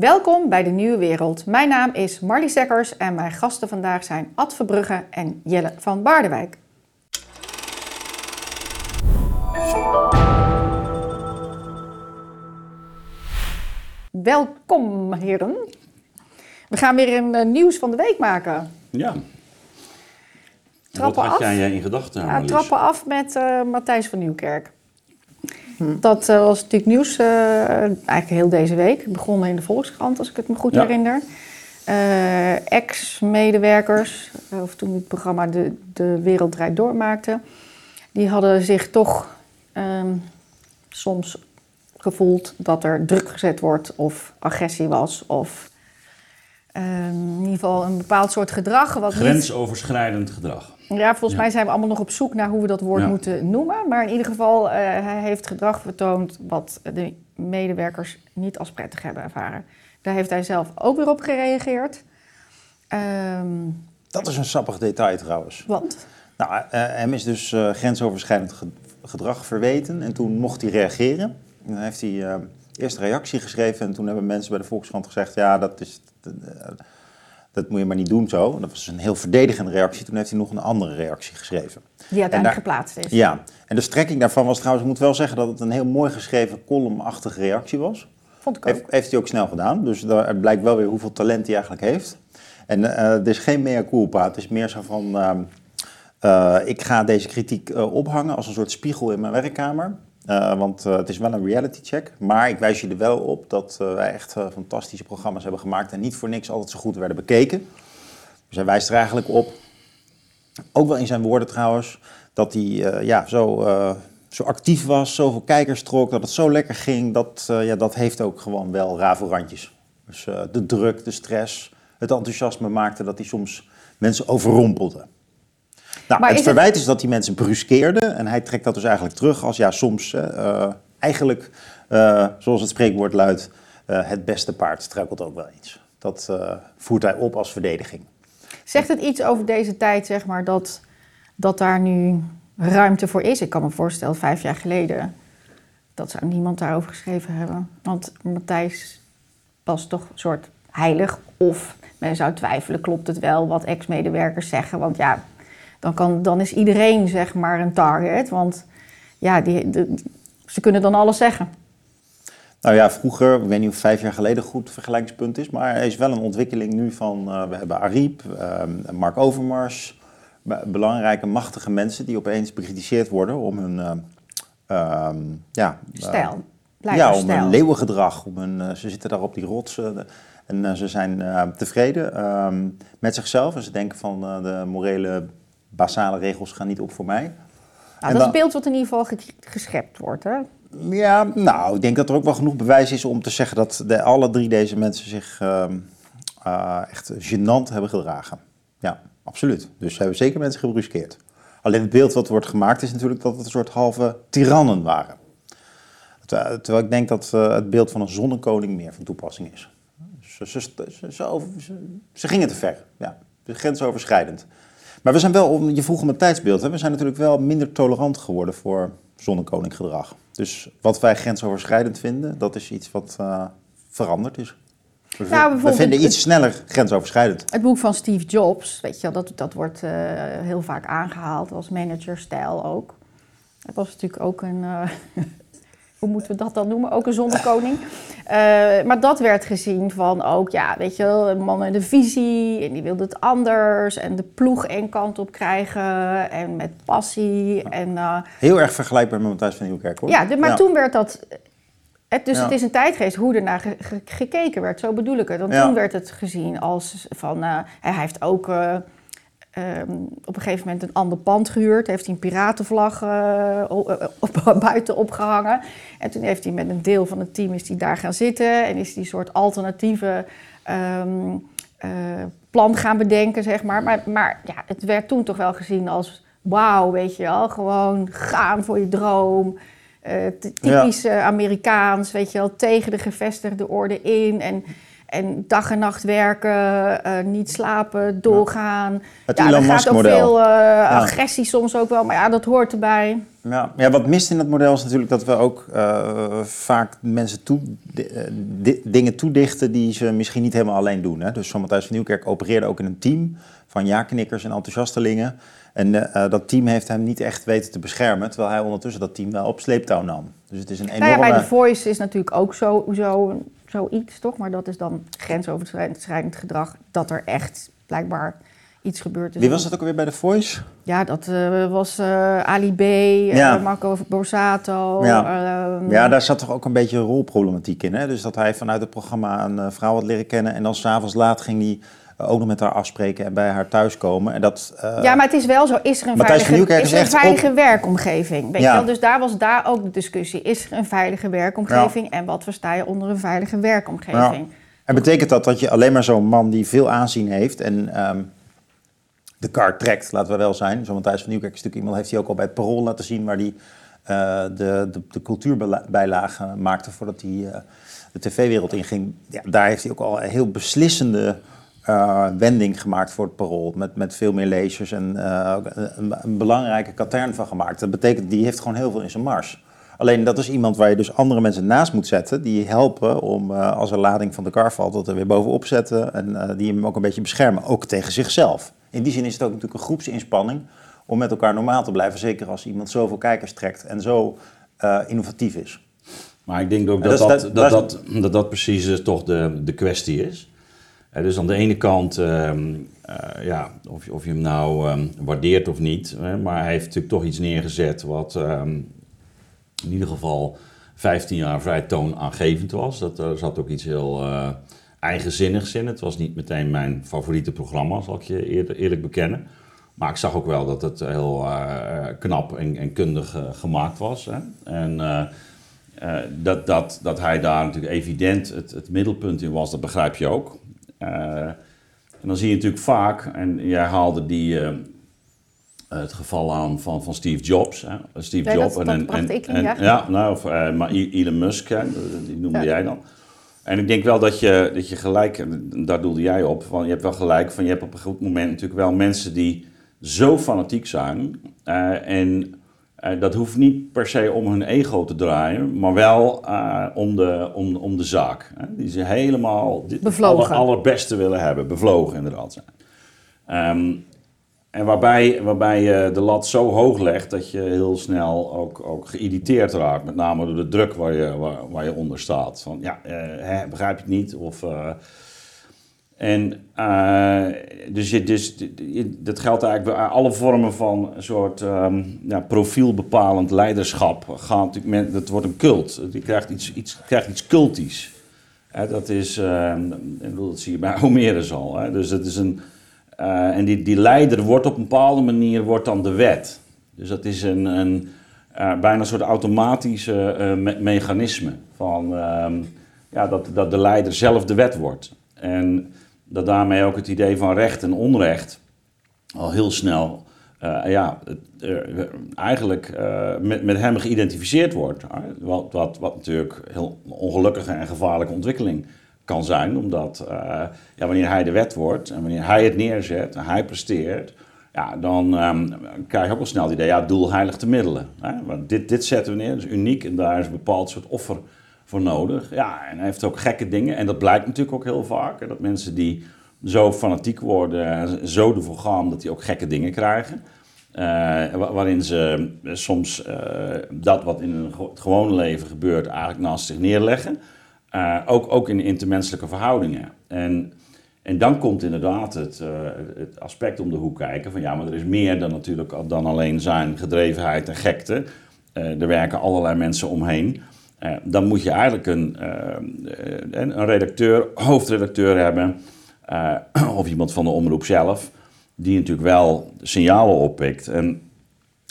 Welkom bij de Nieuwe Wereld. Mijn naam is Marlie Sekkers en mijn gasten vandaag zijn Ad Verbrugge en Jelle van Baardewijk. Welkom heren. We gaan weer een uh, nieuws van de week maken. Ja. Trappen Wat had af. jij in gedachten, Ja, Marlies? trappen af met eh, Matthijs van Nieuwkerk. Dat eh, was natuurlijk nieuws eh, eigenlijk heel deze week. Begonnen in de Volkskrant, als ik het me goed Ja. herinner. Eh, Ex-medewerkers, of toen het programma De, de Wereld Draait Door maakte... die hadden zich toch ehm, soms gevoeld dat er druk gezet wordt... of agressie was, of ehm, in ieder geval een bepaald soort gedrag... Wat niet Grensoverschrijdend gedrag. Ja, volgens Ja. mij zijn we allemaal nog op zoek naar hoe we dat woord Ja. moeten noemen. Maar in ieder geval, eh, hij heeft gedrag vertoond wat de medewerkers niet als prettig hebben ervaren. Daar heeft hij zelf ook weer op gereageerd. Ehm, Dat is een sappig detail trouwens. want? Nou, eh, hem is dus eh, grensoverschrijdend ge- gedrag verweten en toen mocht hij reageren. En dan heeft hij eerst een reactie geschreven en toen hebben mensen bij de Volkskrant gezegd... ja, dat, is, dat, moet je maar niet doen zo. Dat was een heel verdedigende reactie. Toen heeft hij nog een andere reactie geschreven. Die uiteindelijk daar- geplaatst is. Ja, en de strekking daarvan was trouwens, ik moet wel zeggen dat het een heel mooi geschreven columnachtige reactie was. Vond ik ook. Heeft, heeft hij ook snel gedaan. Dus daar het blijkt wel weer hoeveel talent hij eigenlijk heeft. En eh er is geen mea culpa. Het is meer zo van... ehm, eh, ik ga deze kritiek eh, ophangen als een soort spiegel in mijn werkkamer. Eh, want eh, het is wel een reality check. Maar ik wijs er wel op dat eh, wij echt fantastische programma's hebben gemaakt. En niet voor niks altijd zo goed werden bekeken. Dus hij wijst er eigenlijk op, ook wel in zijn woorden trouwens, dat hij ja, zo, zo actief was, zoveel kijkers trok, dat het zo lekker ging. Dat, ja, dat heeft ook gewoon wel rafelrandjes. Dus de druk, de stress, het enthousiasme maakte dat hij soms mensen overrompelde. Nou, Maar het verwijt is dat hij mensen bruskeerde en hij trekt dat dus eigenlijk terug als ja, soms eh, eh, eigenlijk, eh, zoals het spreekwoord luidt, het beste paard struikelt ook wel eens. Dat voert hij op als verdediging. Zegt het iets over deze tijd, zeg maar, dat, dat daar nu ruimte voor is? Ik kan me voorstellen, vijf jaar geleden, dat zou niemand daarover geschreven hebben. Want Matthijs was toch een soort heilig. Of men zou twijfelen, klopt het wel wat ex-medewerkers zeggen? Want ja, dan, kan, dan is iedereen zeg maar een target. Want ja, die, de- ze kunnen dan alles zeggen. Nou ja, vroeger, ik weet niet of vijf jaar geleden een goed vergelijkingspunt is, maar er is wel een ontwikkeling nu van, eh, we hebben Ariep, ehm, Mark Overmars, be- belangrijke, machtige mensen die opeens bekritiseerd worden om hun, eh, ehm, ja, eh, Stijl. ja, om hun leeuwengedrag, om hun, ze zitten daar op die rots eh, en ze zijn tevreden ehm, met zichzelf en ze denken van de morele basale regels gaan niet op voor mij. Nou, dat is het beeld wat in ieder geval ge- geschept wordt. Hè? Ja, nou, ik denk dat er ook wel genoeg bewijs is om te zeggen dat de, alle drie deze mensen zich ehm, eh, echt gênant hebben gedragen. Ja, absoluut. Dus ze hebben zeker mensen gebruskeerd. Alleen het beeld wat wordt gemaakt is natuurlijk dat het een soort halve tirannen waren. Terwijl, ik denk dat eh, het beeld van een zonnekoning meer van toepassing is. Ze, ze, ze, ze, over- ze- ze gingen te ver, ja. Grensoverschrijdend. Maar we zijn wel, je vroeg om het tijdsbeeld, hè, we zijn natuurlijk wel minder tolerant geworden voor zonnekoninggedrag. Dus wat wij grensoverschrijdend vinden, dat is iets wat eh, veranderd is. We, Nou, we vinden iets sneller grensoverschrijdend. Het boek van Steve Jobs, weet je, dat, dat wordt eh, heel vaak aangehaald als managerstijl ook. Dat was natuurlijk ook een, eh, hoe moeten we dat dan noemen? Ook een zonnekoning. Eh, maar dat werd gezien van ook, ja, weet je wel, een man met een visie en die wilde het anders en de ploeg één kant op krijgen en met passie. En, eh, Heel erg vergelijkbaar met Matthijs van Nieuwkerk, hoor. ja, de- maar Ja. toen werd dat. Het, dus Ja. het is een tijdgeest hoe ernaar ge- ge- gekeken werd, zo bedoel ik het. Want Ja. toen werd het gezien als van. eh, hij heeft ook eh, ehm, op een gegeven moment een ander pand gehuurd. Heeft hij een piratenvlag eh, o- eh, op, buiten opgehangen. En toen heeft hij met een deel van het team is hij daar gaan zitten. En is die soort alternatieve ehm, eh, plan gaan bedenken, zeg maar. Maar, maar ja, het werd toen toch wel gezien als. Wauw, weet je wel, gewoon gaan voor je droom. Eh, ty- typisch eh, Amerikaans, weet je wel, tegen de gevestigde orde in. En, En dag en nacht werken, eh, niet slapen, doorgaan. Het ja, Elon er gaat Musk ook model. veel eh, agressie soms ook wel, maar ja, dat hoort erbij. Ja. ja, wat mist in dat model is natuurlijk dat we ook eh, vaak mensen toe, di- di- dingen toedichten die ze misschien niet helemaal alleen doen. Hè? Dus Matthijs van Nieuwkerk opereerde ook in een team van ja-knikkers en enthousiastelingen. En dat team heeft hem niet echt weten te beschermen, terwijl hij ondertussen dat team wel op sleeptouw nam. Dus het is een Nou ja, enorme... bij The Voice is natuurlijk ook zo, zo, zoiets, toch? Maar dat is dan grensoverschrijdend gedrag, dat er echt blijkbaar iets gebeurd is. Wie was dat ook alweer bij The Voice? Ja, dat eh, was eh, Ali B, eh, Ja. Marco Borsato. Ja. ehm, Ja, daar zat toch ook een beetje rolproblematiek in. Hè? Dus dat hij vanuit het programma een vrouw had leren kennen. En dan s'avonds laat ging hij eh, ook nog met haar afspreken en bij haar thuiskomen. En dat, eh, Ja, maar het is wel zo. Is er een Matthijs veilige, is er een veilige werkomgeving? Weet Ja. je wel? Dus daar was daar ook de discussie. Is er een veilige werkomgeving? En wat versta je onder een veilige werkomgeving? En betekent dat dat je alleen maar zo'n man die veel aanzien heeft en ehm, de kar trekt, laten we wel zijn. Zo Matthijs van Nieuwkerk is natuurlijk iemand, heeft hij ook al bij het parool laten zien, waar hij eh, de, de, de cultuurbijlage maakte voordat hij eh, de tv-wereld inging. Ja, daar heeft hij ook al heel beslissende eh, wending gemaakt voor het parool. Met, met veel meer lezers en eh, een, een belangrijke katern van gemaakt. Dat betekent, die heeft gewoon heel veel in zijn mars. Alleen dat is iemand waar je dus andere mensen naast moet zetten. Die helpen om eh, als er lading van de kar valt, dat er weer bovenop zetten. En die hem ook een beetje beschermen. Ook tegen zichzelf. In die zin is het ook natuurlijk een groepsinspanning om met elkaar normaal te blijven. Zeker als iemand zoveel kijkers trekt en zo innovatief is. Maar ik denk ook dat dat dat, dat, dat- dat, precies toch de, de kwestie is. Eh, dus aan de ene kant, ehm, eh, ja, of, je- of je hem nou ehm, waardeert of niet, hè, maar hij heeft natuurlijk toch iets neergezet wat ehm, in ieder geval 15 jaar vrij toonaangevend was. Dat, er zat ook iets heel eh, eigenzinnigs in. Het was niet meteen mijn favoriete programma, zal ik je eerlijk bekennen. Maar ik zag ook wel dat het heel eh, knap en, en kundig eh, gemaakt was. Hè. En eh, eh, dat, dat, dat hij daar natuurlijk evident het, het middelpunt in was, dat begrijp je ook. Eh, en dan zie je natuurlijk vaak, en jij haalde die, eh, het geval aan van, van Steve Jobs. Hè. Steve Ja, dat- Jobs dat ik in, en, ja. ja, nou, of, eh, maar Elon Musk, hè, die noemde Ja. jij dan. En ik denk wel dat je, dat je gelijk, en daar doelde jij op, van, je hebt wel gelijk van je hebt op een goed moment natuurlijk wel mensen die zo fanatiek zijn. en eh, dat hoeft niet per se om hun ego te draaien, maar wel eh, om, de, om, om de zaak. Hè, die ze helemaal aller- allerbeste willen hebben, bevlogen inderdaad zijn. Ehm, en waarbij, waarbij je de lat zo hoog legt dat je heel snel ook, ook geïrriteerd raakt. Met name door de druk waar je, waar, waar je onder staat. Van ja, eh, hè, begrijp je het niet? Of, eh, en eh, dus, je, dus dat geldt eigenlijk bij alle vormen van een soort ehm, ja, profielbepalend leiderschap. Gaat dat wordt een cult. Je krijgt iets, iets, krijgt iets cultisch. Dat is, eh, bedoel, dat zie je bij Homerus al. Hè. Dus dat is een, eh, en die, die leider wordt op een bepaalde manier wordt dan de wet. Dus dat is een, een eh, bijna een soort automatische me- mechanisme. Van, ehm, ja, dat, dat de leider zelf de wet wordt. En dat daarmee ook het idee van recht en onrecht al heel snel eh, ja, eigenlijk eh, met, met hem geïdentificeerd wordt. Wat, wat, wat natuurlijk heel ongelukkige en gevaarlijke ontwikkeling kan zijn. Omdat eh, ja, wanneer hij de wet wordt en wanneer hij het neerzet en hij presteert... Ja, dan ehm, krijg je ook al snel het idee, ja, doel heilig te middelen. Hè? Want dit, dit zetten we neer, dat is uniek en daar is een bepaald soort offer voor nodig. Ja, en hij heeft ook gekke dingen. En dat blijkt natuurlijk ook heel vaak. Dat mensen die zo fanatiek worden, en zo ervoor gaan, dat die ook gekke dingen krijgen. Eh, wa- waarin ze soms eh, dat wat in hun gewone leven gebeurt eigenlijk naast zich neerleggen. Eh, ook, ook in intermenselijke verhoudingen. En, en dan komt inderdaad het, eh, het aspect om de hoek kijken van ja, maar er is meer dan natuurlijk dan alleen zijn gedrevenheid en gekte. Eh, er werken allerlei mensen omheen. Eh, dan moet je eigenlijk een, eh, een, een redacteur, hoofdredacteur hebben, eh, of iemand van de omroep zelf, die natuurlijk wel signalen oppikt en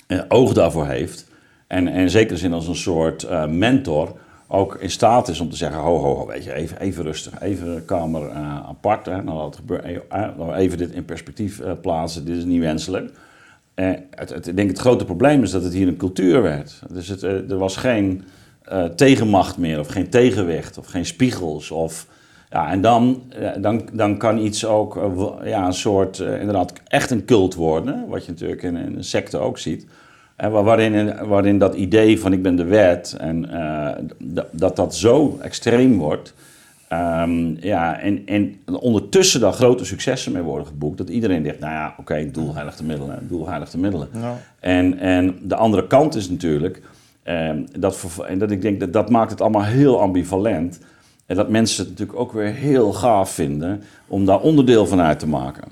eh, oog daarvoor heeft. En, en in zekere zin als een soort eh, mentor ook in staat is om te zeggen: ho, ho, ho, weet je, even, even rustig, even kamer eh, apart. Hè, nou, eh, laten we even dit in perspectief eh, plaatsen, dit is niet wenselijk. Eh, het, ik denk het grote probleem is dat het hier een cultuur werd. Dus het, eh, er was geen eh, tegenmacht meer, of geen tegenwicht, of geen spiegels. Of, Ja, en dan, eh, dan, dan kan iets ook eh, ja, een soort, inderdaad, echt een cult worden. Wat je natuurlijk in, in een secte ook ziet. En wa- waarin, waarin dat idee van ik ben de wet en dat dat zo extreem wordt. Ehm, ja, en, en ondertussen dan grote successen mee worden geboekt. Dat iedereen denkt, nou ja, oké, doel heiligt de middelen, doel heiligt de middelen. Ja. En, en de andere kant is natuurlijk, ehm, dat, en dat ik denk dat dat maakt het allemaal heel ambivalent. En dat mensen het natuurlijk ook weer heel gaaf vinden om daar onderdeel van uit te maken.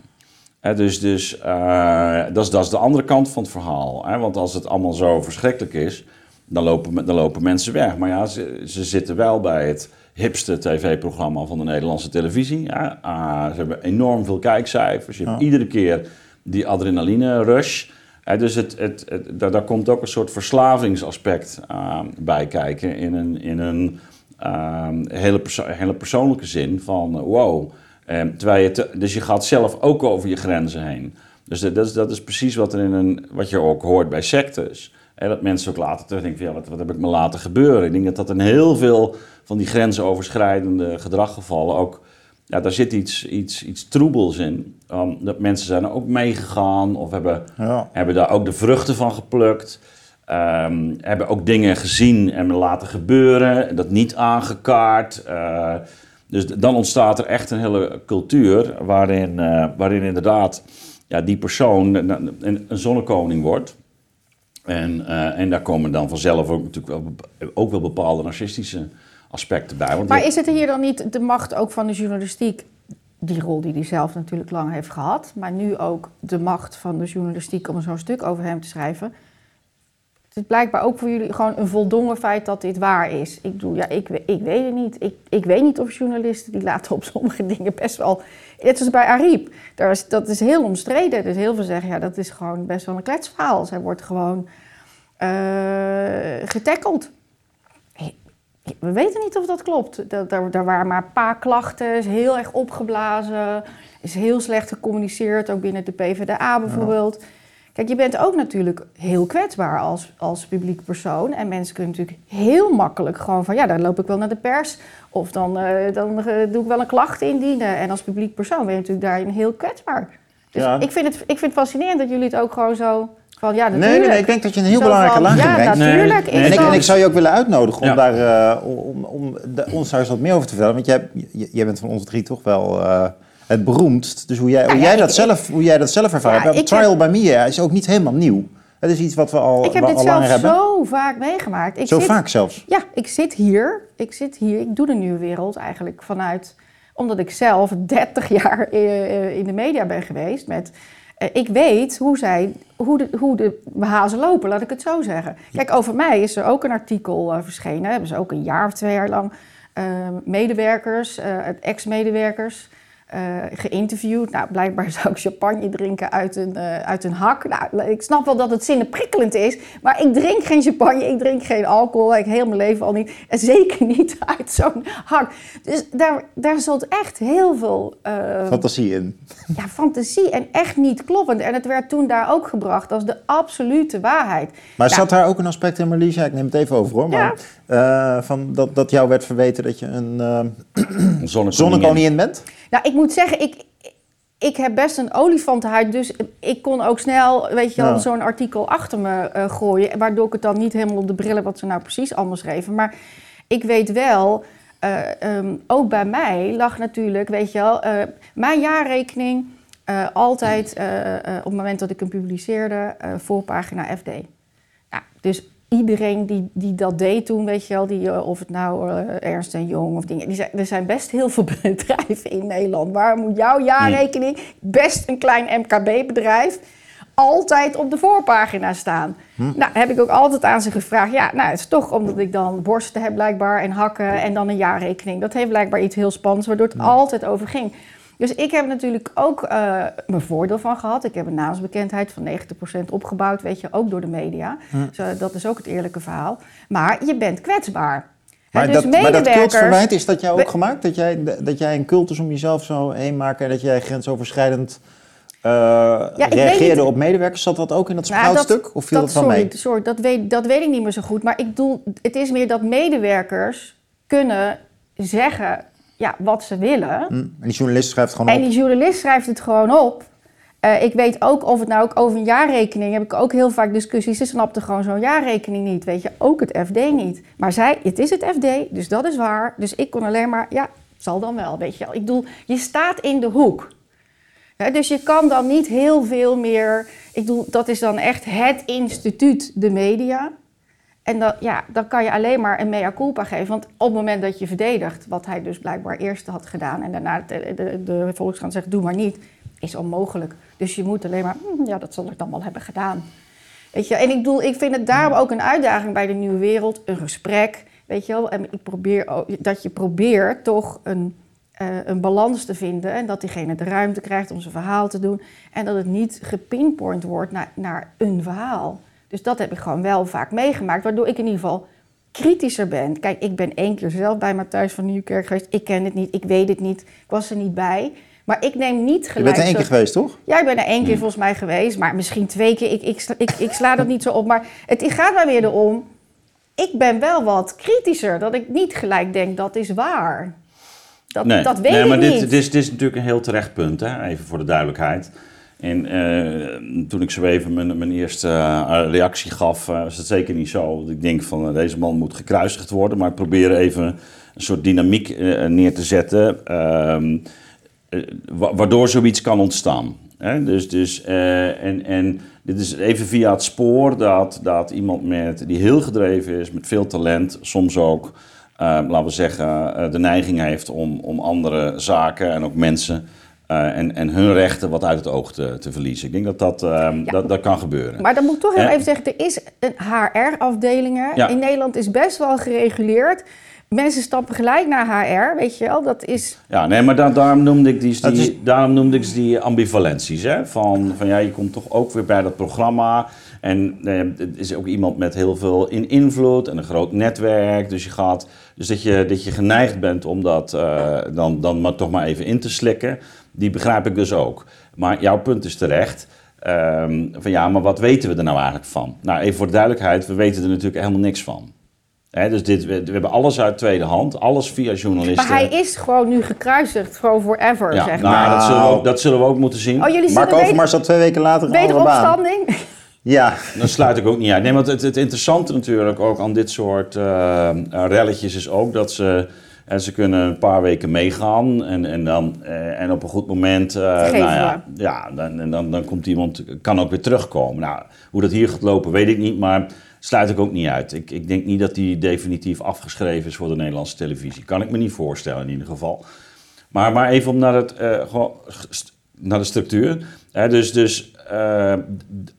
Dus dus eh, dat, is, dat is de andere kant van het verhaal. Hè? Want als het allemaal zo verschrikkelijk is, dan lopen, dan lopen mensen weg. Maar ja, ze, ze zitten wel bij het hipste tv-programma van de Nederlandse televisie. Ja, ah, ze hebben enorm veel kijkcijfers. Je hebt Ja. iedere keer die adrenaline-rush. Hè, dus het, het, daar, komt ook een soort verslavingsaspect ah, bij kijken in een, in een ah, hele, hele persoonlijke zin van eh, wow. Eh, terwijl je dus je gaat zelf ook over je grenzen heen. Dus dat, is, dat is precies wat, er in een, wat je ook hoort bij sectes. Hè, dat mensen ook later terugdenken van wat, wat heb ik me laten gebeuren? Ik denk dat dat in heel veel van die grensoverschrijdende gedraggevallen ook... Ja, daar zit iets, iets, iets troebels in. Um, dat mensen zijn er ook meegegaan of hebben, Ja. hebben daar ook de vruchten van geplukt. Ehm, hebben ook dingen gezien en laten gebeuren, dat niet aangekaart. Eh, dus dan ontstaat er echt een hele cultuur waarin, eh, waarin inderdaad ja, die persoon een, een, zonnekoning wordt. En, eh, en daar komen dan vanzelf ook natuurlijk wel, ook wel bepaalde narcistische aspecten bij. Want Maar je- is het hier dan niet de macht ook van de journalistiek? Die rol die hij zelf natuurlijk lang heeft gehad. Maar nu ook de macht van de journalistiek om zo'n stuk over hem te schrijven. Het is blijkbaar ook voor jullie gewoon een voldongen feit dat dit waar is. Ik bedoel, ja, ik, ik weet het niet. Ik, ik weet niet of journalisten die laten op sommige dingen best wel... Net als bij Ariep. Daar is, dat is heel omstreden. Dus heel veel zeggen, ja, dat is gewoon best wel een kletsverhaal. Zij wordt gewoon getackeld. We weten niet of dat klopt. Dat, daar, daar waren maar een paar klachten, is heel erg opgeblazen, is heel slecht gecommuniceerd, ook binnen de PvdA bijvoorbeeld. Kijk, je bent ook natuurlijk heel kwetsbaar als, als publiek persoon. En mensen kunnen natuurlijk heel makkelijk gewoon van... ja, dan loop ik wel naar de pers of dan, eh, dan eh, doe ik wel een klacht indienen. En als publiek persoon ben je natuurlijk daarin heel kwetsbaar. Dus Ja. ik, vind het, ik vind het fascinerend dat jullie het ook gewoon zo... Van, ja, Nee, natuurlijk. nee, nee, ik denk dat je een heel Zo belangrijke van, laag Ja, inbrengt. natuurlijk. Nee, is En ik, dat- en ik zou je ook willen uitnodigen om Ja. daar eh, om, om de- ons daar eens wat meer over te vertellen. Want jij, bent van ons drie toch wel eh, het beroemdst. Dus hoe jij, hoe ja, jij, dat, ik- zelf, hoe jij dat zelf ervaren Ja, hebt. ik Trial heb- by Me is ook niet helemaal nieuw. Het is iets wat we al, Ik heb dit zelf hebben. zo vaak meegemaakt. Ik Zo zit, vaak zelfs. Ja, ik zit hier. Ik zit hier. Ik doe de nieuwe wereld eigenlijk vanuit... Omdat ik zelf 30 jaar eh, in de media ben geweest met... eh, ik weet hoe, zij, hoe, de, hoe de hazen lopen, laat ik het zo zeggen. Kijk, over mij is er ook een artikel eh, verschenen. Hebben ze ook een jaar of twee jaar lang eh, medewerkers, eh, ex-medewerkers... eh, geïnterviewd. Nou, blijkbaar zou ik champagne drinken uit een, eh, uit een hak. Nou, ik snap wel dat het zinnenprikkelend is, maar ik drink geen champagne, ik drink geen alcohol, ik heel mijn leven al niet. En zeker niet uit zo'n hak. Dus daar, daar zat echt heel veel eh, Fantasie in. ja, fantasie en echt niet kloppend. En het werd toen daar ook gebracht als de absolute waarheid. Maar Ja. zat daar ook een aspect in, Marlies? Ja, ik neem het even over hoor. Maar, eh, van dat, dat jou werd verweten dat je een eh Zonnekoningin. zonnekoningin bent? Nou, ik moet zeggen, ik, ik heb best een olifantenhuid, dus ik kon ook snel, weet je wel, Ja. zo'n artikel achter me eh, gooien, waardoor ik het dan niet helemaal op de brillen wat ze nou precies allemaal schreven. Maar ik weet wel, eh, ehm, ook bij mij lag natuurlijk, weet je wel, eh, mijn jaarrekening eh, altijd eh, eh, op het moment dat ik hem publiceerde, eh voorpagina FD. Nou, dus iedereen die, die dat deed toen, weet je wel, die, eh, of het nou eh, Ernst en Jong of dingen, die zijn, er zijn best heel veel bedrijven in Nederland. Waar moet jouw jaarrekening, best een klein MKB-bedrijf, altijd op de voorpagina staan? Nou, heb ik ook altijd aan ze gevraagd. Ja, nou, het is toch omdat ik dan borsten heb blijkbaar en hakken en dan een jaarrekening. Dat heeft blijkbaar iets heel spannends, waardoor het altijd over ging. Dus ik heb natuurlijk ook eh, mijn voordeel van gehad. Ik heb een naamsbekendheid van 90% opgebouwd, weet je, ook door de media. Dus, eh, dat is ook het eerlijke verhaal. Maar je bent kwetsbaar. Maar, dus dat, maar dat cultverwijt, is dat jou ook gemaakt? Dat jij, dat jij een cultus om jezelf zo heen maakt en dat jij grensoverschrijdend weet reageerde op medewerkers? Zat dat ook in dat Nou, sproutstuk? Of viel dat, van sorry, mee? Sorry, dat weet, dat weet ik niet meer zo goed. Maar ik bedoel, het is meer dat medewerkers kunnen zeggen... ja, wat ze willen. Hm. En die journalist schrijft gewoon En op. die journalist schrijft het gewoon op. Eh, ik weet ook of het nou ook over een jaarrekening... heb ik ook heel vaak discussies. Ze snapte gewoon zo'n jaarrekening niet. Weet je, ook het FD niet. Maar zij, het is het FD, dus dat is waar. Dus ik kon alleen maar, ja, zal dan wel, weet je. Ik bedoel, je staat in de hoek. Dus je kan dan niet heel veel meer... Ik bedoel, dat is dan echt het instituut, de media... En dan, ja, dan kan je alleen maar een mea culpa geven. Want op het moment dat je verdedigt, wat hij dus blijkbaar eerst had gedaan... en daarna de, de, de Volkskrant zegt, doe maar niet, is onmogelijk. Dus je moet alleen maar, hm, ja, dat zal ik dan wel hebben gedaan. Weet je, en ik bedoel, ik vind het daarom ook een uitdaging bij de Nieuwe Wereld. Een gesprek, weet je wel. En ik probeer ook, dat je probeert toch een, eh, een balans te vinden. En dat diegene de ruimte krijgt om zijn verhaal te doen. En dat het niet gepinpoint wordt naar, naar een verhaal. Dus dat heb ik gewoon wel vaak meegemaakt. Waardoor ik in ieder geval kritischer ben. Kijk, ik ben één keer zelf bij Matthijs van Nieuwkerk geweest. Ik ken het niet, ik weet het niet. Ik was er niet bij. Maar ik neem niet Je gelijk... bent er één keer geweest, toch? Ja, ik ben er één keer volgens mij geweest, maar misschien twee keer. Ik, ik, sla- ik, ik sla dat niet zo op. Maar het gaat mij weer erom. Ik ben wel wat kritischer. Dat ik niet gelijk denk dat is waar. Dat, dat weet nee, ik maar niet. dit, dit, is, dit is natuurlijk een heel terecht punt, hè? even voor de duidelijkheid. En eh, toen ik zo even mijn, eerste eh, reactie gaf, eh, was het zeker niet zo. Want ik denk van deze man moet gekruisigd worden, maar ik probeer even een soort dynamiek neer te zetten, ehm, eh, wa- waardoor zoiets kan ontstaan. Hè? Dus, dus, en, en dit is even via het spoor dat, dat iemand met, die heel gedreven is, met veel talent, soms ook laten we zeggen, de neiging heeft om, om andere zaken en ook mensen eh, en, en hun rechten wat uit het oog te, te verliezen. Ik denk dat dat, ehm, Ja. dat, dat kan gebeuren. Maar dan moet ik toch heel even zeggen, er is een HR-afdelingen. Ja. In Nederland is best wel gereguleerd. Mensen stappen gelijk naar HR, weet je wel. Dat is... Ja, nee, maar da- daarom, noemde ik die, Dat die, is- daarom noemde ik ze die ambivalenties. Hè? Van, van ja, je komt toch ook weer bij dat programma. En eh, het is ook iemand met heel veel in invloed en een groot netwerk. Dus, je gaat, dus dat, je, dat je geneigd bent om dat eh, dan, dan maar toch maar even in te slikken. Die begrijp ik dus ook. Maar jouw punt is terecht. Ehm, van ja, maar wat weten we er nou eigenlijk van? Nou, even voor de duidelijkheid, we weten er natuurlijk helemaal niks van. Hè, dus dit, we, we hebben alles uit tweede hand, alles via journalisten. Maar hij is gewoon nu gekruisigd, gewoon forever, Ja, zeg nou, maar. dat, zullen we ook, dat zullen we ook moeten zien. Oh, jullie Mark Overmars zat twee weken later een andere baan. wederopstanding? Ja, Dat sluit ik ook niet uit. Nee, want het, het interessante natuurlijk ook aan dit soort eh, relletjes is ook dat ze, eh, ze kunnen een paar weken meegaan en, en, dan, eh, en op een goed moment, eh, nou ja, ja dan, en dan, dan komt iemand, kan ook weer terugkomen. Nou, hoe dat hier gaat lopen weet ik niet, maar sluit ik ook niet uit. Ik, ik denk niet dat die definitief afgeschreven is voor de Nederlandse televisie. Kan ik me niet voorstellen in ieder geval. Maar, maar even om naar, het, st- naar de structuur. Dus dus eh,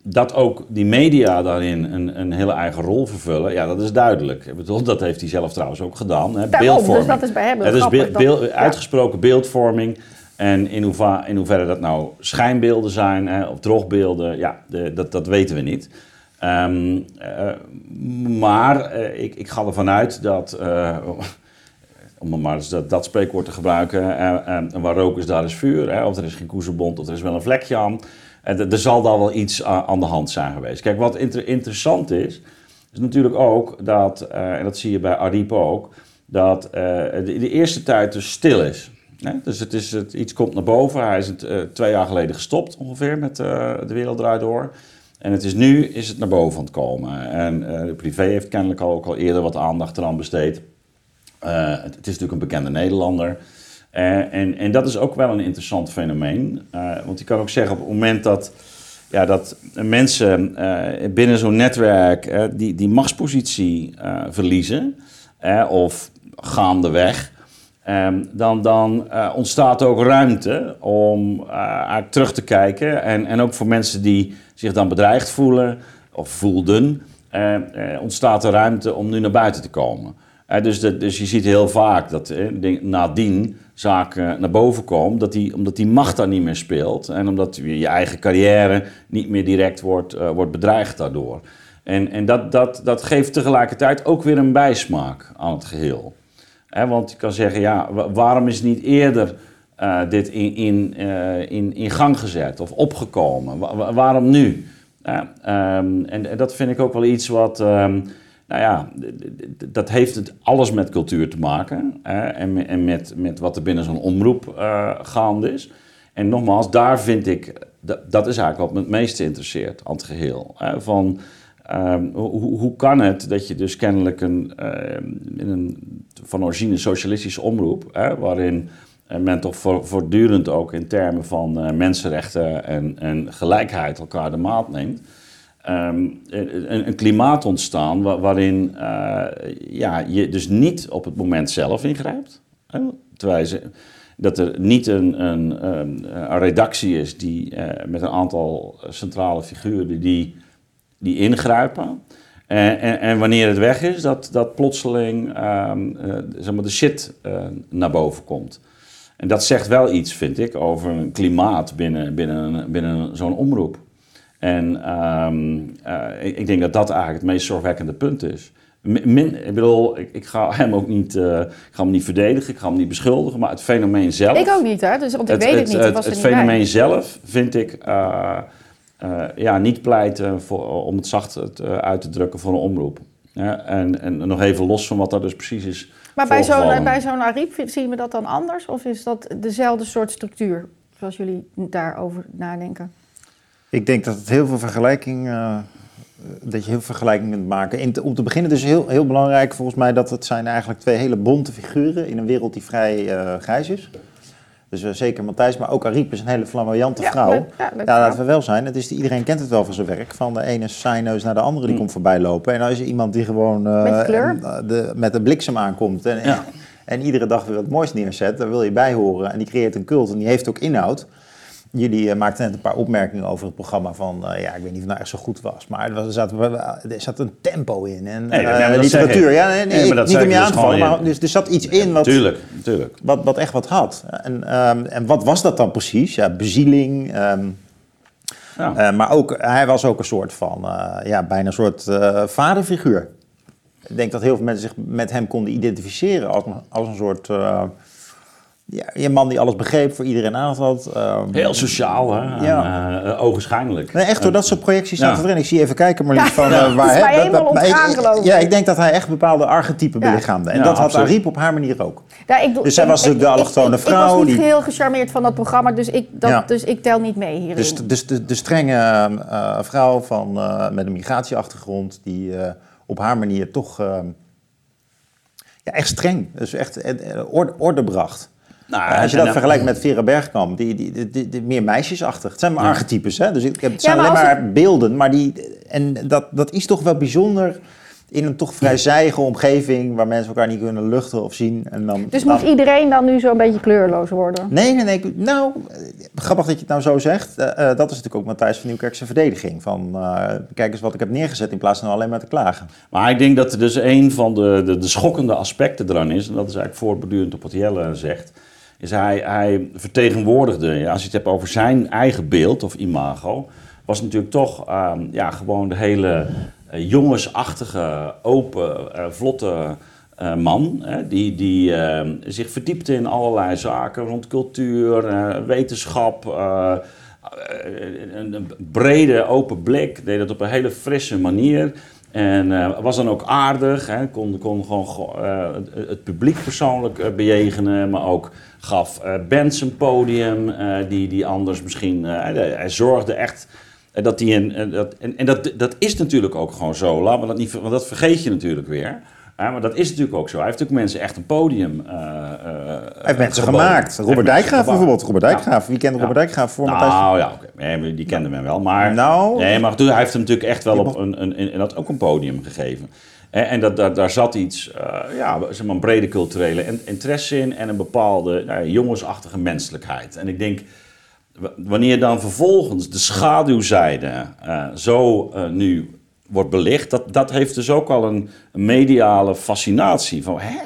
dat ook die media daarin een, een hele eigen rol vervullen, ja, dat is duidelijk. Ik bedoel, dat heeft hij zelf trouwens ook gedaan. Hè, beeldvorming. dus dat is bij hem Het is beeld- ja. uitgesproken beeldvorming. En in, hoeva, in hoeverre dat nou schijnbeelden zijn hè, of drogbeelden, ja, de, dat, dat weten we niet. Ehm, eh, maar eh, ik, ik ga ervan uit dat, om maar eens dat, dat spreekwoord te gebruiken, eh, eh, waar rook is, daar is vuur. Hè, of er is geen koezelbond, of er is wel een vlekje aan. En er- zal daar wel iets a- aan de hand zijn geweest. Kijk, wat inter- interessant is, is natuurlijk ook dat, eh, en dat zie je bij Ariep ook, dat eh, de, de eerste tijd dus stil is. Hè? Dus het is, het, iets komt naar boven. Hij is het, eh, twee jaar geleden gestopt ongeveer met eh, De Wereld Draait Door. En het is nu is het naar boven aan het komen. En eh, de privé heeft kennelijk al, ook al eerder wat aandacht eraan besteed. Eh, het, het is natuurlijk een bekende Nederlander. Eh, en, en dat is ook wel een interessant fenomeen. Eh, want je kan ook zeggen op het moment dat, ja, dat mensen binnen zo'n netwerk eh, die, die machtspositie verliezen, of gaandeweg, Ehm, dan dan ontstaat ook ruimte om terug te kijken. En, en ook voor mensen die zich dan bedreigd voelen of voelden, ontstaat er ruimte om nu naar buiten te komen. Eh, dus, dus je ziet heel vaak dat eh, nadien zaken naar boven komen, dat die, omdat die macht daar niet meer speelt. En omdat je je eigen carrière niet meer direct wordt, eh, wordt bedreigd daardoor. En, en dat, dat, dat geeft tegelijkertijd ook weer een bijsmaak aan het geheel. Want je kan zeggen, ja, wa- waarom is niet eerder eh, dit in, in, eh, in, in gang gezet of opgekomen? Wa- wa- waarom nu? Ehm, en, en dat vind ik ook wel iets wat, ehm, Nou ja, dat heeft het alles met cultuur te maken. en, en met, met wat er binnen zo'n omroep uh, gaande is. En nogmaals, daar vind ik, dat, is eigenlijk wat me het meeste interesseert aan het geheel. van, um, hoe, hoe kan het dat je dus kennelijk een, uh, in een van origine socialistische omroep, waarin men toch voortdurend ook in termen van uh, mensenrechten en, en gelijkheid elkaar de maat neemt. Um, een, klimaat ontstaan waarin uh, ja, je dus niet op het moment zelf ingrijpt. Hè? Terwijl ze, dat er niet een, een, een redactie is die, uh, met een aantal centrale figuren die, die ingrijpen. En, en, en, wanneer het weg is, dat, dat plotseling um, uh, zeg maar de shit naar boven komt. En dat zegt wel iets, vind ik, over een klimaat binnen, binnen, binnen zo'n omroep. En um, uh, ik, ik, denk dat dat eigenlijk het meest zorgwekkende punt is. Min, ik bedoel, ik, ik, ga hem ook niet, uh, ik ga hem niet verdedigen, ik ga hem niet beschuldigen, maar het fenomeen zelf. Ik ook niet, hè? Dus, want ik het, weet het, het niet. Het, het fenomeen bij. zelf vind ik uh, ja, niet pleiten voor, om het zacht uit te drukken voor een omroep. Ja, en, en nog even los van wat dat dus precies is. Maar bij zo'n, bij zo'n Ariep zien we dat dan anders? Of is dat dezelfde soort structuur, zoals jullie daarover nadenken? Ik denk dat het heel veel vergelijking, uh, dat je heel veel vergelijking kunt maken. In om te beginnen dus heel, heel belangrijk volgens mij dat het zijn eigenlijk twee hele bonte figuren in een wereld die vrij uh, grijs is. Dus uh, zeker Matthijs, maar ook Ariep is een hele flamboyante ja, vrouw. ja, ja, laten we wel zijn. Het is, iedereen kent het wel van zijn werk. Van de ene saaineus naar de andere die mm. komt voorbij lopen. En dan is er iemand die gewoon met, en, de, met de bliksem aankomt. En, en, en, iedere dag weer wat moois neerzet. Daar wil je bij horen. En die creëert een cult en die heeft ook inhoud. Jullie uh, maakten net een paar opmerkingen over het programma van, uh, ja, ik weet niet of het nou echt zo goed was, maar er, was, er, zat, er zat een tempo in en nee, uh, literatuur. Ja, nee, nee, nee niet om je aan te vallen, maar dus er zat iets in wat, tuurlijk, tuurlijk. Wat, wat echt wat had. En, um, en wat was dat dan precies? Ja, bezieling. Um, ja. maar ook, hij was ook een soort van, ja, bijna een soort vaderfiguur. Ik denk dat heel veel mensen zich met hem konden identificeren als, als een soort ja, je man die alles begreep, voor iedereen aandacht had. Um, Heel sociaal, hè? Ja. En, uh, ogenschijnlijk. Nee, echt hoor, dat soort projecties ja. erin. Ik zie even kijken, maar ja, van ja, uh, waar... Dat, dat, ik, ja, ik denk dat hij echt bepaalde archetypen ja. belichaamde. En dat had Ariep op haar manier ook. Ja, ik dus zij was natuurlijk de allochtone vrouw. Ik was niet die... heel gecharmeerd van dat programma, dus ik, dat, dus ik tel niet mee hierin. Dus, dus de, de strenge uh, vrouw van, uh, met een migratieachtergrond, die uh, op haar manier toch ja, echt streng, dus echt orde, orde bracht. Nou, als je dat vergelijkt met Vera Bergkamp, die, die, die, die, meer meisjesachtig. Het zijn maar archetypes, hè? Dus ik heb, het zijn alleen maar beelden. Maar die, en dat, dat is toch wel bijzonder in een toch vrij zijige omgeving waar mensen elkaar niet kunnen luchten of zien. En dan, dus moet iedereen dan nu zo'n beetje kleurloos worden? Nee, nee, nee. Nou, grappig dat je het nou zo zegt. Uh, dat is natuurlijk ook Matthijs van Nieuwkerkse verdediging. Van, uh, kijk eens wat ik heb neergezet in plaats van alleen maar te klagen. Maar ik denk dat er dus een van de, de, de schokkende aspecten eraan is, en dat is eigenlijk voortbedurend op wat Jelle zegt is hij, hij vertegenwoordigde, als je het hebt over zijn eigen beeld of imago, was natuurlijk toch um, ja, gewoon de hele uh, jongensachtige, open, uh, vlotte uh, man. Die die ehm, zich verdiepte in allerlei zaken rond cultuur, wetenschap. een brede, open blik, deed dat op een hele frisse manier. En was dan ook aardig, hè, kon, kon gewoon het publiek persoonlijk bejegenen, maar ook gaf bands een podium die, die anders misschien... hij zorgde echt dat hij een... dat, en en dat, dat is natuurlijk ook gewoon zo, laat me dat niet... Want dat vergeet je natuurlijk weer. Ja, maar dat is natuurlijk ook zo. Hij heeft natuurlijk mensen echt een podium uh, uh, Hij heeft mensen gemaakt. Robert Dijkgraaf bijvoorbeeld. Robert Dijkgraaf. Wie kent Robert Dijkgraaf voor nou, Matthijs? Nou ja, oké. Okay. die kende men wel. Maar, nou, nee, maar hij heeft hem natuurlijk echt wel op een, een, een, dat ook een podium gegeven. En dat, daar, daar zat iets, uh, ja, zeg maar een brede culturele interesse in en een bepaalde nou, jongensachtige menselijkheid. En ik denk, wanneer dan vervolgens de schaduwzijde uh, zo uh, nu wordt belicht, dat, dat heeft dus ook al een, een mediale fascinatie. Van, hè?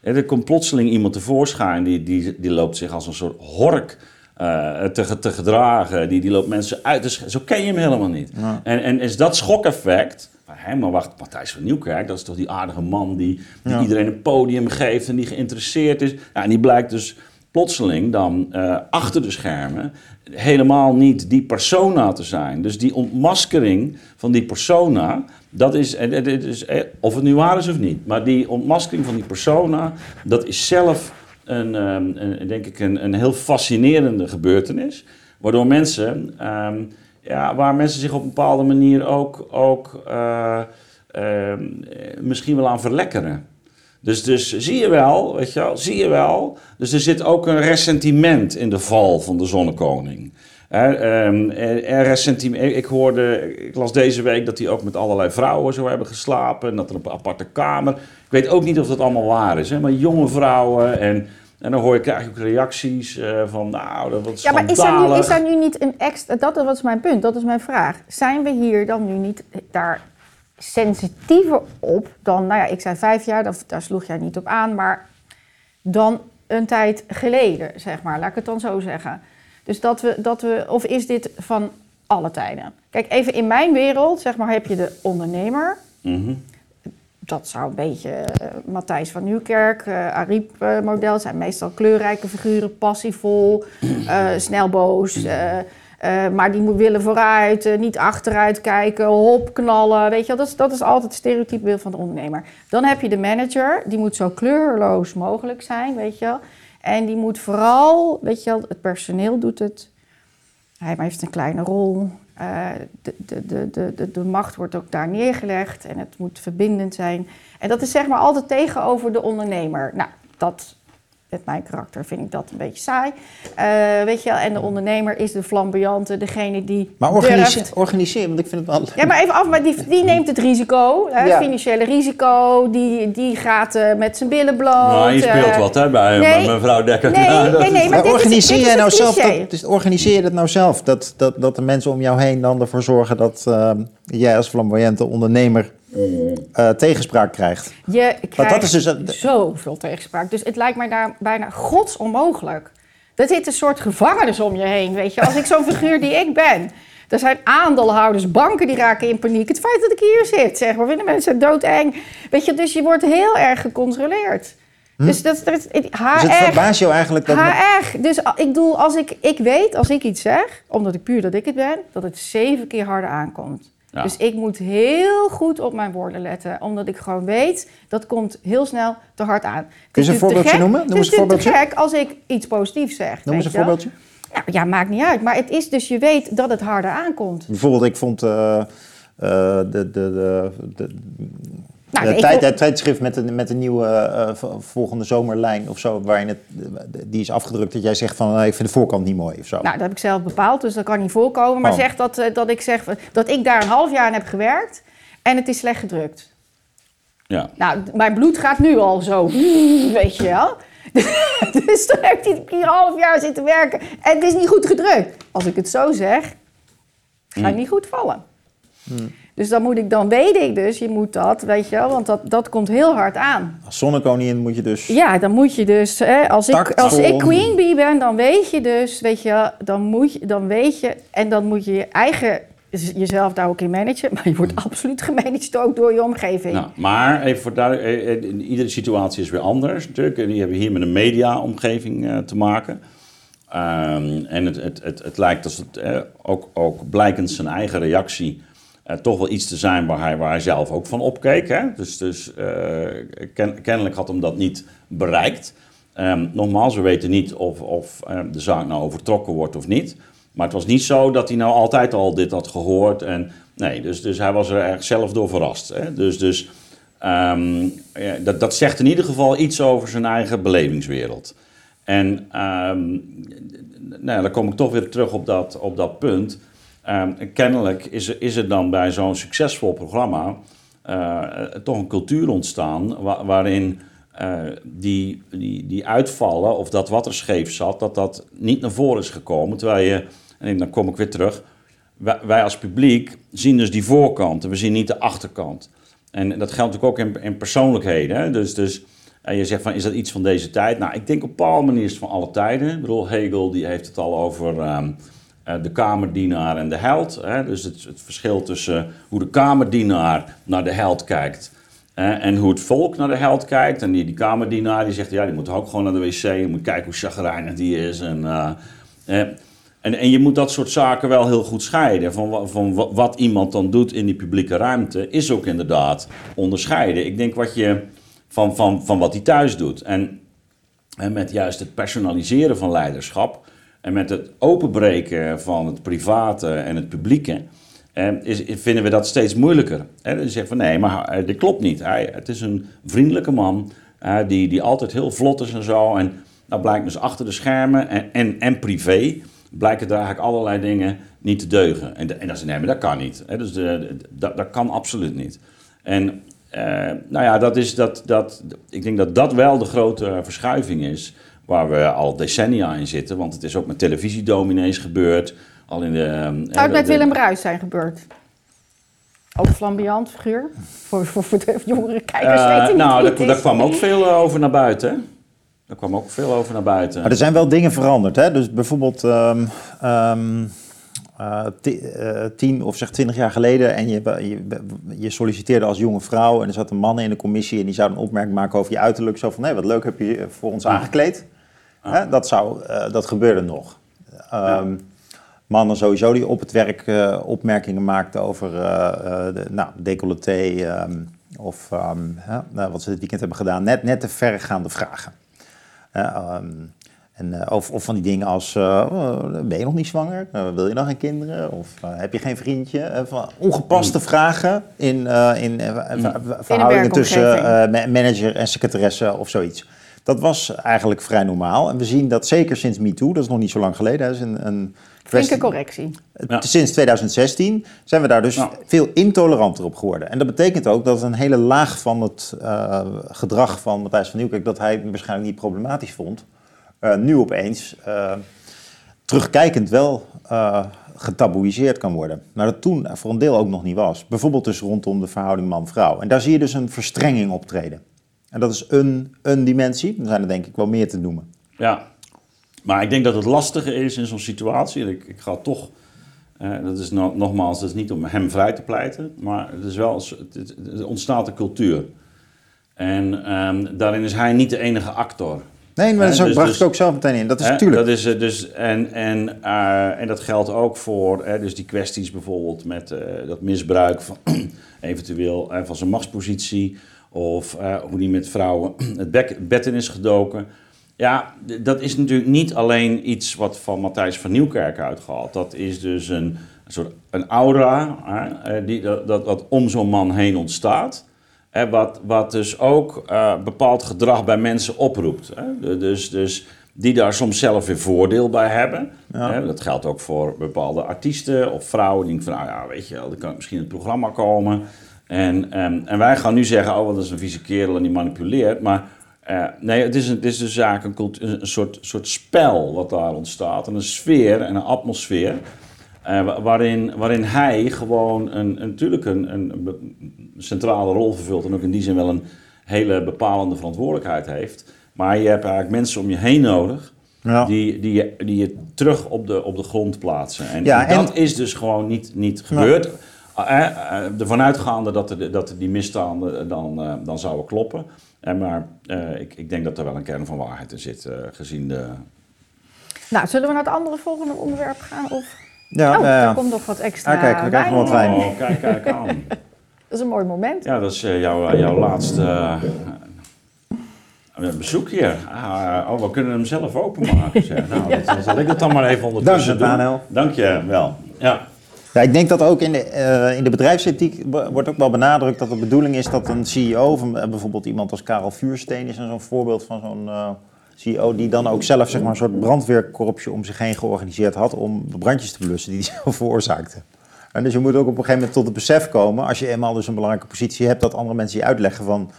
Er komt plotseling iemand tevoorschijn die, die, die loopt zich als een soort hork uh, te, te gedragen. Die, die loopt mensen uit. Dus zo ken je hem helemaal niet. En, en is dat schokeffect. Hé, maar wacht, Matthijs van Nieuwkerk, dat is toch die aardige man die, die iedereen een podium geeft en die geïnteresseerd is. Ja, en die blijkt dus plotseling dan uh, achter de schermen helemaal niet die persona te zijn. Dus die ontmaskering van die persona Dat is, het is, eh, of het nu waar is of niet, maar die ontmaskering van die persona, dat is zelf een, ehm, een, denk ik een, een heel fascinerende gebeurtenis. Waardoor mensen, ehm, ja, waar mensen zich op een bepaalde manier ook, ook eh, ehm, misschien wel aan verlekkeren. Dus, dus zie je wel, weet je wel, zie je wel. Dus er zit ook een ressentiment in de val van de zonnekoning. Ehm, ik hoorde, ik las deze week dat hij ook met allerlei vrouwen zo hebben geslapen. En dat er een aparte kamer. Ik weet ook niet of dat allemaal waar is, hè, maar jonge vrouwen en... En dan hoor je, krijg ook reacties uh, van, nou, dat was Ja, maar is er, nu, is er nu niet een extra... Dat was mijn punt, dat is mijn vraag. Zijn we hier dan nu niet daar sensitiever op dan... Nou ja, ik zei vijf jaar, daar, daar sloeg jij niet op aan, maar dan een tijd geleden, zeg maar. Laat ik het dan zo zeggen. Dus dat we, dat we, of is dit van alle tijden? Kijk, even in mijn wereld, zeg maar, heb je de ondernemer. Mhm. Dat zou een beetje uh, Matthijs van Nieuwkerk, uh, Ariep-model. zijn meestal kleurrijke figuren, passievol, uh, snel boos. maar die willen vooruit, niet achteruit kijken, hop, knallen. Weet je wel, dat is, dat is altijd het stereotype beeld van de ondernemer. Dan heb je de manager, die moet zo kleurloos mogelijk zijn, weet je wel. En die moet vooral, weet je wel, het personeel doet het. Hij heeft een kleine rol. Uh, de, de, de, de, de macht wordt ook daar neergelegd en het moet verbindend zijn. En dat is zeg maar altijd tegenover de ondernemer. Nou, dat met mijn karakter vind ik dat een beetje saai. Uh, weet je wel, en de ondernemer is de flamboyante, degene die. Maar organiseer, organiseer want ik vind het wel. Ja, maar even af, maar die, die neemt het risico, hè, financiële risico. Die, die gaat uh, met zijn billen bloot. Nou, je speelt uh, wat hè, bij nee, mevrouw Dekker. Nee, nee, nee, nee, maar, maar organiseer is, je nou zelf dat, dus organiseer je het nou zelf? Dat, dat, dat de mensen om jou heen dan ervoor zorgen dat jij als flamboyante ondernemer uh, tegenspraak krijgt. Je krijgt dat is dus een... zoveel tegenspraak. Dus het lijkt mij daar bijna gods onmogelijk. Er zit een soort gevangenis om je heen, weet je. Als ik zo'n figuur die ik ben... Er zijn aandeelhouders, banken die raken in paniek. Het feit dat ik hier zit, zeg maar, vinden mensen doodeng. Weet je, dus je wordt heel erg gecontroleerd. Hm? Dus dat, dat HR, dus het verbaast jou eigenlijk dat... HR, dus ik bedoel, als ik, ik weet, als ik iets zeg, omdat ik puur dat ik het ben, dat het zeven keer harder aankomt. Dus ik moet heel goed op mijn woorden letten, omdat ik gewoon weet dat komt heel snel te hard aan. Kun je een voorbeeldje noemen? Noem het is een te gek als ik iets positiefs zeg. Noem eens een voorbeeldje. Ja, ja, maakt niet uit. Maar het is dus, je weet dat het harder aankomt. Bijvoorbeeld, ik vond uh, uh, de, de, de, de nou, de tijd, het tijdschrift met een, met een nieuwe uh, volgende zomerlijn of zo, waarin het, die is afgedrukt dat jij zegt van ik vind de voorkant niet mooi of zo. Nou, dat heb ik zelf bepaald, dus dat kan niet voorkomen. Maar oh. zeg dat, uh, dat ik zeg dat ik daar een half jaar aan heb gewerkt en het is slecht gedrukt. Ja. Nou, mijn bloed gaat nu al zo, weet je wel. dus dan heb ik hier een half jaar zitten werken en het is niet goed gedrukt. Als ik het zo zeg, ga ik mm. niet goed vallen. Mm. Dus dan moet ik, dan weet ik dus, je moet dat, weet je wel, want dat, dat komt heel hard aan. Als zonnekoningin moet je dus... Ja, dan moet je dus, hè, als, ik, als ik queen bee ben, dan weet je dus, weet je, dan, moet je, dan weet je, en dan moet je je eigen jezelf daar ook in managen, maar je wordt absoluut gemanaged ook door je omgeving. Nou, maar even voor duidelijk, eh, eh, iedere situatie is weer anders natuurlijk. En die hebben hier met een media-omgeving uh, te maken. Um, en het, het, het, het, lijkt alsof het eh, ook, ook blijkend zijn eigen reactie uh, toch wel iets te zijn waar hij, waar hij zelf ook van opkeek. Hè? Dus, dus uh, kennelijk had hem dat niet bereikt. Um, nogmaals, we weten niet of, of um, de zaak nou overtrokken wordt of niet. Maar het was niet zo dat hij nou altijd al dit had gehoord. En, nee, dus, dus hij was er erg zelf door verrast. Hè? Dus, dus um, ja, dat, dat zegt in ieder geval iets over zijn eigen belevingswereld. En nou, dan kom ik toch weer terug op dat, op dat punt. Um, kennelijk is er, is er dan bij zo'n succesvol programma uh, toch een cultuur ontstaan waarin uh, die, die, die uitvallen of dat wat er scheef zat, dat dat niet naar voren is gekomen. Terwijl je, en dan kom ik weer terug, wij, als publiek zien dus die voorkant en we zien niet de achterkant. En dat geldt natuurlijk ook in, in persoonlijkheden. Dus, dus en je zegt van, is dat iets van deze tijd? Nou, ik denk op een bepaalde manier is van alle tijden. Ik bedoel, Hegel die heeft het al over... Um, eh, de kamerdienaar en de held. Hè? Dus het, het, verschil tussen hoe de kamerdienaar naar de held kijkt en hoe het volk naar de held kijkt. En die, die kamerdienaar die zegt, ja, die moet ook gewoon naar de wc. Je moet kijken hoe chagrijnig die is. En, uh, En, en je moet dat soort zaken wel heel goed scheiden. Van, van wa- wat iemand dan doet in die publieke ruimte, is ook inderdaad onderscheiden. Ik denk wat je van, van, van wat hij thuis doet. En, en met juist het personaliseren van leiderschap en met het openbreken van het private en het publieke. eh, Is, vinden we dat steeds moeilijker. Dus je zegt van nee, maar eh, dit klopt niet. Hij, het is een vriendelijke man eh, die, die altijd heel vlot is en zo. En nou blijkt dus achter de schermen en, en, en privé blijken er eigenlijk allerlei dingen niet te deugen. En, en dat is nee, maar dat kan niet. Dus dat, dat kan absoluut niet. En nou ja, dat is dat, dat, ik denk dat dat wel de grote verschuiving is. Waar we al decennia in zitten. Want het is ook met televisiedominees gebeurd. Al in de, eh, Zou het de- met de- Willem Bruis zijn gebeurd? Ook een flamboyant figuur? Voor, voor, voor de jongere kijkers weten niet nou, daar, kwam ook veel eh, over naar buiten. hè? Daar kwam ook veel over naar buiten. Maar er zijn wel dingen veranderd. Hè? Dus bijvoorbeeld ehm, ehm, eh, eh, tien of zeg twintig jaar geleden en je, je, je solliciteerde als jonge vrouw en er zat een man in de commissie en die zou een opmerking maken over je uiterlijk. Zo van, nee, wat leuk heb je voor ons aangekleed. Hè? Dat, zou, eh, dat gebeurde nog. Ehm, Mannen sowieso die op het werk eh, opmerkingen maakten over eh, eh, de, nou, decolleté ehm, of ehm, nou, wat ze dit weekend hebben gedaan. Net, net te verregaande vragen. Eh, en, eh, of, of van die dingen als, eh, oh, ben je nog niet zwanger? Eh, wil je nog geen kinderen? Of heb je geen vriendje? Van ongepaste vragen in, eh, in ver- verhoudingen tussen eh, manager en secretaresse of zoiets. Dat was eigenlijk vrij normaal. En we zien dat zeker sinds MeToo, dat is nog niet zo lang geleden, dat is een, een Flinke correctie. Ja. Sinds 2016 zijn we daar dus Ja. veel intoleranter op geworden. En dat betekent ook dat een hele laag van het eh, gedrag van Matthijs van Nieuwkerk, dat hij waarschijnlijk niet problematisch vond, nu opeens eh, terugkijkend wel eh getaboeiseerd kan worden. Maar dat toen voor een deel ook nog niet was. Bijvoorbeeld dus rondom de verhouding man-vrouw. En daar zie je dus een verstrenging optreden. En dat is een, een dimensie. Er zijn er denk ik wel meer te noemen. Ja, maar ik denk dat het lastige is in zo'n situatie. Ik, ik ga toch, eh, dat is no- nogmaals, dat is niet om hem vrij te pleiten, maar het is wel, het, het, ontstaat een cultuur. En ehm, daarin is hij niet de enige actor. Nee, maar zo dus- bracht dus- ik ook zelf meteen in. Dat is natuurlijk. Dat is, eh, dus, en, en, eh, en dat geldt ook voor hè, dus die kwesties bijvoorbeeld met eh, dat misbruik van eventueel van zijn machtspositie. Of hoe die met vrouwen het bek- bed in is gedoken. Ja, dat is natuurlijk niet alleen iets wat van Matthijs van Nieuwkerk uitgaat. Dat is dus een, een soort een aura die, dat, dat, wat om zo'n man heen ontstaat. Hè, wat, wat dus ook eh, bepaald gedrag bij mensen oproept. Hè? Dus, dus die daar soms zelf weer voordeel bij hebben. Ja. Hè? Dat geldt ook voor bepaalde artiesten of vrouwen. Die denken van, nou ja, weet je wel, dan kan ik misschien in het programma komen. En, ehm, en wij gaan nu zeggen, oh, wat is een vieze kerel en die manipuleert. Maar eh, nee, het is, een, het is dus eigenlijk een, een soort, soort spel wat daar ontstaat. En een sfeer en een atmosfeer. Eh, wa- waarin, waarin hij gewoon een, een, natuurlijk een, een centrale rol vervult. En ook in die zin wel een hele bepalende verantwoordelijkheid heeft. Maar je hebt eigenlijk mensen om je heen nodig. Ja. Die, die, je, die je terug op de, op de grond plaatsen. En, Ja, en dat en- is dus gewoon niet, niet gebeurd. Eh, eh, ervan uitgaande dat, er, dat er die misstanden dan, eh, dan zouden kloppen. Eh, maar eh, ik, ik denk dat er wel een kern van waarheid in zit, eh, gezien de... Nou, zullen we naar het andere volgende onderwerp gaan? Of... Ja, oh, ja, ja. er komt nog wat extra Ah, kijk, we krijgen nog wat wijn. Oh, kijk, kijk aan. Dat is een mooi moment. Ja, dat is eh, jouw, jouw laatste eh, bezoek hier. Ah, oh, we kunnen hem zelf openmaken. Zeg. Nou, dat, dan zal ik het dan maar even ondertussen Dank je, doen. Dank je wel. Ja. Ja, ik denk dat ook in de, eh, in de bedrijfsethiek wo- wordt ook wel benadrukt dat de bedoeling is dat een CEO, van eh, bijvoorbeeld iemand als Karel Vuursteen is een zo'n voorbeeld van zo'n eh, CEO die dan ook zelf zeg maar, een soort brandweerkorpsje om zich heen georganiseerd had om de brandjes te blussen die hij zelf veroorzaakte. En dus je moet ook op een gegeven moment tot het besef komen, als je eenmaal dus een belangrijke positie hebt, dat andere mensen je uitleggen van,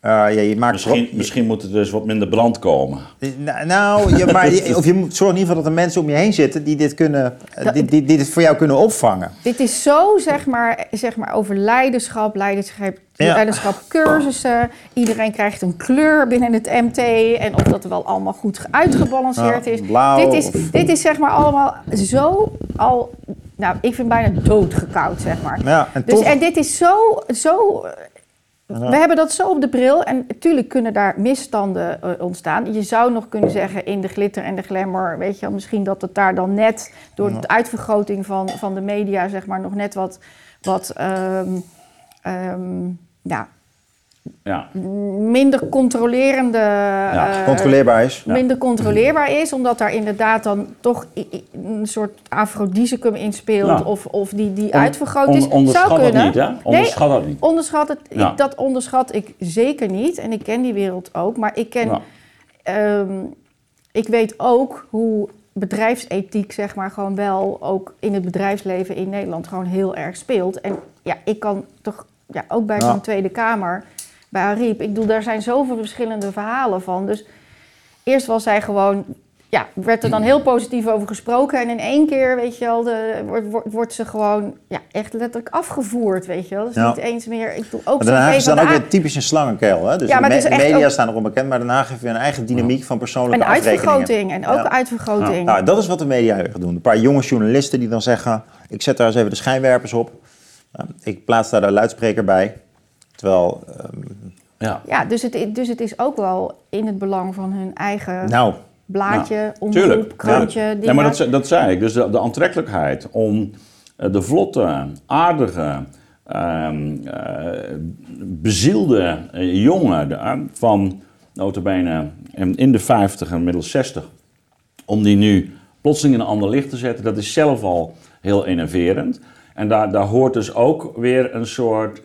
eh, ja, je maakt... Misschien, misschien moet er dus wat minder brand komen. Nou, Nou, je, maar, je- of je moet zorgen in ieder geval dat er mensen om je heen zitten die dit, kunnen, eh, Dat- dit, voor jou kunnen opvangen. Dit is zo, zeg maar, zeg maar over leiderschap, leiderschap, Ja. leiderschap cursussen. Iedereen krijgt een kleur binnen het MT. En of dat wel allemaal goed uitgebalanceerd Ja, is. blauw dit, is of- dit is zeg maar allemaal zo al... Nou, ik vind bijna doodgekoud, zeg maar. Ja, en Dus toch... en dit is zo, zo we hebben dat zo op de bril. En natuurlijk kunnen daar misstanden eh, ontstaan. Je zou nog kunnen zeggen in de glitter en de glamour, weet je wel, misschien dat het daar dan net door de uitvergroting van, van de media, zeg maar, nog net wat, wat ehm, ehm, ja, Ja. minder controlerende. Ja, eh, Controleerbaar is. minder controleerbaar is, omdat daar inderdaad dan toch een soort afrodisicum in speelt, Ja. of, of die, die On- uitvergroot is. on- onderschat Zou dat kunnen. niet, hè? Onderschat dat niet. Onderschat het, Ja. ik, dat onderschat ik zeker niet. En ik ken die wereld ook. Maar ik ken, Ja. ehm, ik weet ook hoe bedrijfsethiek, zeg maar, gewoon wel ook in het bedrijfsleven in Nederland gewoon heel erg speelt. En ja, ik kan toch ja, ook bij Ja. zo'n Tweede Kamer, bij Ariep, ik bedoel, daar zijn zoveel verschillende verhalen van. Dus eerst was zij gewoon, ja, werd er dan heel positief over gesproken. En in één keer, weet je wel, de, wordt, wordt, ze gewoon ja, echt letterlijk afgevoerd, weet je wel. Dus Ja. niet eens meer, ik bedoel, ook Maar Den Haag is dan ook weer typisch een slangenkeel. Hè? Dus Ja, de, maar me- de media ook- staan erom bekend, maar Den Haag heeft weer een eigen dynamiek van persoonlijke uitvergroting en ook Ja. uitvergroting. Nou, dat is wat de media heel erg doen. Een paar jonge journalisten die dan zeggen... ik zet daar eens even de schijnwerpers op. Ik plaats daar de luidspreker bij. Terwijl, ehm, Ja. Ja, dus het, dus het is ook wel in het belang van hun eigen nou, blaadje, omroep, krantje, Ja, maar dat, ze- dat zei ik. Dus de, de aantrekkelijkheid om eh, de vlotte, aardige, ehm, eh, bezielde eh, jongen de- van notabene in in de 50 en inmiddels 60, om die nu plotseling in een ander licht te zetten, dat is zelf al heel enerverend. En daar, daar hoort dus ook weer een soort,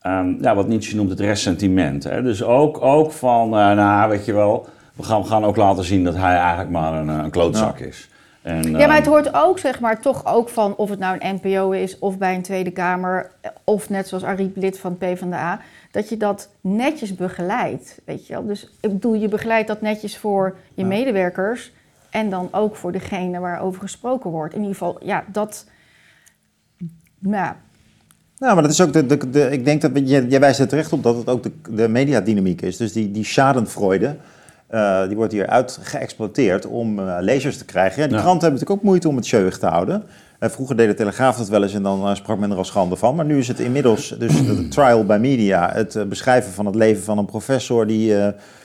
ehm, ja, wat Nietzsche noemt het ressentiment. Hè? Dus ook, ook van, eh, nou weet je wel, we gaan, we gaan ook laten zien dat hij eigenlijk maar een, eh, een klootzak is. En, Ja, maar het ehm, hoort ook, zeg maar, toch ook van of het nou een NPO is of bij een Tweede Kamer, of net zoals Ariep lid van PvdA, dat je dat netjes begeleidt, weet je wel. Dus ik bedoel, je begeleidt dat netjes voor je medewerkers en dan ook voor degene waarover gesproken wordt. In ieder geval, ja, dat, nou, Nou, maar dat is ook de, de, de- ik denk dat je, jij wijst er terecht op dat het ook de, de mediadynamiek is. Dus die, die schadenfreude, eh, die wordt hier geëxploiteerd om eh, lezers te krijgen. Ja, die Ja. kranten hebben natuurlijk ook moeite om het jeugd te houden. Eh, vroeger deed de Telegraaf dat wel eens en dan sprak men er als schande van. Maar nu is het inmiddels dus de trial by media, het beschrijven van het leven van een professor die,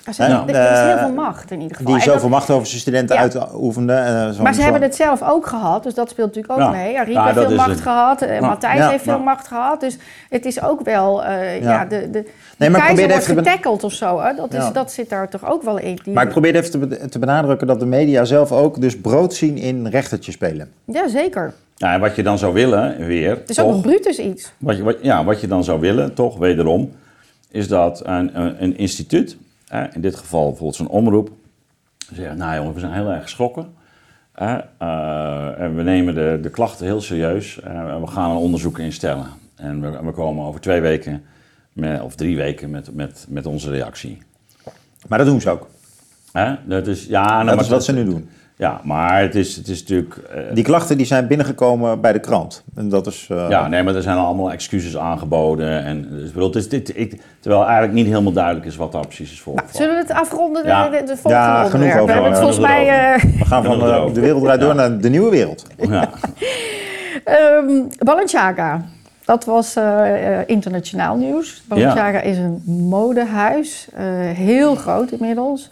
eh, er, er is heel Eh, veel macht in ieder geval. die dat- zoveel macht over zijn studenten Ja. uitoefende. eh, Maar ze hebben het zelf ook gehad, dus dat speelt natuurlijk ook Ja. mee. Ariep Ja, heeft veel macht het. gehad, eh. Matthijs Ja. heeft veel macht gehad. Dus het is ook wel, eh, ja. Ja. de, de, Nee, maar ik keizer probeer wordt even te ben- getackeld of zo. Hè? Dat, is, Ja. dat zit daar toch ook wel in. Die- Maar ik probeer even te, be- te benadrukken dat de media zelf ook dus brood zien in rechtertje spelen. Ja, zeker. ja, en wat je dan zou willen, weer, Het is ook nog Brutus iets. Wat je, wat, ja, wat je dan zou willen, toch wederom, is dat een, een, een instituut, in dit geval bijvoorbeeld zo'n omroep, zegt, nou jongen, we zijn heel erg geschrokken. eh, en we nemen de, de klachten heel serieus eh, en we gaan een onderzoek instellen. En we, we komen over twee weken, met, of drie weken, met, met, met onze reactie. Maar dat doen ze ook. Hè? Dat is, ja, nou, Dat is wat ze nu doen. Ja, maar het is, het is natuurlijk... eh, Die klachten die zijn binnengekomen bij de krant. En dat is... eh, Ja, nee, maar er zijn allemaal excuses aangeboden. En, dus, bedoel, het is dit, ik, terwijl eigenlijk niet helemaal duidelijk is wat daar precies is voor. Nou, zullen we het afronden, de, Ja. de, de volgende Ja, genoeg onderwerp? over, We het eh, volgens mij... eh We gaan van eh, de wereld draait door naar de nieuwe wereld. Ja. ehm, Balenciaga. Dat was eh, eh, internationaal nieuws. Balenciaga is een modehuis. eh, heel groot inmiddels.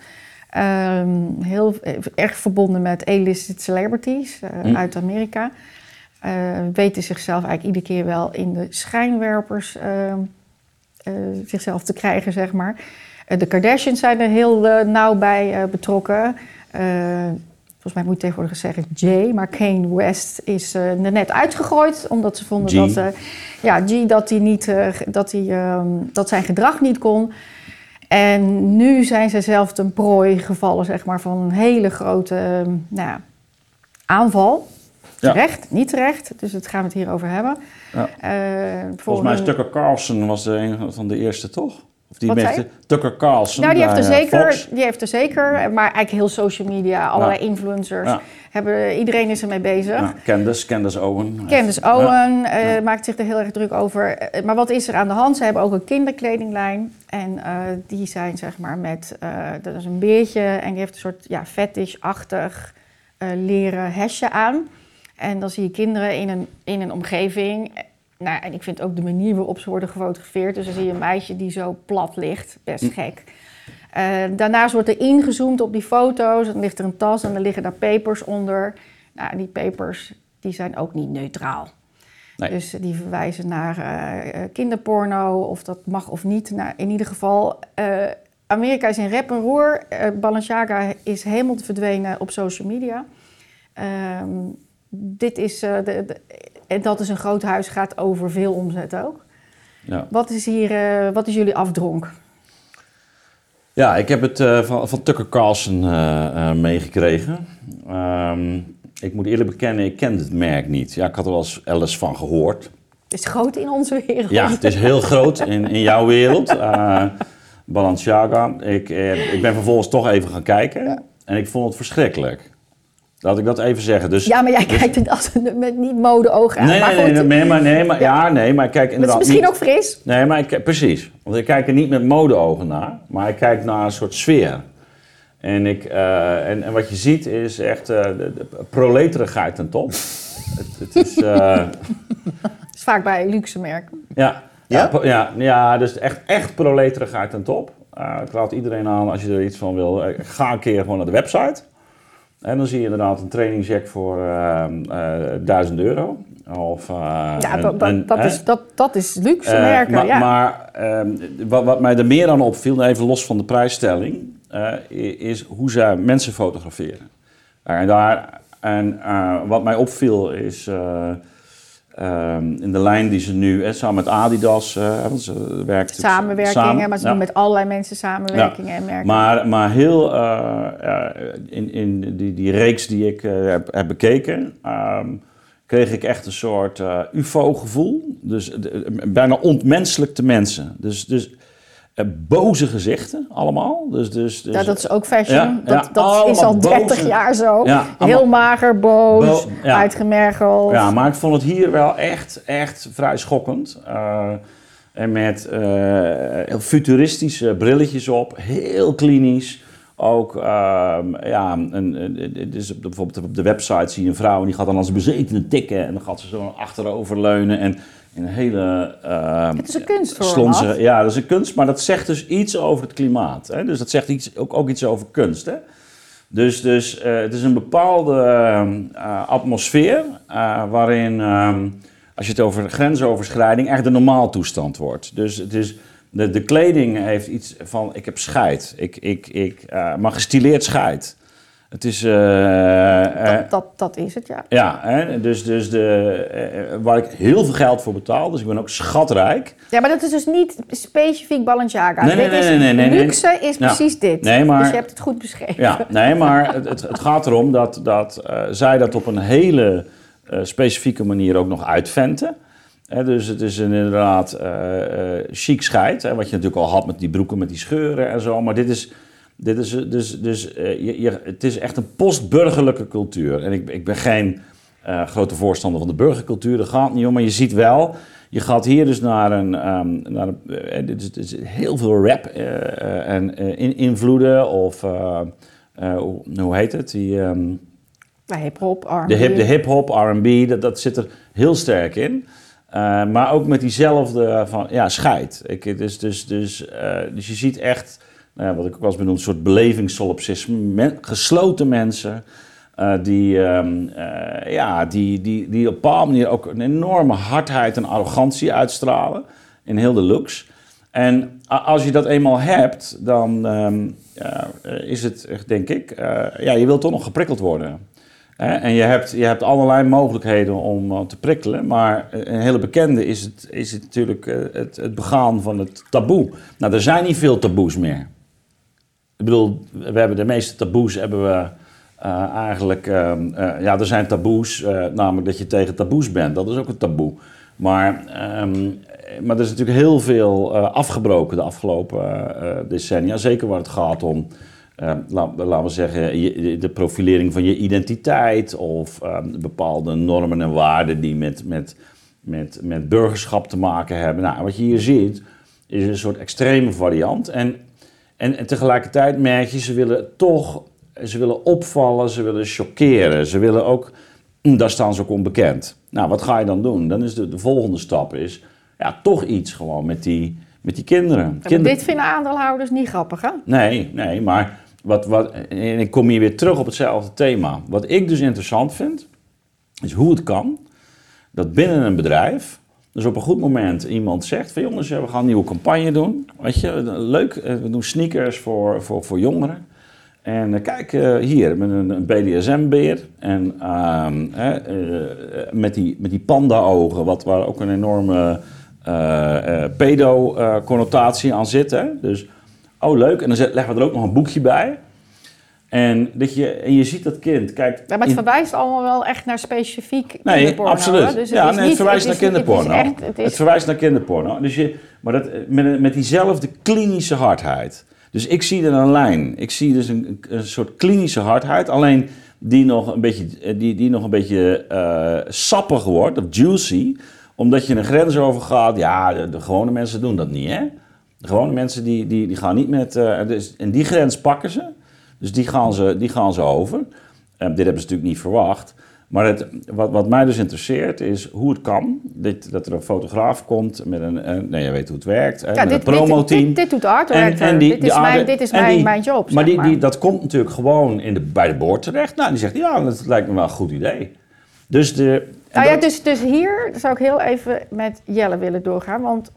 Ehm, heel erg verbonden met A-listed celebrities eh, Hm. uit Amerika. Eh, weten zichzelf eigenlijk iedere keer wel in de schijnwerpers ehm, eh, zichzelf te krijgen, zeg maar. De Kardashians zijn er heel nauw bij betrokken. Volgens mij moet je tegenwoordig zeggen Jay, maar Kane West is er net uitgegooid. Omdat ze vonden G. dat, ja, G, dat, hij niet, dat, hij, ehm, dat zijn gedrag niet kon. En nu zijn ze zelf ten prooi gevallen zeg maar, van een hele grote nou ja, aanval. Ja. Terecht, niet terecht. Dus het gaan we het hierover hebben. Ja. Eh, Volgens mij Tucker Carlson was de een van de eerste, toch? Of die meeste- Tucker Carlson. Nou, die heeft, er eh, zeker, Fox. die heeft er zeker, maar eigenlijk heel social media, allerlei influencers, Ja. hebben, iedereen is ermee bezig. Ja, Candace, Candace Owen. Candace. Owen eh, maakt zich er heel erg druk over. Eh, Maar wat is er aan de hand? Ze hebben ook een kinderkledinglijn. En die zijn zeg maar met, dat is een beertje en die heeft een soort ja, fetish-achtig leren hesje aan. En dan zie je kinderen in een, in een omgeving nou, en ik vind ook de manier waarop ze worden gefotografeerd. Dus dan zie je een meisje die zo plat ligt. Best Hm. gek. Eh, daarnaast wordt er ingezoomd op die foto's. Dan ligt er een tas en dan liggen daar papers onder. Nou, die papers die zijn ook niet neutraal. Nee. Dus die verwijzen naar eh, eh, kinderporno, of dat mag of niet. Nou, in ieder geval, Amerika is in rep en roer. Balenciaga is helemaal verdwenen op social media. Ehm, dit is, de, de- en dat is een groot huis, gaat over veel omzet ook. Ja. Wat is hier, eh, wat is jullie afdronk? Ja, ik heb het eh, van, van Tucker Carlson eh, meegekregen. Ehm, ik moet eerlijk bekennen, ik kende het merk niet. Ja, ik had er wel eens alles van gehoord. Het is groot in onze wereld. Ja, het is heel groot in, in jouw wereld. Balenciaga. Ik, ik ben vervolgens toch even gaan kijken. En ik vond het verschrikkelijk. Laat ik dat even zeggen. Dus, Ja, maar jij kijkt het als een, met niet mode-ogen aan. nee, maar nee, nee, nee, maar, nee, maar, ja, nee, maar ik kijk het is inderdaad misschien niet... ook fris. Nee, maar ik, precies. Want ik kijk er niet met modeogen naar, maar ik kijk naar een soort sfeer. En, ik, eh, en, en wat je ziet is echt eh, de, de proleterigheid ten top. het, het is, eh, Dat is vaak bij luxe merken. ja, Ja? ja? ja, ja, dus echt, echt proleterigheid ten top. Eh, ik raad iedereen aan, als je er iets van wil, ga een keer gewoon naar de website. En dan zie je inderdaad een trainingjack voor eh, eh, 1000 euro. Of, eh, Ja, een- dat, dat, een- dat, hè? is, dat, dat is luxe Eh, merken. maar ja. maar ehm, wat, wat mij er meer aan opviel, even los van de prijsstelling, is hoe zij mensen fotograferen. En daar, en wat mij opviel is eh, ehm, in de lijn die ze nu, samen met Adidas, want ze werkt Samenwerkingen, samen, maar ze ja. doen met allerlei mensen samenwerkingen en merken. Maar, maar heel eh, eh, in, in die, die reeks die ik heb, heb bekeken, ehm, kreeg ik echt een soort UFO-gevoel. Dus de- bijna ontmenselijkte mensen. Dus, dus boze gezichten allemaal. Dus, dus, dus, ja, dat is ook fashion. Ja, dat dat is al allemaal 30 boze- jaar zo. Heel mager, boos, Bo- ja. uitgemergeld. Ja, maar ik vond het hier wel echt, echt vrij schokkend. Eh, en met eh, futuristische brilletjes op, heel klinisch. Ook, ehm, ja, een, dus bijvoorbeeld op de website zie je een vrouw en die gaat dan als bezetene tikken. En dan gaat ze zo achterover leunen en in een hele... ehm, Het is een kunstvorm. Ja, dat is een kunst, maar dat zegt dus iets over het klimaat. Hè? Dus dat zegt iets, ook, ook iets over kunst. Hè? Dus, dus eh, het is een bepaalde ehm, eh, atmosfeer eh, waarin, ehm, als je het over grensoverschrijding, echt de normaaltoestand wordt. Dus het is, de, de kleding heeft iets van, ik heb scheid, ik, ik, ik, maar gestileerd scheid. Het is, eh, eh, Dat, dat, dat is het, ja. ja, hè? Dus, dus de, eh, waar ik heel veel geld voor betaal, dus ik ben ook schatrijk. Ja, maar dat is dus niet specifiek Balenciaga. Nee, nee, Dit nee, nee, nee, nee. luxe is Ja. precies dit. Nee, maar- Dus je hebt het goed beschreven. Ja, nee, maar het, het, het gaat erom dat, dat zij dat op een hele specifieke manier ook nog uitventen. Dus het is een, inderdaad eh eh, chic scheid, hè, wat je natuurlijk al had met die broeken met die scheuren en zo. Maar dit is, dit is dus, dus eh, je, je, het is echt een postburgerlijke cultuur. En ik, ik ben geen eh, grote voorstander van de burgercultuur, dat gaat niet om. Maar je ziet wel, je gaat hier dus naar een, ehm, naar een eh, dit is, heel veel rap en in, invloeden of... hoe, hoe heet het? Die, ehm, Bij hip-hop, R&B. de hip- de hip-hop, RB, dat, dat zit er heel sterk in. Maar ook met diezelfde van, ja, scheid. Ik, dus, dus, dus, dus je ziet echt, nou wat ik ook wel eens benoemd, een soort belevingssolipsisme. Gesloten mensen eh, die, ehm, eh, ja, die, die, die op een bepaalde manier ook een enorme hardheid en arrogantie uitstralen in heel de looks. En als je dat eenmaal hebt, dan ehm, eh, is het, denk ik, ja, je wilt toch nog geprikkeld worden. Hè? En je hebt, je hebt allerlei mogelijkheden om te prikkelen, maar een hele bekende is het, is het natuurlijk het, het begaan van het taboe. Nou, er zijn niet veel taboes meer. Ik bedoel, we hebben de meeste taboes hebben we eh, eigenlijk... ehm, eh, ja, er zijn taboes, eh, namelijk dat je tegen taboes bent. Dat is ook een taboe. Maar, ehm, maar er is natuurlijk heel veel afgebroken de afgelopen decennia. Zeker waar het gaat om, eh, la- laten we zeggen, de profilering van je identiteit... of ehm, bepaalde normen en waarden die met, met, met, met burgerschap te maken hebben. Nou, wat je hier ziet, is een soort extreme variant. En en, en tegelijkertijd merk je, ze willen toch, ze willen opvallen, ze willen chockeren. Ze willen ook Daar staan ze ook onbekend. Nou, wat ga je dan doen? Dan is de, de volgende stap is, ja, toch iets gewoon met die, met die kinderen. Kinder- dit vinden aandeelhouders niet grappig, hè? Nee, nee, maar wat, wat, en ik kom hier weer terug op hetzelfde thema. Wat ik dus interessant vind, is hoe het kan dat binnen een bedrijf, dus op een goed moment iemand zegt van jongens, we gaan een nieuwe campagne doen. Weet je, leuk, eh, we doen sneakers voor, voor, voor jongeren. En eh, kijk eh, hier, met een, BDSM-beer en ehm, eh, met die, met die panda-ogen, wat, waar ook een enorme eh, eh, pedo-connotatie aan zit. Hè? Dus, oh leuk, en dan leggen we er ook nog een boekje bij. En, dat je, en je ziet dat kind, kijk... Ja, maar het in- verwijst allemaal wel echt naar specifiek Nee, kinderporno, absoluut. hè? Dus ja, is nee, het verwijst naar kinderporno. Het, is echt, het Het is, verwijst naar kinderporno. Dus je, maar dat, met, met diezelfde klinische hardheid. Dus ik zie er een lijn. Ik zie dus een, een soort klinische hardheid. Alleen die nog een beetje, die, die nog een beetje eh, sappig wordt, of juicy. Omdat je een grens overgaat. Ja, de, de gewone mensen doen dat niet, hè? De gewone mensen die, die, die gaan niet met... eh, dus, en die grens pakken ze. Dus die gaan ze, die gaan ze over. Eh, dit hebben ze natuurlijk niet verwacht. Maar het, wat, wat mij dus interesseert is hoe het kan dat, dat er een fotograaf komt met een... eh, nee, je weet hoe het werkt. Hè, ja, met dit, een dit, promoteam. dit, dit doet art En- director. en die- dit, is aarde- mijn, dit is mijn, die- mijn job, Maar, zeg die, die, dat komt natuurlijk gewoon in de, bij de boord terecht. Nou, die zegt, ja, dat lijkt me wel een goed idee. Dus de... Nou ja, dat- dus, dus hier zou ik heel even met Jelle willen doorgaan. Want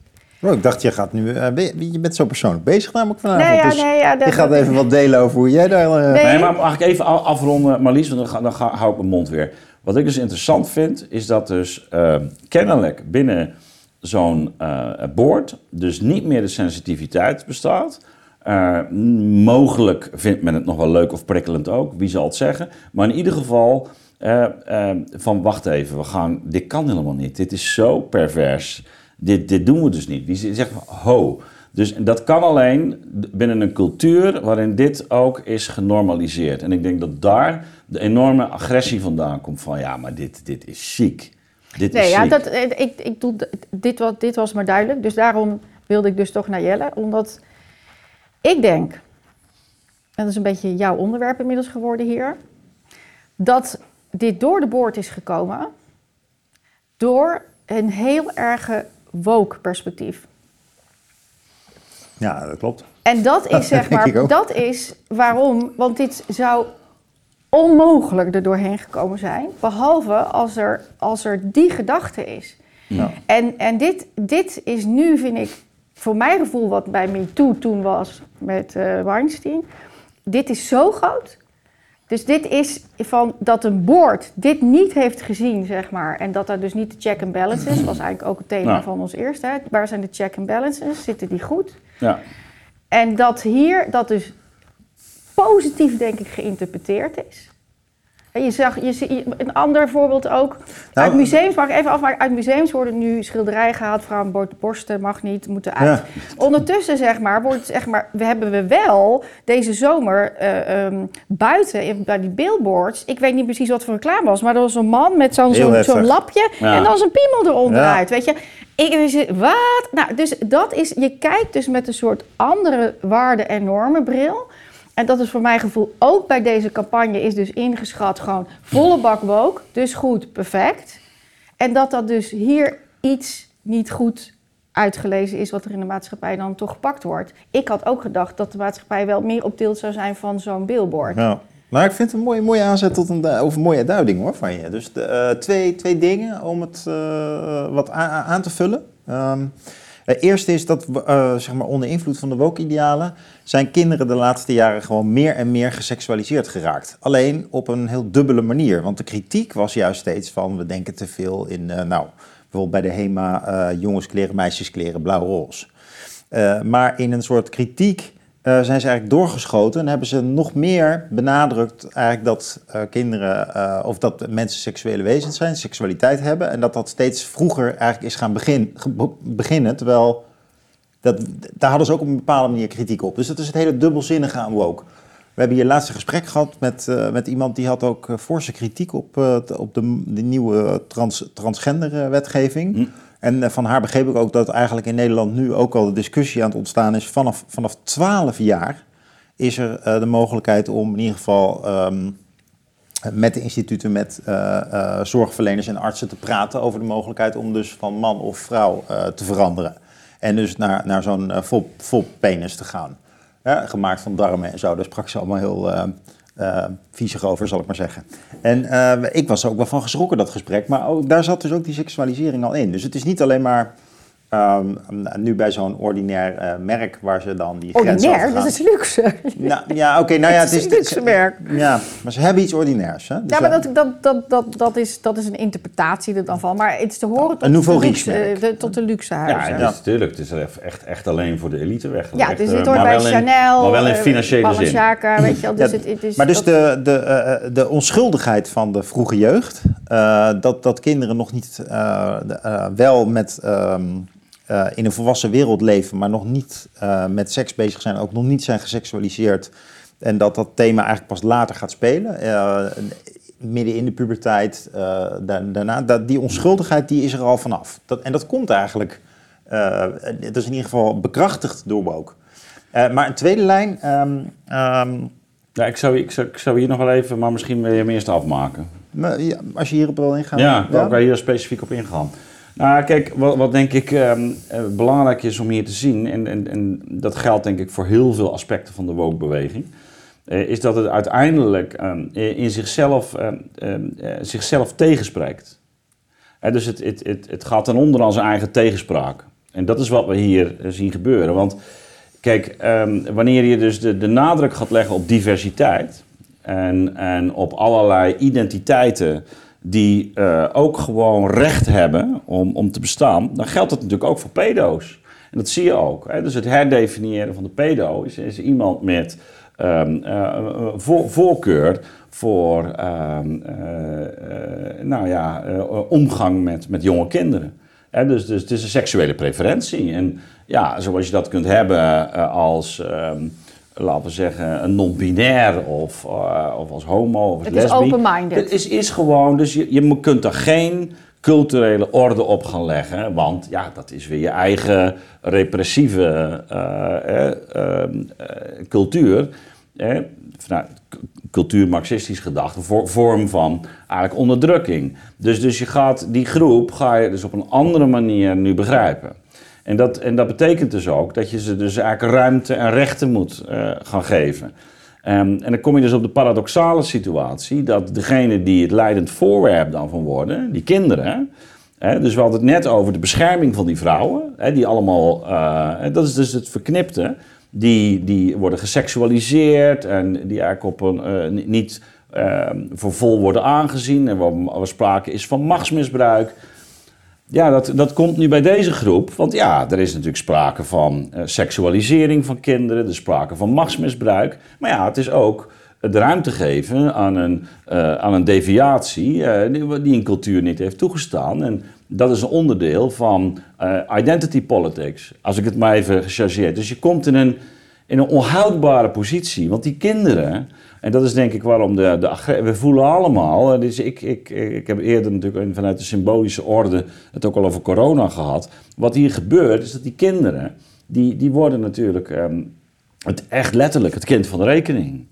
Oh, ik dacht, je, gaat nu, eh, ben je je bent zo persoonlijk bezig namelijk vanavond. Nee, ja, dus nee, ja, dat- je gaat even wat delen over hoe jij daar... eh, Nee. Nee, maar mag ik even afronden, Marlies, want dan, ga, dan ga, hou ik mijn mond weer. Wat ik dus interessant vind, is dat dus eh, kennelijk binnen zo'n eh board dus niet meer de sensitiviteit bestaat. Eh, mogelijk vindt men het nog wel leuk of prikkelend ook, wie zal het zeggen. Maar in ieder geval van wacht even, we gaan, dit kan helemaal niet. Dit is zo pervers. Dit, dit doen we dus niet. Die zegt ho. Dus dat kan alleen binnen een cultuur waarin dit ook is genormaliseerd. En ik denk dat daar de enorme agressie vandaan komt van ja, maar dit, dit is ziek. Dit nee, is ja, ziek. dat, eh, ik, ik doe, dit, was, dit was maar duidelijk. Dus daarom wilde ik dus toch naar Jelle. Omdat ik denk, en dat is een beetje jouw onderwerp inmiddels geworden hier, dat dit door de boord is gekomen door een heel erge woke perspectief. Ja, dat klopt. En dat is zeg maar, dat is waarom, want dit zou onmogelijk er doorheen gekomen zijn, behalve als er, als er die gedachte is. Ja. En, en dit, dit is nu, vind ik, voor mijn gevoel wat bij MeToo toen was met eh Weinstein, dit is zo groot. Dus dit is van dat een board dit niet heeft gezien, zeg maar. En dat er dus niet de check and balances, was eigenlijk ook het thema van ons eerste. Hè. Waar zijn de check and balances? Zitten die goed? Ja. En dat hier dat dus positief, denk ik, geïnterpreteerd is. Je zag, je, een ander voorbeeld ook. Nou, uit museums, mag ik even afmaken. Uit museums worden nu schilderijen gehaald. Vrouwenborsten mag niet, moeten uit. Ja. Ondertussen, zeg maar, wordt, zeg maar, we hebben we wel deze zomer eh, ehm, buiten in- bij die billboards. Ik weet niet precies wat voor reclame was, maar er was een man met zo'n lapje Ja. en dan zijn piemel eronderuit. Ja. Weet je, ik wat? Nou, dus dat is, je kijkt dus met een soort andere waarden en normenbril. En dat is voor mijn gevoel ook bij deze campagne is dus ingeschat gewoon volle bak woke. Dus goed, perfect. En dat dat dus hier iets niet goed uitgelezen is wat er in de maatschappij dan toch gepakt wordt. Ik had ook gedacht dat de maatschappij wel meer op tilt zou zijn van zo'n billboard. Nou, ik vind het een mooie, mooie aanzet tot een, of een mooie duiding hoor van je. Dus de, eh, twee, twee dingen om het eh, wat aan te vullen. Ehm het eerste is dat eh, zeg maar onder invloed van de woke-idealen zijn kinderen de laatste jaren gewoon meer en meer geseksualiseerd geraakt. Alleen op een heel dubbele manier. Want de kritiek was juist steeds van we denken te veel in, eh, nou, bijvoorbeeld bij de HEMA, eh jongenskleren, meisjeskleren, blauw-roze. Eh, maar in een soort kritiek eh, zijn ze eigenlijk doorgeschoten en hebben ze nog meer benadrukt eigenlijk dat eh, kinderen eh, of dat mensen seksuele wezens zijn, seksualiteit hebben en dat dat steeds vroeger eigenlijk is gaan begin, beginnen, terwijl dat, daar hadden ze ook op een bepaalde manier kritiek op. Dus dat is het hele dubbelzinnige aan. We hebben hier laatst een gesprek gehad met, met iemand die had ook forse kritiek op, op de, de nieuwe trans, transgender wetgeving. Hm. En eh, van haar begreep ik ook dat eigenlijk in Nederland nu ook al de discussie aan het ontstaan is. Vanaf, vanaf 12 jaar is er eh, de mogelijkheid om in ieder geval ehm, met de instituten, met eh, zorgverleners en artsen te praten over de mogelijkheid om dus van man of vrouw te veranderen. En dus naar, naar zo'n vol, penis te gaan. Gemaakt van darmen en zo. Daar sprak ze allemaal heel uh, uh, viezig over, zal ik maar zeggen. En ik was er ook wel van geschrokken, dat gesprek. Maar daar zat dus ook die seksualisering al in. Dus het is niet alleen maar Um, nu bij zo'n ordinair uh, merk waar ze dan die Ordinair? Dat is luxe. Nou, ja, oké. Okay, nou ja, het is een luxe merk. Ja, maar ze hebben iets ordinairs. Hè? Dus ja, maar dat, dat, dat, dat, dat, is, dat is een interpretatie er dan van. Maar het is te horen tot, een de luxe, de, tot de luxe huizen. Ja, natuurlijk. Het is echt, echt alleen voor de elite weggelegd. Ja, dus dit hoort bij Chanel. maar wel in financiële zin. Weet je wel. Dus het, het is, maar dus de, de, uh, de onschuldigheid van de vroege jeugd, uh, dat, dat kinderen nog niet uh, wel met... Um, uh, in een volwassen wereld leven, maar nog niet uh, met seks bezig zijn, ook nog niet zijn geseksualiseerd. En dat dat thema eigenlijk pas later gaat spelen. Uh, midden in de puberteit, daarna. Dat, die onschuldigheid die is er al vanaf. Dat, en dat komt eigenlijk, dat is in ieder geval bekrachtigd door Woke. maar een tweede lijn. Um, um, ja, ik, zou, ik, zou, ik zou hier nog wel even, maar misschien wil je hem eerst afmaken. Maar, ja, als je hierop wil ingaan. Ja, ja? kan hier specifiek op ingaan. Nou, kijk, wat, wat denk ik um, belangrijk is om hier te zien, en, en, en, dat geldt denk ik voor heel veel aspecten van de woke-beweging, uh, is dat het uiteindelijk um, in zichzelf, um, zichzelf tegenspreekt. Dus het, het, het, het gaat ten onder aan zijn eigen tegenspraak. En dat is wat we hier zien gebeuren. Want kijk, wanneer je dus de, de nadruk gaat leggen op diversiteit en, en op allerlei identiteiten die uh, ook gewoon recht hebben om, om te bestaan, dan geldt dat natuurlijk ook voor pedo's. En dat zie je ook. Hè? Dus het herdefiniëren van de pedo is, is iemand met um, uh, voor, voorkeur voor um, uh, nou ja, omgang met, met jonge kinderen. Hè? Dus, dus het is een seksuele preferentie. En ja, zoals je dat kunt hebben als. Um, laten we zeggen, een non-binair of, uh, of als homo of als Het is open-minded. Het is, is gewoon, dus je, je kunt er geen culturele orde op gaan leggen, want ja, dat is weer je eigen repressieve uh, uh, cultuur. Eh, vanuit cultuur marxistisch gedachte, vorm van eigenlijk onderdrukking. Dus, dus je gaat die groep ga je dus op een andere manier nu begrijpen. En dat, en dat betekent dus ook dat je ze dus eigenlijk ruimte en rechten moet uh, gaan geven. Um, en dan kom je dus op de paradoxale situatie dat degene die het leidend voorwerp dan van worden, die kinderen, hè, dus we hadden het net over de bescherming van die vrouwen, hè, die allemaal, uh, dat is dus het verknipte, die, die worden geseksualiseerd en die eigenlijk op een, uh, niet voor vol worden aangezien en waar, waar sprake is van machtsmisbruik. Ja, dat, dat komt nu bij deze groep. Want ja, er is natuurlijk sprake van uh, seksualisering van kinderen, er is sprake van machtsmisbruik. Maar ja, het is ook de ruimte geven aan een, uh, aan een deviatie die, die, een cultuur niet heeft toegestaan. En dat is een onderdeel van identity politics, als ik het maar even gechargeerd. Dus je komt in een, in een onhoudbare positie, want die kinderen en dat is denk ik waarom de, de we voelen allemaal, dus ik, ik, ik heb eerder natuurlijk vanuit de symbolische orde het ook al over corona gehad. Wat hier gebeurt is dat die kinderen, die, die worden natuurlijk um, het echt letterlijk het kind van de rekening.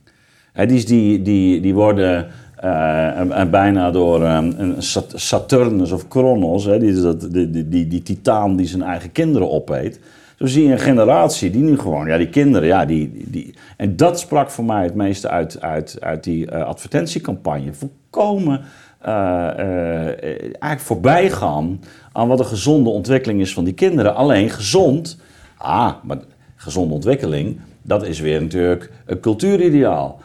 He, die, die, die, die worden uh, bijna door um, een Saturnus of Kronos, hè, die, die, die, die, die titaan die zijn eigen kinderen opeet. Zo zie je een generatie die nu gewoon, ja, die kinderen, ja, die. die en dat sprak voor mij het meeste uit, uit, uit die uh, advertentiecampagne. Volkomen uh, uh, eigenlijk voorbij gaan aan wat een gezonde ontwikkeling is van die kinderen. Alleen gezond, ah, maar gezonde ontwikkeling, dat is weer natuurlijk een cultuurideaal.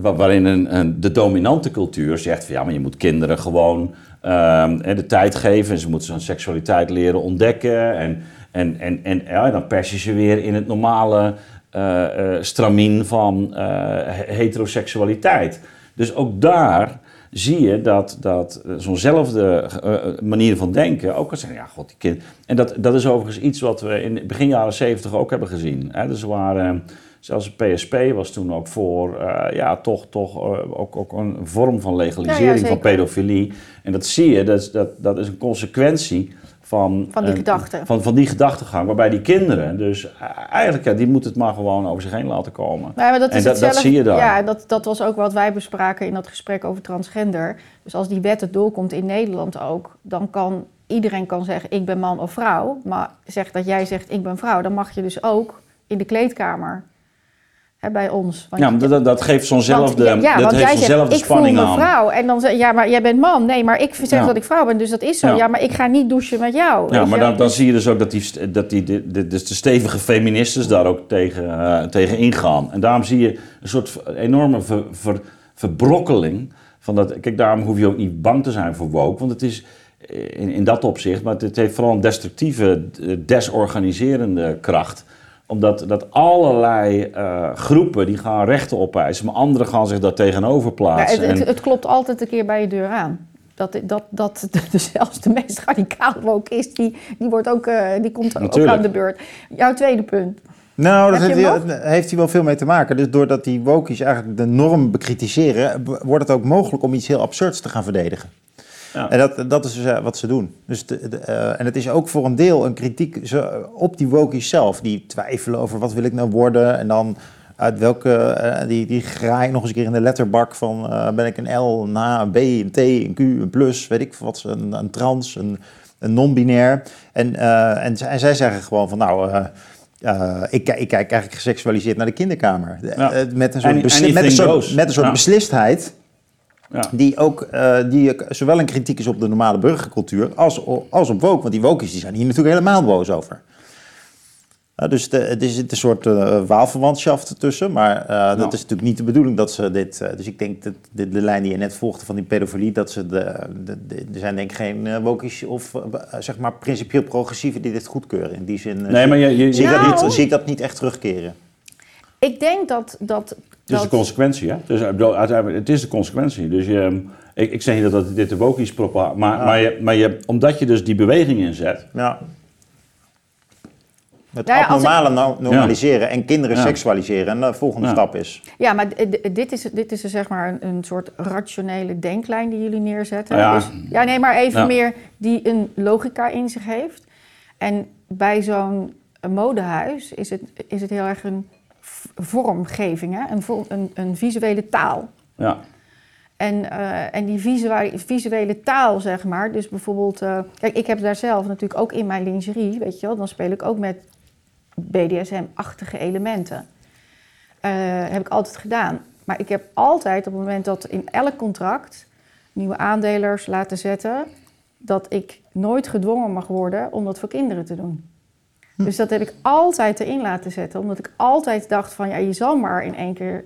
Waarin een, een, de dominante cultuur zegt van ja, maar je moet kinderen gewoon ehm, de tijd geven en ze moeten hun seksualiteit leren ontdekken. En en, en, en ja, dan pers je ze weer in het normale uh, uh, stramien van uh, heteroseksualiteit. Dus ook daar zie je dat, dat zo'nzelfde manier van denken ook kan zeggen, ja, god, die kind... En dat, dat is overigens iets wat we in begin jaren zeventig ook hebben gezien. Hè? Dus waren, zelfs PSP was toen ook voor, ja, toch, toch ook, ook een vorm van legalisering van pedofilie. En dat zie je, dat, dat, dat is een consequentie van, Van die eh, gedachten. Van, van die gedachtegang. Waarbij die kinderen, dus eh, eigenlijk, ja, die moeten het maar gewoon over zich heen laten komen. Maar dat is en dat, zie je dan. Ja, dat, dat was ook wat wij bespraken in dat gesprek over transgender. Dus als die wet het doorkomt in Nederland ook, dan kan iedereen kan zeggen ik ben man of vrouw. Maar zeg dat jij zegt ik ben vrouw, dan mag je dus ook in de kleedkamer. Hè, bij ons. Want Ja, dat, dat geeft zo'nzelfde, ja, ja, dat heeft ik voel spanning me aan. vrouw. En dan zeg ja, maar jij bent man. Nee, maar ik zeg Ja. dat ik vrouw ben, dus dat is zo. Ja. Maar ik ga niet douchen met jou. Ja, maar dan, dan zie je dus ook dat die, dat die de, de, dus de stevige feministes daar ook tegen, eh, tegen ingaan. En daarom zie je een soort enorme ver, ver- verbrokkeling. Van dat, kijk, daarom hoef je ook niet bang te zijn voor woke. Want het is eh, in, in dat opzicht, maar het heeft vooral een destructieve, eh, desorganiserende kracht omdat dat allerlei eh, groepen die gaan rechten opeisen, maar anderen gaan zich daar tegenover Ja, plaatsen. het, het, En- het klopt altijd een keer bij je deur aan. Dat, dat, dat dus zelfs de meest radicale woke is, die, die, wordt ook, eh, die komt ook aan de beurt. Jouw tweede punt. Nou, dat Heb heeft, hij- heeft hij wel veel mee te maken. Dus doordat die wokies eigenlijk de norm bekritiseren, wordt het ook mogelijk om iets heel absurds te gaan verdedigen. Ja. En dat, dat is dus, eh, wat ze doen. Dus de, de, eh, en het is ook voor een deel een kritiek op die wokies zelf. Die twijfelen over wat wil ik nou worden. En dan uit welke, eh, die, die graaien nog eens een keer in de letterbak van ben ik een L, een H, een B, een T, een Q, een plus, weet ik wat, een, een trans, een, een non-binair. En, en, zij zeggen gewoon van nou... ik, ik kijk eigenlijk geseksualiseerd naar de kinderkamer. Ja. Met een soort, Any- met een soort, met een soort Ja. beslistheid. Ja. Die ook eh, die zowel een kritiek is op de normale burgercultuur als, als op woke. Want die wokies die zijn hier natuurlijk helemaal boos over. Uh, dus de, het is een soort uh, waalverwantschaft ertussen. Maar uh, Nou. dat is natuurlijk niet de bedoeling dat ze dit... Uh, dus ik denk dat de, de lijn die je net volgde van die pedofilie... dat ze de, de, de- er zijn denk ik geen uh, wokies of uh, zeg maar principieel progressieven die dit goedkeuren. In die zin uh, Nee, zie, maar je, je, zie, ik Nou. dat niet, zie ik dat niet echt terugkeren. Ik denk dat... dat, is dat de consequentie, hè? Dus, ik bedoel, uiteindelijk, het is de consequentie. Dus je, ik, ik zeg niet dat, dit de wokies propageert, maar, maar, je, maar je, omdat je dus die beweging inzet... Ja. Het Nou ja, ik- abnormale no- normaliseren en kinderen Ja. seksualiseren. En de volgende Ja. stap is... Ja, maar dit is, dit is zeg maar een, een soort rationele denklijn die jullie neerzetten. Ja. Dus, ja nee, maar even Ja. meer die een logica in zich heeft. En bij zo'n modehuis is het, is het heel erg een vormgeving, hè? Een, een, een visuele taal. Ja, En, eh, en die visuele, visuele taal, zeg maar. Dus bijvoorbeeld, eh, kijk, ik heb daar zelf natuurlijk ook in mijn lingerie, weet je wel, dan speel ik ook met BDSM-achtige elementen. Eh, heb ik altijd gedaan. Maar ik heb altijd op het moment dat in elk contract nieuwe aandelers laten zetten, dat ik nooit gedwongen mag worden om dat voor kinderen te doen. Dus dat heb ik altijd erin laten zetten, omdat ik altijd dacht van ja, je zal maar in één keer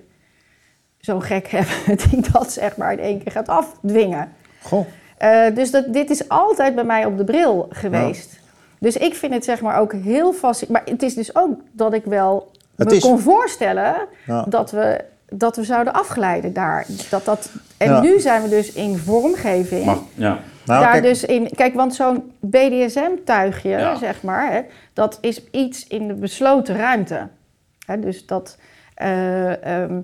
zo'n gek hebben die dat zeg maar in één keer gaat afdwingen. Goh. Eh, dus dat, dit is altijd bij mij op de bril geweest. Dus ik vind het zeg maar ook heel fascinerend. Maar het is dus ook dat ik wel Het me is- kon voorstellen Ja. dat, we, dat we zouden afglijden daar. Dat, dat, en Ja. nu zijn we dus in vormgeving. maar, ja. Nou, daar kijk, dus in, kijk, want zo'n BDSM-tuigje, Ja. zeg maar, hè, dat is iets in de besloten ruimte. Hè, dus dat. eh, ehm,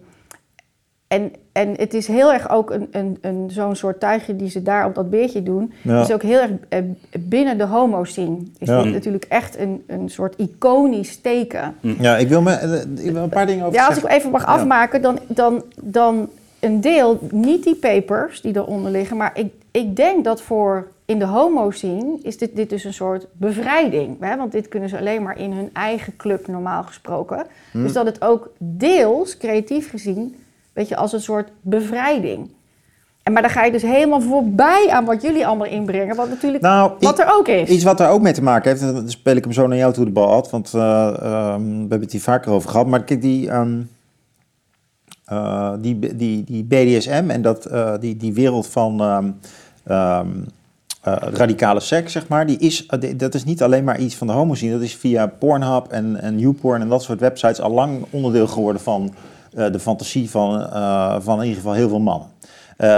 en, en het is heel erg ook een, een, een, zo'n soort tuigje die ze daar op dat beertje doen. Ja. Is ook heel erg eh, binnen de homo-scene. Is Ja. dit natuurlijk echt een, een soort iconisch teken. Ja, ik wil, me, eh, ik wil een paar dingen over Ja, als ik even mag Ja. afmaken, dan, dan, dan een deel, niet die papers die eronder liggen, maar ik, ik denk dat voor in de homo-scene is dit, dit dus een soort bevrijding. Hè? Want dit kunnen ze alleen maar in hun eigen club normaal gesproken. Hm. Dus dat het ook deels, creatief gezien, weet je, als een soort bevrijding. En maar dan ga je dus helemaal voorbij aan wat jullie allemaal inbrengen, wat natuurlijk Nou, wat er ook is. Iets wat daar ook mee te maken heeft, en dan speel ik hem zo naar jou toe de bal had, want eh, ehm, we hebben het hier vaker over gehad. Maar kijk, die, ehm, eh, die, die, die BDSM en dat, eh, die, die wereld van ehm, ehm, eh, radicale seks, zeg maar, die is, dat is niet alleen maar iets van de homo Dat is via Pornhub en, en YouPorn en dat soort websites al lang onderdeel geworden van de fantasie van, van in ieder geval heel veel mannen.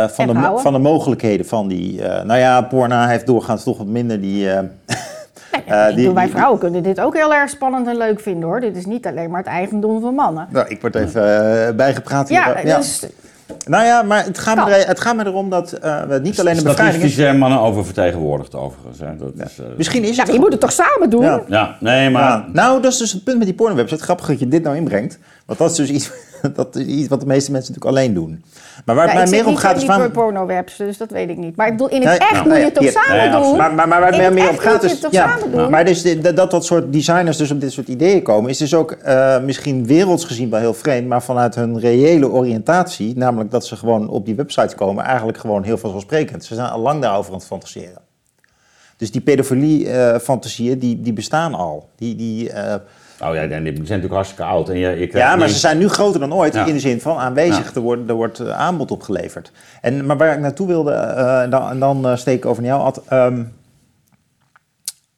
Van, de, van de mogelijkheden van die. nou ja, porna heeft doorgaans toch wat minder die. eh, die- wij die- vrouwen kunnen dit ook heel erg spannend en leuk vinden hoor. Dit is niet alleen maar het eigendom van mannen. Nou, ik word even eh, bijgepraat. Ja, hier. dus Nou ja, maar het gaat, me, het gaat me erom dat eh, we niet alleen de bevrijding Statistisch is. zijn mannen oververtegenwoordigd overigens. Hè. Dat is, eh, Misschien is Ja, het je moet het toch samen doen? Ja. Ja, nee, maar... Ja, nou, dat is dus het punt met die pornowebsite. Grappig dat je dit nou inbrengt. Want dat is dus iets, dat is iets wat de meeste mensen natuurlijk alleen doen. Maar waar Ja, het mij meer om gaat is porno-webs, dus dat weet ik niet. Maar ik bedoel, in het Nee, echt nou, moet je het toch samen nee, doen? Maar, maar, maar waar het mij meer om gaat is... ja? Maar dus de- dat dat soort designers dus op dit soort ideeën komen... is dus ook eh, misschien werelds gezien wel heel vreemd... maar vanuit hun reële oriëntatie... namelijk dat ze gewoon op die websites komen... eigenlijk gewoon heel vanzelfsprekend. Ze zijn al lang daarover aan het fantaseren. Dus die pedofilie-fantasieën, die, die bestaan al. Die, die, eh, Oh ja, en die zijn natuurlijk hartstikke oud. En je, je krijgt ja, maar ze zijn nu groter dan ooit Ja. in de zin van aanwezig. Ja. Er, wordt, er wordt eh, aanbod opgeleverd. En, maar waar ik naartoe wilde, eh, en dan, en dan eh, steek ik over naar jou, Ad, ehm,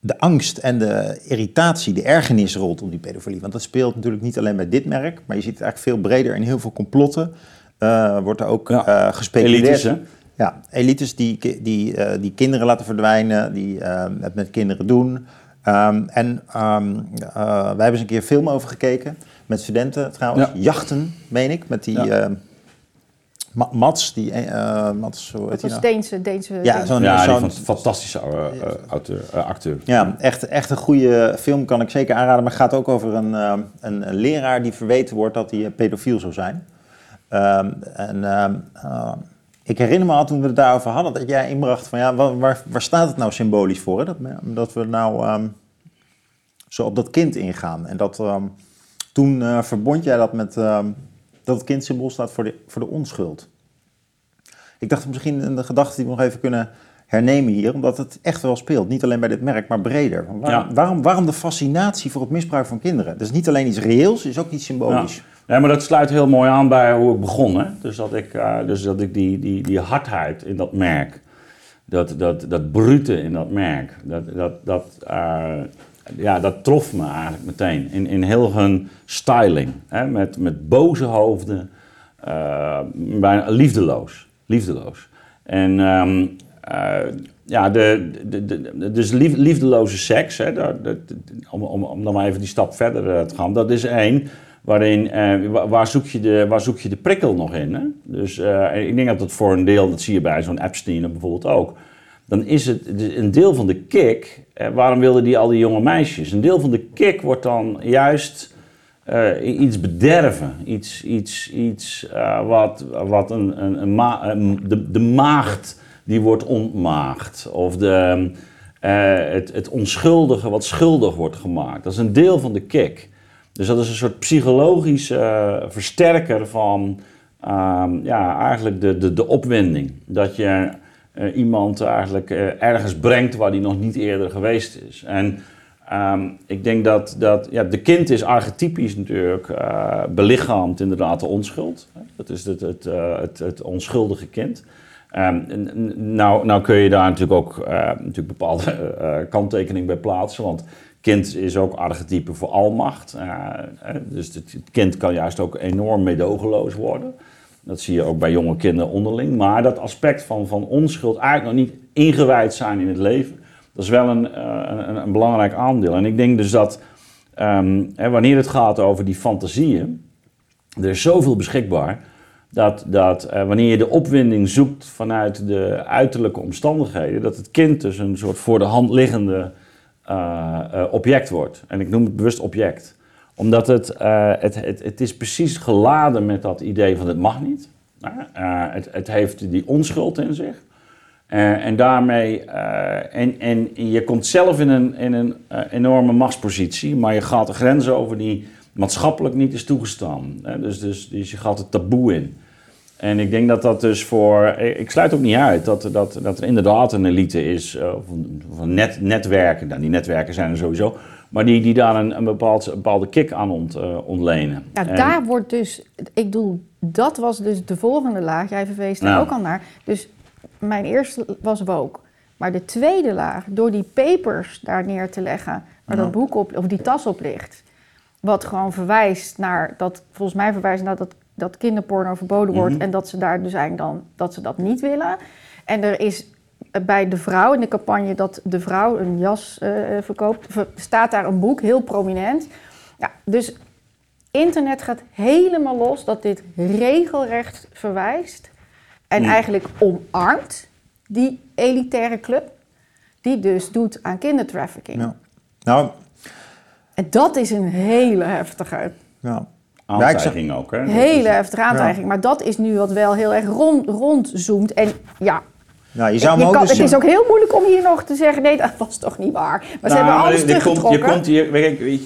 de angst en de irritatie, de ergernis rondom die pedofilie. Want dat speelt natuurlijk niet alleen bij dit merk, maar je ziet het eigenlijk veel breder in heel veel complotten. eh, wordt er ook Ja. gespeculeerd. Elites, hè? Ja, elites die, die, die kinderen laten verdwijnen, die het met kinderen doen. Ehm, en ehm, eh, wij hebben eens een keer een film over gekeken, met studenten trouwens. Ja. Jachten, meen ik, met die Ja. eh, Ma- Mats, die, eh Mats, hoe heet Dat die was nou? Deense, Deense... Ja, zo'n- Ja, van fantastische auteur, acteur. Ja, echt, echt een goede film kan ik zeker aanraden. Maar het gaat ook over een, een, een leraar die verweten wordt dat hij pedofiel zou zijn. Ehm, en ehm, ik herinner me al toen we het daarover hadden dat jij inbracht van ja, waar, waar, staat het nou symbolisch voor? Hè? Dat, dat we nou ehm, zo op dat kind ingaan. En dat ehm, toen eh, verbond jij dat met ehm, dat het kind symbool staat voor de, voor de onschuld. Ik dacht misschien een gedachte die we nog even kunnen hernemen hier, omdat het echt wel speelt. Niet alleen bij dit merk, maar breder. Waarom, Ja. waarom, waarom de fascinatie voor het misbruik van kinderen? Dat is niet alleen iets reëels, het is ook iets symbolisch. Ja. Ja, maar dat sluit heel mooi aan bij hoe ik begon. Dus dat ik, eh, dus dat ik die, die, die hardheid in dat merk, dat, dat, dat brute in dat merk, dat, dat, dat, eh, ja, dat trof me eigenlijk meteen. In, in heel hun styling. Hè? Met, met boze hoofden, eh, bijna liefdeloos. Liefdeloos. En ehm, eh, ja, de, de, de, dus lief, liefdeloze seks, hè, om, om, om dan maar even die stap verder te gaan, dat is één waarin, eh, wa- waar, zoek je de, waar zoek je de prikkel nog in? Hè? Dus eh, ik denk dat het voor een deel, dat zie je bij zo'n Epstein bijvoorbeeld ook, dan is het een deel van de kick, eh, waarom wilden die al die jonge meisjes? Een deel van de kick wordt dan juist eh, iets bederven, iets, iets, iets wat, wat een, een, ma- de, de maagd die wordt ontmaagd, of de, het, het onschuldige wat schuldig wordt gemaakt. Dat is een deel van de kick. Dus dat is een soort psychologische eh, versterker van ehm, ja, eigenlijk de, de, de opwinding. Dat je eh, iemand eigenlijk eh, ergens brengt waar die nog niet eerder geweest is. En ehm, ik denk dat, dat ja, de kind is archetypisch natuurlijk eh, belichaamd inderdaad de onschuld. Dat is het, het, het, het onschuldige kind. En nou, nou kun je daar natuurlijk ook eh, natuurlijk bepaalde kanttekening bij plaatsen, want kind is ook archetype voor almacht. Dus het, kind kan juist ook enorm meedogenloos worden. Dat zie je ook bij jonge kinderen onderling. Maar dat aspect van, van onschuld, eigenlijk nog niet ingewijd zijn in het leven, dat is wel een, eh, een, een belangrijk aandeel. En ik denk dus dat ehm, wanneer het gaat over die fantasieën, er is zoveel beschikbaar. Dat, dat eh, wanneer je de opwinding zoekt vanuit de uiterlijke omstandigheden, dat het kind dus een soort voor de hand liggende object wordt. En ik noem het bewust object. Omdat het, eh, het, het, het is precies geladen met dat idee van het mag niet. Eh, eh, het, het heeft die onschuld in zich. Eh, en daarmee, eh, en, en je komt zelf in een, in een eh, enorme machtspositie, maar je gaat de grens over die maatschappelijk niet is toegestaan. Dus, dus, dus je gaat het taboe in. En ik denk dat dat dus voor. Ik sluit ook niet uit dat, dat, dat er inderdaad een elite is eh, van, van net, netwerken. Nou, die netwerken zijn er sowieso. Maar die, die daar een, een, bepaald, een bepaalde kick aan ont, eh, ontlenen. Ja, En- daar wordt dus, ik bedoel, dat was dus de volgende laag. Jij verwees daar Ja. ook al naar. Dus mijn eerste was woke. Maar de tweede laag, door die papers daar neer te leggen, waar dat boek op, of die tas op ligt, wat gewoon verwijst naar dat, volgens mij verwijst naar dat, dat kinderporno verboden wordt Mhm. en dat ze daar dus eigenlijk dan, dat ze dat niet willen. En er is bij de vrouw in de campagne dat de vrouw een jas eh, verkoopt, ver- staat daar een boek, heel prominent. Ja, dus internet gaat helemaal los dat dit regelrecht verwijst en Hmm. eigenlijk omarmt die elitaire club die dus doet aan kindertrafficking. Ja. Nou, En dat is een hele heftige, ja. Aantijging ook, hè? Hele heftige aantijging. Maar dat is nu wat wel heel erg rond, rondzoomt. En ja, Nou, je zou je kan, het is ook heel moeilijk om hier nog te zeggen... nee, dat was toch niet waar. Maar ze Nou, hebben alles je- komt, je, komt hier,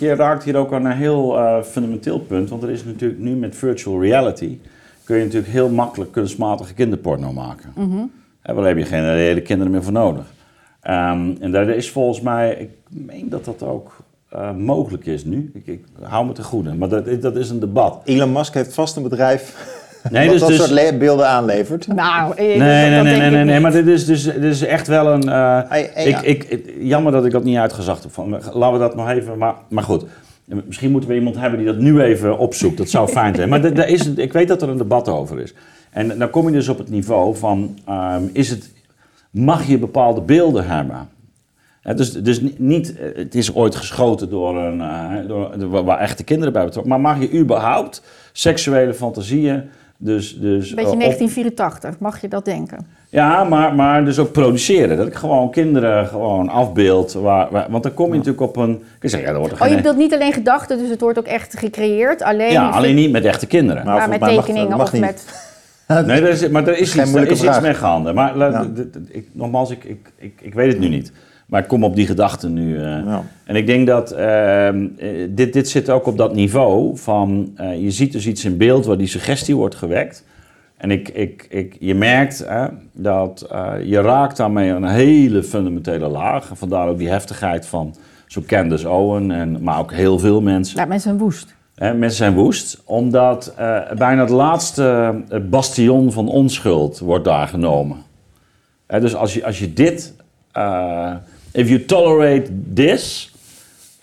je, raakt hier ook aan een heel eh, fundamenteel punt. Want er is natuurlijk nu met virtual reality... kun je natuurlijk heel makkelijk kunstmatige kinderporno maken. Mhm. En daar heb je geen reële kinderen meer voor nodig. Ehm, en daar is volgens mij... Ik meen dat dat ook eh, mogelijk is nu. Ik, ik hou me te goede. Maar dat, dat is een debat. Elon Musk heeft vast een bedrijf Nee, dat dus, dat dus, soort beelden aanlevert. Nou, Nee, dat- nee, dat nee, denk nee, ik nee, nee, maar dit is, dus, dit is echt wel een... eh, ik, ja. ik, jammer dat ik dat niet uitgezocht heb. Van, laten we dat nog even... Maar, maar goed, misschien moeten we iemand hebben die dat nu even opzoekt. Dat zou fijn zijn. Maar da- daar is, ik weet dat er een debat over is. En dan kom je dus op het niveau van... ehm, is het, mag je bepaalde beelden hebben? Dus, dus ni- niet, eh, het is ooit geschoten door een, eh, door, door- waar echte kinderen bij betrokken. Maar mag je überhaupt seksuele fantasieën... Dus, dus, Een beetje eh, op- 1984, mag je dat denken? ja, maar, maar dus ook produceren. Dat ik gewoon kinderen gewoon afbeeld. Waar, waar- want dan kom je natuurlijk op een... Ik zeg, ja, er wordt er Oh, je bedoelt niet alleen gedachten, dus het wordt ook echt gecreëerd. Alleen, ja, alleen niet met echte kinderen. Maar met mag- tekeningen mag of niet. met... nee, er is, maar er is, Geen iets, er is iets mee gaande. Maar Ja. ik, nogmaals, ik, ik, ik, ik weet het nu niet. Maar ik kom op die gedachten nu. eh. Ja. En ik denk dat ehm, eh, dit, dit zit ook op dat niveau van... eh, je ziet dus iets in beeld waar die suggestie wordt gewekt. En ik, ik, ik, je merkt hè, dat eh, je raakt daarmee een hele fundamentele laag. En vandaar ook die heftigheid van zo'n Candace Owen, en, maar ook heel veel mensen. Ja, mensen zijn woest. Hè, mensen zijn woest, omdat eh, bijna het laatste bastion van onschuld wordt daar genomen. Hè, dus als je, als je dit, eh, if you tolerate this,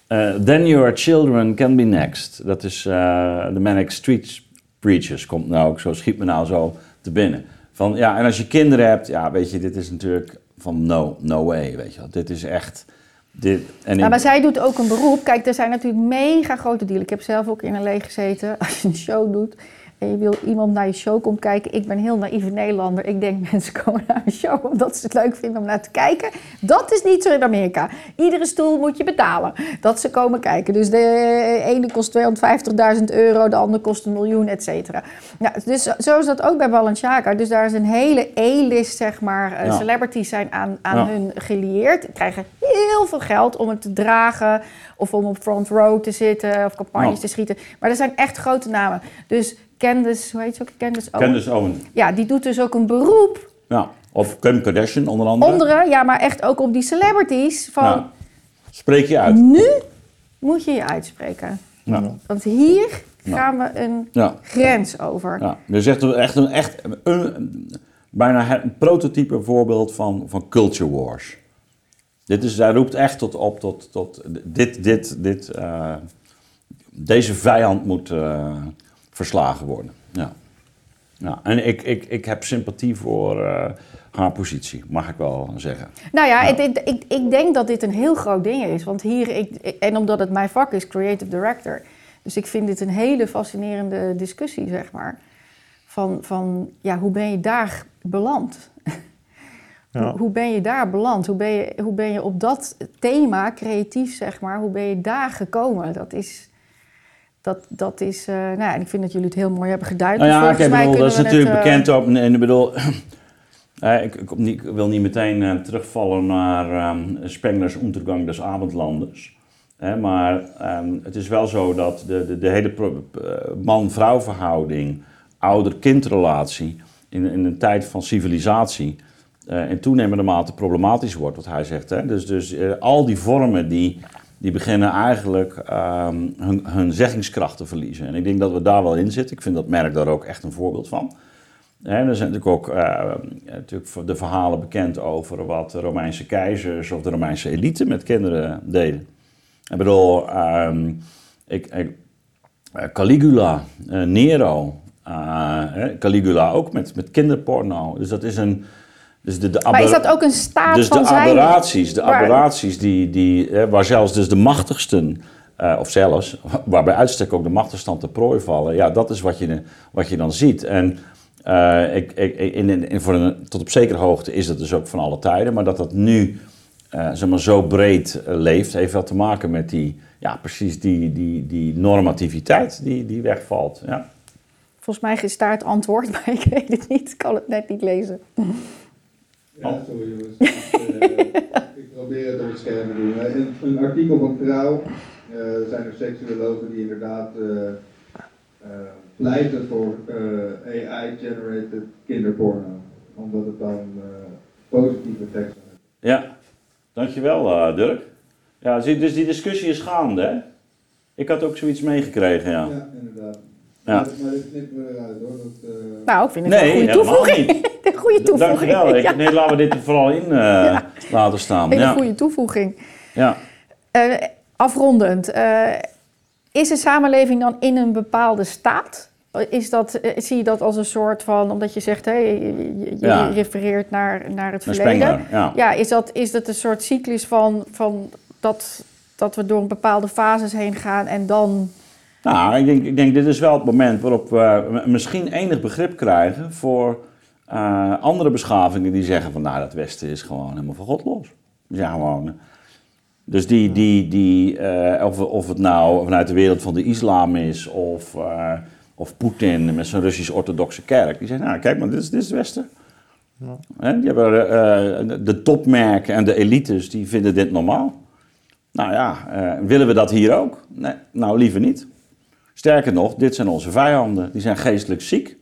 eh, then your children can be next. Dat is eh, de Manic Street Preachers, komt nou ook zo, schiet me nou zo te binnen. Van, ja, en als je kinderen hebt, ja, weet je, dit is natuurlijk van no, no way, weet je wel. Dit is echt... Dit, en maar zij doet ook een beroep. Kijk, er zijn natuurlijk mega grote dealen. Ik heb zelf ook in een leeg gezeten. Als je een show doet je wil iemand naar je show komt kijken. Ik ben heel naïeve Nederlander. Ik denk mensen komen naar een show omdat ze het leuk vinden om naar te kijken. Dat is niet zo in Amerika. Iedere stoel moet je betalen dat ze komen kijken. Dus de ene kost 250.000 euro, de andere kost een miljoen, et cetera. Ja, dus zo is dat ook bij Balenciaga. Dus daar is een hele A-list, zeg maar. eh, Ja. Celebrities zijn aan, aan Ja. hun gelieerd. Krijgen heel veel geld om het te dragen. Of om op front row te zitten. Of campagnes Ja. te schieten. Maar er zijn echt grote namen. Dus Candace, hoe heet ze ook? Candace Owen. Candace Owen. Ja, die doet dus ook een beroep. Ja, of Kim Kardashian onder andere. Onderen, ja, maar echt ook op die celebrities. Van Ja. Spreek je uit. nu moet je je uitspreken. Ja. Want hier gaan we een Ja. grens over. Ja. Dus echt een, echt een, echt een, bijna een prototype voorbeeld van, van culture wars. Dit is, hij roept echt tot op tot, tot dit, dit, dit, eh, deze vijand moet eh, verslagen worden. Ja. Ja, en ik, ik, ik heb sympathie voor eh, haar positie, mag ik wel zeggen. Nou ja, Ja. het- het- ik, ik denk dat dit een heel groot ding is. Want hier, ik, ik- en omdat het mijn vak is, creative director. Dus ik vind dit een hele fascinerende discussie, zeg maar. Van, van ja, hoe ben je daar beland? Ja. Hoe, hoe ben je daar beland? Hoe ben je, hoe ben je op dat thema, creatief zeg maar, hoe ben je daar gekomen? Dat is, dat, dat is uh, nou ja, en ik vind dat jullie het heel mooi hebben geduid. Nou ja, mij bedoel, dat is natuurlijk het, uh, bekend ook. En ik bedoel, eh, ik, ik, wil niet meteen eh, terugvallen naar ehm Spenglers Untergang des Abendlanders. Hè, maar ehm, het is wel zo dat de, de, de hele eh, man-vrouw verhouding, ouder-kindrelatie, in, in een tijd van civilisatie, eh, in toenemende mate problematisch wordt, wat hij zegt. Hè? Dus, dus eh, al die vormen die, die beginnen eigenlijk ehm, hun, hun zeggingskracht te verliezen. En ik denk dat we daar wel in zitten. Ik vind dat merk daar ook echt een voorbeeld van. Er zijn natuurlijk ook eh, natuurlijk de verhalen bekend over wat de Romeinse keizers of de Romeinse elite met kinderen deden. Ik bedoel, ehm, ik, ik, eh, Caligula, eh, Nero, eh, Caligula ook met, met kinderporno. Dus dat is een... Dus de, de Maar is dat ook een staat dus van de zijn? aberraties, de Waar- aberraties die, die, hè, waar zelfs dus de machtigsten eh, of zelfs, waar bij uitstek ook de machterstand te prooi vallen, ja, dat is wat je, wat je dan ziet. En eh, ik, ik, in, in, voor een, tot op zekere hoogte is het dus ook van alle tijden, maar dat dat nu uh, zeg maar, zo breed leeft, heeft wel te maken met die, ja, precies die, die, die normativiteit die, die wegvalt. Ja. Volgens mij is daar het antwoord, maar ik weet het niet. Ik kan het net niet lezen. Ja, sorry jongens. ik probeer het op het scherm te doen. In een artikel van Trouw uh, zijn er seksuologen die inderdaad uh, uh, pleiten voor AI-generated kinderporno. Omdat het dan positieve effect heeft. Ja, dankjewel Dirk. Ja, dus die discussie is gaande, hè? Ik had ook zoiets meegekregen, ja. Ja, inderdaad. Ja. Maar dit knippen we eruit hoor. Dat, uh... Nou, ik vind het nee, een goede toevoeging. een goede toevoeging. Dankjewel. Ik, Ja. Nee, laten we dit er vooral in uh, ja. laten staan. Een ja. goede toevoeging. Ja. Uh, afrondend. is de samenleving dan in een bepaalde staat? Is dat, zie je dat als een soort van, omdat je zegt, hey, je, refereert naar, naar het verleden. Spengler, ja. Ja, is dat, is dat een soort cyclus van, van dat, dat we door bepaalde fases heen gaan en dan... Nou, ik denk, ik denk dit is wel het moment waarop we misschien enig begrip krijgen voor eh, andere beschavingen die zeggen van nou, dat Westen is gewoon helemaal van God los. Ja, gewoon. Dus die, die, die eh, of, of het nou vanuit de wereld van de islam is of, eh, of Poetin met zijn Russisch-orthodoxe kerk, die zeggen nou, kijk maar, dit is, dit is het Westen. Hè, die hebben eh, de topmerken en de elites, die vinden dit normaal. Nou ja, eh, willen we dat hier ook? Nee, nou liever niet. Sterker nog, dit zijn onze vijanden. Die zijn geestelijk ziek.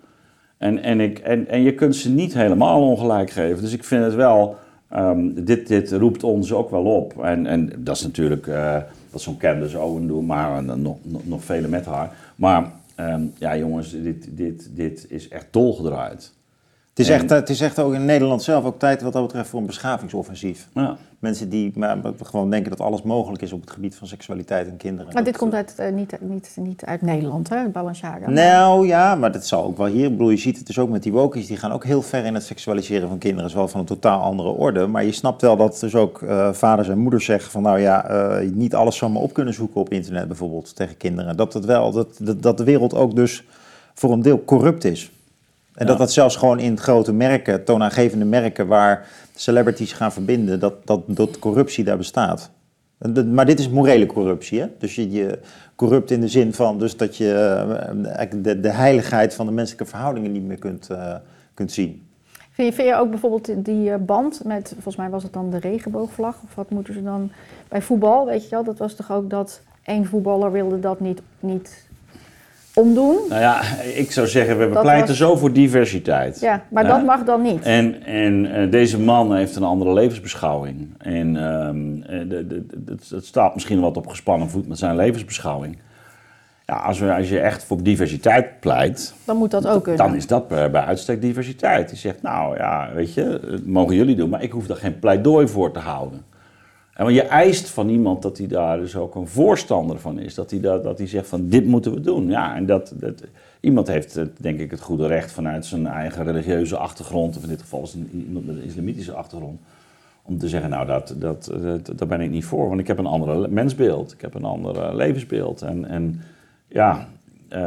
En, en, ik, en, en je kunt ze niet helemaal ongelijk geven. Dus ik vind het wel, ehm, dit, dit roept ons ook wel op. En, en dat is natuurlijk eh, wat zo'n Candace Owen doet, maar nog, nog, nog vele met haar. Maar ehm, ja, jongens, dit, dit, dit is echt dolgedraaid. Het is, En- echt, het is echt ook in Nederland zelf ook tijd wat dat betreft voor een beschavingsoffensief. Ja. Mensen die maar, gewoon denken dat alles mogelijk is op het gebied van seksualiteit en kinderen. Maar dit komt uit, eh, niet, niet, niet uit Nederland, hè, Balenciaga. Nou ja, maar dat zal ook wel hier. Ik bedoel, je ziet het dus ook met die wokies, die gaan ook heel ver in het seksualiseren van kinderen. is wel van een totaal andere orde. Maar je snapt wel dat dus ook eh, vaders en moeders zeggen van nou ja, eh, niet alles zomaar op kunnen zoeken op internet bijvoorbeeld tegen kinderen. Dat, het wel, dat, dat, dat de wereld ook dus voor een deel corrupt is. En Ja. dat dat zelfs gewoon in grote merken, toonaangevende merken waar celebrities gaan verbinden, dat, dat, dat corruptie daar bestaat. Maar dit is morele corruptie, hè? Dus je, je corrupt in de zin van dus dat je eh, de, de heiligheid van de menselijke verhoudingen niet meer kunt, eh, kunt zien. Vind je, vind je ook bijvoorbeeld die eh, band met, volgens mij was het dan de regenboogvlag, of wat moeten ze dan bij voetbal, weet je wel? Dat was toch ook dat één voetballer wilde dat niet, niet omdoen? Nou ja, ik zou zeggen, we Dat pleiten was- zo voor diversiteit. Ja, maar dat mag dan niet. En, en eh, deze man heeft een andere levensbeschouwing. En ehm, eh, het- staat misschien wat op gespannen voet met zijn levensbeschouwing. Ja, als, we, als je echt voor diversiteit pleit, Dan moet dat ook kunnen. dan is dat bij bij uitstek diversiteit. Die zegt, nou ja, weet je, dat mogen jullie doen, maar ik hoef daar geen pleidooi voor te houden. En je eist van iemand dat hij daar dus ook een voorstander van is. Dat hij, dat, dat hij zegt van dit moeten we doen. Ja, en dat, dat, iemand heeft denk ik het goede recht vanuit zijn eigen religieuze achtergrond. Of in dit geval is het iemand met een islamitische achtergrond. Om te zeggen, nou dat, dat, dat, daar ben ik niet voor. Want ik heb een ander mensbeeld. Ik heb een ander eh, levensbeeld. En, en ja... eh,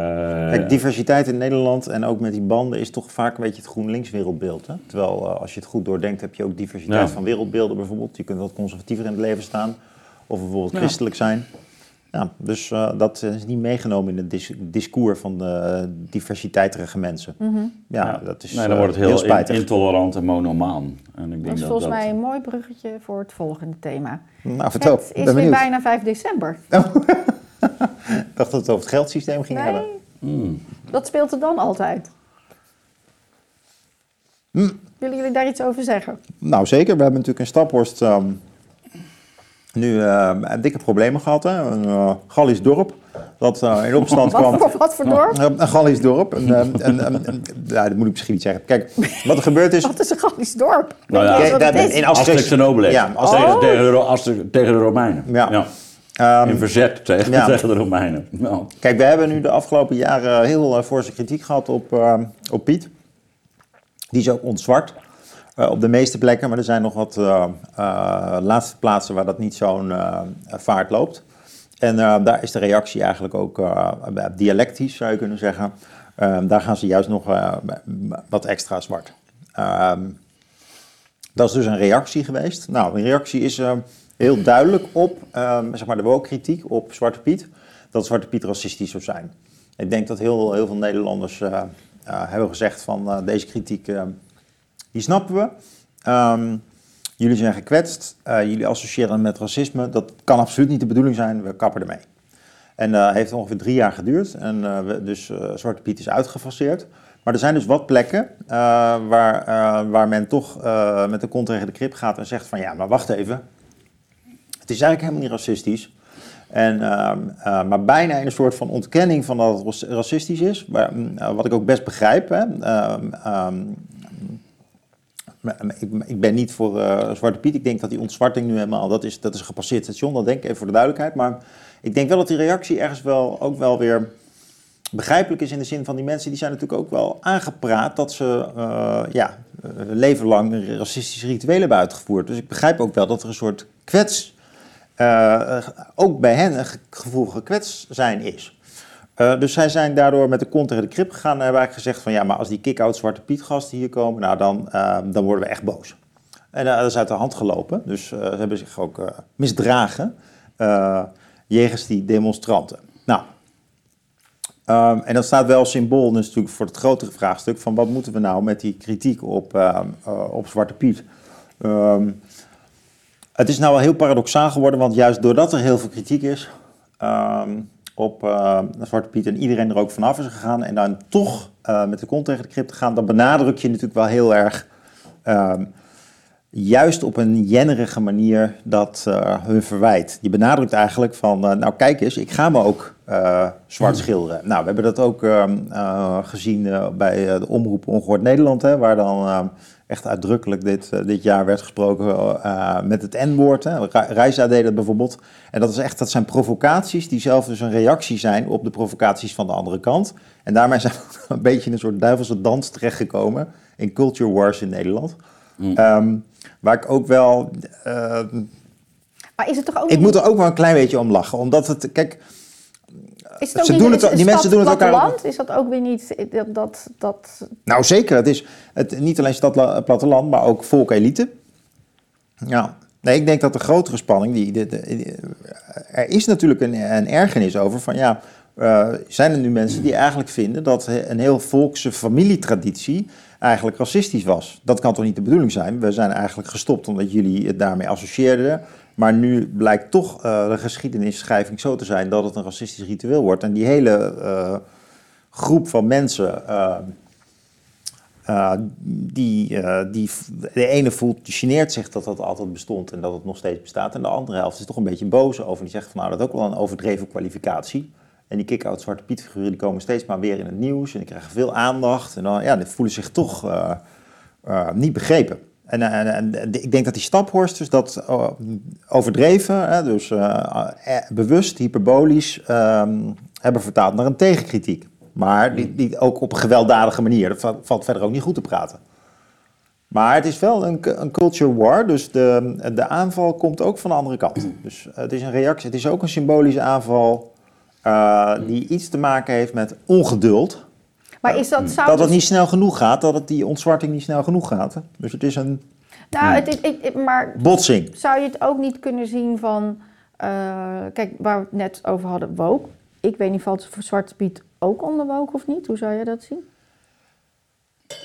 Kijk, diversiteit in Nederland en ook met die banden is toch vaak een beetje het GroenLinks wereldbeeld. Hè? Terwijl eh, als je het goed doordenkt heb je ook diversiteit Ja. van wereldbeelden bijvoorbeeld. Je kunt wat conservatiever in het leven staan of bijvoorbeeld Ja. christelijk zijn. Ja, dus eh, dat is niet meegenomen in het dis- discours van de diversiteitige mensen. Mhm. Ja, dat is nee, dan wordt het heel, spijtig. intolerant en monomaan. En ik denk Dat is dat volgens dat- mij een mooi bruggetje voor het volgende thema. nou, vertel. het is ben weer bijna 5 december. Ik dacht dat het over het geldsysteem ging hebben. Nee, Hmm. dat speelt er dan altijd. Hm. Willen jullie daar iets over zeggen? Nou, zeker. We hebben natuurlijk in Staphorst ehm, nu eh, dikke problemen gehad. Hè? Een uh, Gallisch dorp dat eh, in opstand Wat kwam. voor, wat voor dorp? Een Gallisch dorp. Een, eh, een, een, een- ja, dat moet ik misschien niet zeggen. Kijk, wat er gebeurd is... Wat is een Gallisch dorp? Nou ja, wat Kijk, is. in Asterix en Obelix. Ja, Als Asterix- tegen, tegen, de, tegen de Romeinen. Ja. Ehm, In verzet tegen, ja. tegen de Romeinen. Ja. Kijk, we hebben nu de afgelopen jaren heel forse kritiek gehad op, eh, op Piet. Die is ook ontzwart eh, op de meeste plekken, maar er zijn nog wat eh, eh, laatste plaatsen waar dat niet zo'n eh, vaart loopt. En daar is de reactie eigenlijk ook dialectisch, zou je kunnen zeggen. Uh, daar gaan ze juist nog wat extra zwart. Ehm, dat is dus een reactie geweest. Nou, een reactie is heel duidelijk op ehm, zeg maar de woke-kritiek op Zwarte Piet. Dat Zwarte Piet racistisch zou zijn. Ik denk dat heel, heel veel Nederlanders hebben gezegd van deze kritiek, die snappen we. Um, Jullie zijn gekwetst, jullie associëren met racisme. Dat kan absoluut niet de bedoeling zijn, we kappen ermee. En dat heeft ongeveer drie jaar geduurd. En we, dus Zwarte Piet is uitgefaseerd. Maar er zijn dus wat plekken waar, waar men toch met de kont tegen de krip gaat en zegt van ja, maar wacht even. Het is eigenlijk helemaal niet racistisch. En, maar bijna in een soort van ontkenning van dat het racistisch is. Maar, wat ik ook best begrijp. Hè, um, ik, ik, ben niet voor uh, Zwarte Piet. Ik denk dat die ontzwarting nu helemaal, dat is, dat is een gepasseerd station. Dat denk ik even voor de duidelijkheid. Maar ik denk wel dat die reactie ergens wel ook wel weer begrijpelijk is in de zin van die mensen die zijn natuurlijk ook wel aangepraat dat ze ja, leven lang racistische rituelen hebben uitgevoerd. Dus ik begrijp ook wel dat er een soort kwets, uh, ook bij hen een gevoel gekwets zijn is. Uh, dus zij zijn daardoor met de kont tegen de krip gegaan en hebben eigenlijk gezegd van ja, maar als die kick-out Zwarte Piet gasten hier komen, nou dan, uh, dan worden we echt boos. En uh, dat is uit de hand gelopen, dus ze hebben zich ook misdragen jegens die demonstranten. Nou, um, en dat staat wel symbool dus natuurlijk voor het grotere vraagstuk van wat moeten we nou met die kritiek op, op Zwarte Piet. Het is nou wel heel paradoxaal geworden, want juist doordat er heel veel kritiek is, um, op uh, Zwarte Piet en iedereen er ook vanaf is gegaan en dan toch uh, met de kont tegen de krip te gaan, dan benadruk je natuurlijk wel heel erg, uh, juist op een jennerige manier, dat uh, hun verwijt. Je benadrukt eigenlijk van, nou kijk eens, ik ga me ook zwart schilderen. Nou, we hebben dat ook ehm, gezien bij de Omroep Ongehoord Nederland, hè, waar dan echt uitdrukkelijk dit, uh, dit jaar werd gesproken uh, met het N-woord. Reisa deed dat bijvoorbeeld. En dat, is echt, dat zijn provocaties die zelf dus een reactie zijn op de provocaties van de andere kant. En daarmee zijn we een beetje in een soort duivelse dans terechtgekomen in culture wars in Nederland. Mm. Um, waar ik ook wel... Uh, maar is het toch ook... Ik moet er ook wel een klein beetje om lachen, omdat het... Kijk, is het Ze doen het, die mensen doen het elkaar. Is dat ook weer niet dat, dat, dat... Nou zeker, het is het, niet alleen stad platteland, maar ook volk-elite. Ja, nee, ik denk dat de grotere spanning, die, er is natuurlijk een, een ergernis over van ja, uh, zijn er nu mensen die eigenlijk vinden dat een heel volkse familietraditie eigenlijk racistisch was. Dat kan toch niet de bedoeling zijn? We zijn eigenlijk gestopt omdat jullie het daarmee associeerden. Maar nu blijkt toch uh, de geschiedenisschrijving zo te zijn dat het een racistisch ritueel wordt. En die hele uh, groep van mensen, uh, die, die, de ene voelt, geneert zich dat dat altijd bestond en dat het nog steeds bestaat. En de andere helft is toch een beetje boos over. Die zegt van nou, dat is ook wel een overdreven kwalificatie. En die kick-out Zwarte Piet figuren die komen steeds maar weer in het nieuws en die krijgen veel aandacht. En dan ja, die voelen zich toch niet begrepen. En, en, en, ik denk dat die Staphorst dus dat uh, overdreven, hè, dus uh, bewust, hyperbolisch, um, hebben vertaald naar een tegenkritiek. Maar die, die ook op een gewelddadige manier. Dat valt verder ook niet goed te praten. Maar het is wel een, een culture war, dus de, de aanval komt ook van de andere kant. Dus het is een reactie, het is ook een symbolische aanval uh, die iets te maken heeft met ongeduld. Maar is dat, zou dat het niet snel genoeg gaat, dat het die ontzwarting niet snel genoeg gaat. Dus het is een nou, het is, ik, maar botsing. Zou je het ook niet kunnen zien van, uh, kijk, waar we het net over hadden, woke. Ik weet niet, valt Zwarte Piet ook onder woke of niet? Hoe zou je dat zien?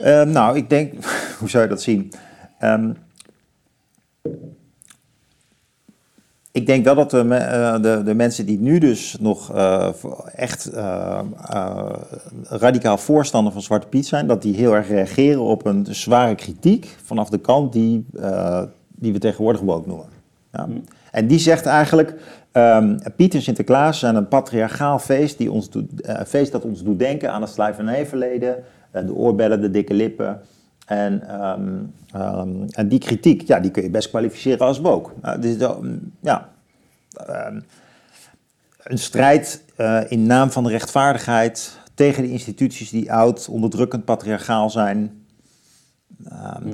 Uh, nou, ik denk, hoe zou je dat zien? Um, ik denk wel dat de, uh, de, de, mensen die nu dus nog uh, echt uh, radicaal voorstander van Zwarte Piet zijn, dat die heel erg reageren op een zware kritiek vanaf de kant die, die we tegenwoordig woke noemen. Ja. Mm. En die zegt eigenlijk, um, Piet en Sinterklaas zijn een patriarchaal feest, die ons doet, feest dat ons doet denken aan het slavernijverleden, de oorbellen, de dikke lippen. En, um, um, en die kritiek, ja, die kun je best kwalificeren als woke. Nou, dus, ja, um, een strijd uh, in naam van de rechtvaardigheid tegen de instituties die oud, onderdrukkend, patriarchaal zijn,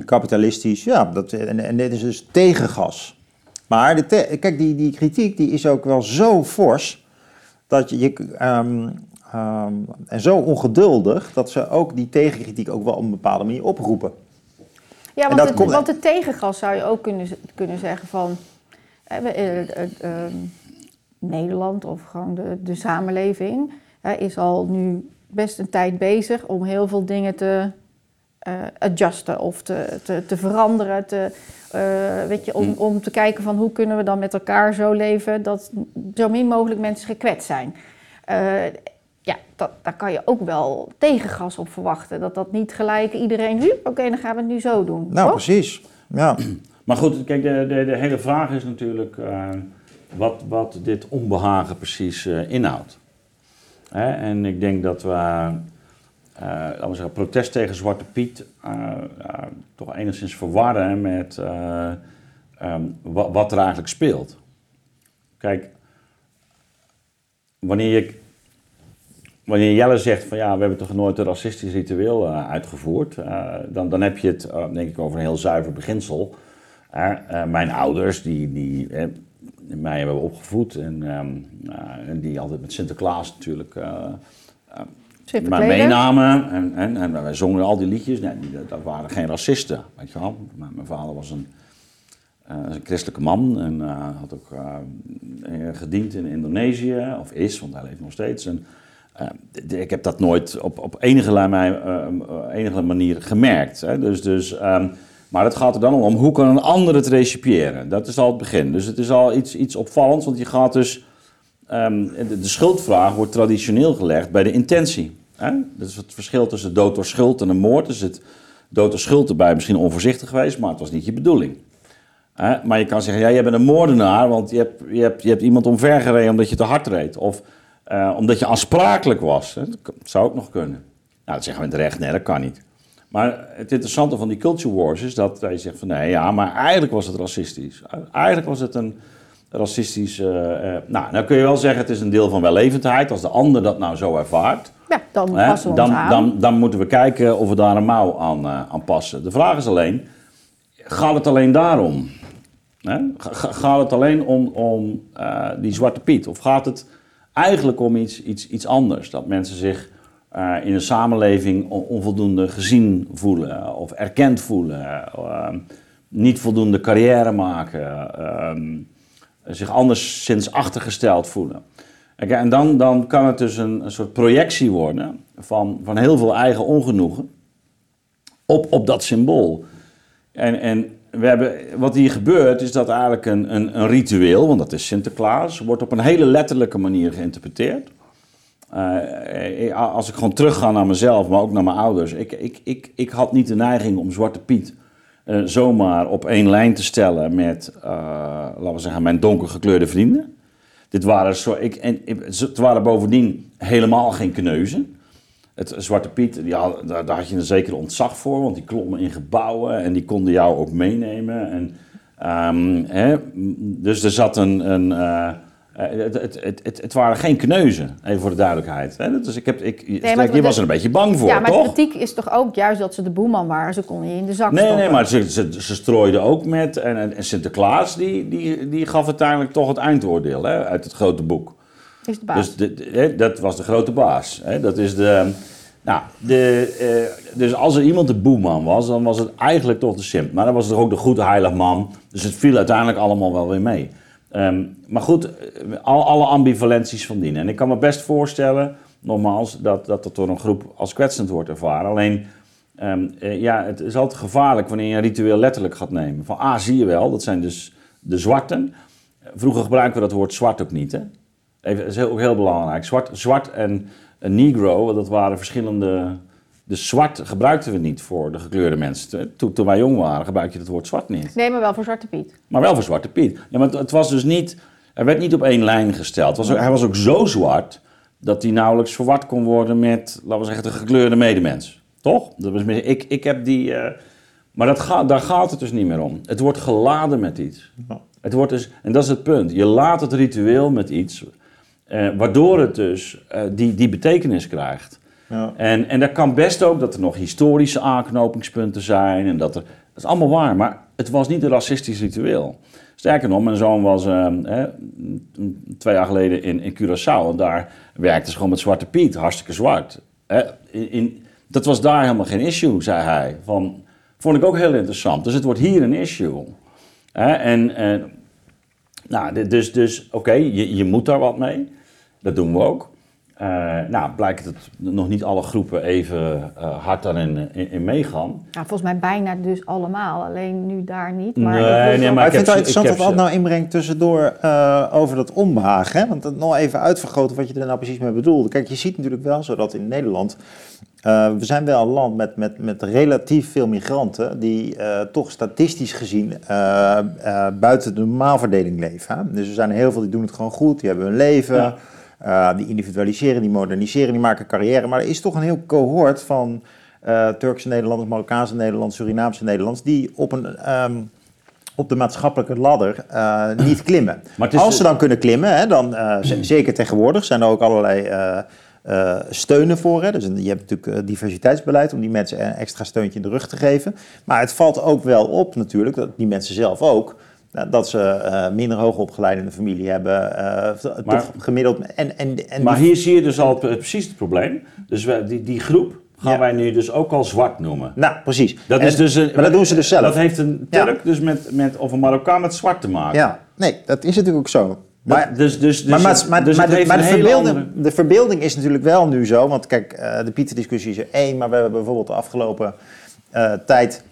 kapitalistisch. Ja, dat, en, en dit is dus tegengas. Maar de te- kijk, die, die kritiek die is ook wel zo fors dat je, je ehm, en zo ongeduldig dat ze ook die tegenkritiek ook wel op een bepaalde manier oproepen. Ja, want, dat het, komt- want het tegengas zou je ook kunnen, kunnen zeggen van... eh, we- eh, eh, ehm, Nederland of gewoon de, de samenleving is al nu best een tijd bezig om heel veel dingen te eh, adjusten of te, te, te veranderen. Te, weet je, om, Mm. om te kijken van hoe kunnen we dan met elkaar zo leven dat zo min mogelijk mensen gekwetst zijn. Ja, dat, daar kan je ook wel tegengas op verwachten. Dat dat niet gelijk iedereen, "Hup, oké, dan gaan we het nu zo doen. Nou, toch? precies. Ja. Maar goed, kijk, de, de, de hele vraag is natuurlijk eh, wat, wat dit onbehagen precies eh, inhoudt. Hè? En ik denk dat we, eh, laten we zeggen, protest tegen Zwarte Piet toch enigszins verwarren met eh, ehm, wa- wat er eigenlijk speelt. Kijk, wanneer je Wanneer Jelle zegt van ja, we hebben toch nooit een racistisch ritueel eh, uitgevoerd, eh, dan, dan heb je het eh, denk ik over een heel zuiver beginsel. Mijn ouders, die, die mij hebben opgevoed en, ehm, eh, en die altijd met Sinterklaas natuurlijk Superkleden. meenamen en, en, en wij zongen al die liedjes. Nee, dat waren geen racisten, weet je wel. Maar mijn vader was een, een christelijke man en had ook gediend in Indonesië, of is, want hij leeft nog steeds. En, eh, ik heb dat nooit op, op enige, la- mij- eh, eh, enige manier gemerkt. Hè. Dus, dus, ehm, maar het gaat er dan om, hoe kan een ander het recipiëren? Dat is al het begin. Dus het is al iets, iets opvallends, want je gaat dus... ehm, de, de schuldvraag wordt traditioneel gelegd bij de intentie. Hè? Dat is het verschil tussen dood door schuld en een moord. Dus het dood door schuld erbij misschien onvoorzichtig geweest, maar het was niet je bedoeling. Hè? Maar je kan zeggen, ja, jij bent een moordenaar, want je hebt, je hebt, je hebt iemand omvergereden omdat je te hard reed. Of eh, omdat je aansprakelijk was. Hè? Dat zou ook nog kunnen. Nou, dat zeggen we in het recht, nee, dat kan niet. Maar het interessante van die culture wars is dat je zegt van nee, ja, maar eigenlijk was het racistisch. Eigenlijk was het een racistisch. eh, nou, dan kun je wel zeggen het is een deel van wellevendheid. Als de ander dat nou zo ervaart, Ja, dan hè, passen we dan, aan. dan, dan moeten we kijken of we daar een mouw aan, aan passen. De vraag is alleen, gaat het alleen daarom? Hè? Ga- ga- Gaat het alleen om, om die Zwarte Piet? Of gaat het eigenlijk om iets, iets, iets anders? Dat mensen zich eh, in een samenleving on- onvoldoende gezien voelen of erkend voelen, eh, niet voldoende carrière maken, ehm, zich anderszins achtergesteld voelen. En dan, dan kan het dus een, een soort projectie worden van, van heel veel eigen ongenoegen op, op dat symbool. En, en we hebben, wat hier gebeurt is dat eigenlijk een, een, een ritueel, want dat is Sinterklaas, wordt op een hele letterlijke manier geïnterpreteerd. Eh, als ik gewoon terugga naar mezelf, maar ook naar mijn ouders. Ik, ik, ik, ik had niet de neiging om Zwarte Piet eh, zomaar op één lijn te stellen met, eh, laten we zeggen, mijn donkergekleurde vrienden. Dit waren, zo, ik, en, het waren bovendien helemaal geen kneuzen. Het Zwarte Piet, ja, daar, daar had je een zekere ontzag voor, want die klommen in gebouwen en die konden jou ook meenemen. En, ehm, hè, dus er zat een. een eh, het, het, het, het, het waren geen kneuzen, even voor de duidelijkheid. Hè? Dus ik heb, ik, maar je was er een beetje bang voor, ja, maar toch? de kritiek is toch ook juist dat ze de boeman waren. Ze konden je in de zak Nee, stoppen. nee, maar ze, ze, ze strooiden ook met. En, en- en Sinterklaas die, die, die gaf uiteindelijk toch het eindoordeel hè, uit het grote boek. Is de baas. Dus de, de- hè, dat was de grote baas. Hè? Dat is de. Nou, de, eh, dus als er iemand de boeman was, dan was het eigenlijk toch de simp. Maar dan was er ook de goede heilig man. Dus het viel uiteindelijk allemaal wel weer mee. Ehm, maar goed, al, alle ambivalenties van dien. En ik kan me best voorstellen, nogmaals, dat, dat dat door een groep als kwetsend wordt ervaren. Alleen, ehm, eh, ja, het is altijd gevaarlijk wanneer je een ritueel letterlijk gaat nemen. Van, ah, zie je wel, dat zijn dus de zwarten. Vroeger gebruikten we dat woord zwart ook niet, hè? Even, dat is heel, ook heel belangrijk. Zwart, zwart en een negro, dat waren verschillende... Dus zwart gebruikten we niet voor de gekleurde mensen. Toen, toen wij jong waren, gebruikte je het woord zwart niet. Nee, maar wel voor Zwarte Piet. Maar wel voor Zwarte Piet. Ja, maar het, het was dus niet... Er werd niet op één lijn gesteld. Was ook- hij was ook zo zwart... dat hij nauwelijks verward kon worden met, laten we zeggen, de gekleurde medemens. Toch? Dat was, meer- ik, ik heb die... eh, maar dat gaat, daar gaat het dus niet meer om. Het wordt geladen met iets. Het wordt dus, en dat is het punt. Je laat het ritueel met iets... eh, waardoor het dus eh, die, die betekenis krijgt. Ja. En, en dat kan best ook dat er nog historische aanknopingspunten zijn. En dat, er, dat is allemaal waar. Maar het was niet een racistisch ritueel. Sterker nog, mijn zoon was eh, hè, twee jaar geleden in, in Curaçao. En daar werkte ze gewoon met Zwarte Piet, hartstikke zwart. Hè, in, in- dat was daar helemaal geen issue, zei hij. Van, vond ik ook heel interessant. Dus het wordt hier een issue. Hè, en, en, nou, dus, dus oké, je, je moet daar wat mee. Dat doen we ook. Eh, nou, blijkt dat nog niet alle groepen even eh, hard daarin in, in meegaan. Nou, volgens mij bijna dus allemaal, alleen nu daar niet. Maar Nee, ik wil nee, wel- maar ik vind het wel interessant heb Ad nou inbrengt tussendoor eh, over dat ombehagen. Hè? Want het nog even uitvergroten wat je er nou precies mee bedoelde. Kijk, je ziet natuurlijk wel zo dat in Nederland... eh, we zijn wel een land met, met, met relatief veel migranten... die eh, toch statistisch gezien eh, eh, buiten de normaalverdeling leven. Hè? Dus er zijn heel veel die doen het gewoon goed, die hebben hun leven... Ja. Eh, die individualiseren, die moderniseren, die maken carrière. Maar er is toch een heel cohort van eh, Turkse Nederlanders, Marokkaanse Nederlanders, Surinaamse Nederlanders... die op een... ehm, op de maatschappelijke ladder eh, niet klimmen. Maar Als ze dan kunnen klimmen, hè, dan zeker tegenwoordig zijn er ook allerlei steunen voor. Hè. Dus je hebt natuurlijk diversiteitsbeleid om die mensen een extra steuntje in de rug te geven. Maar het valt ook wel op natuurlijk, dat die mensen zelf ook, dat ze eh, minder hoog opgeleid in de familie hebben. eh, Maar- toch gemiddeld. En, en, en Maar die- hier zie je dus al precies het probleem. Dus wij, die, die groep gaan Ja. wij nu dus ook al zwart noemen. Nou, precies. Dat En- is dus een, maar dat doen ze dus zelf. Dat heeft een Ja. Turk dus met, met, of een Marokkaan met zwart te maken. Ja, nee, dat is natuurlijk ook zo. Maar, Dat- dus, dus, dus, maar, maar, dus maar de, verbeelding, andere- de verbeelding is natuurlijk wel nu zo. Want kijk, eh, de Pieter-discussie is er één. Maar we hebben bijvoorbeeld de afgelopen eh, tijd...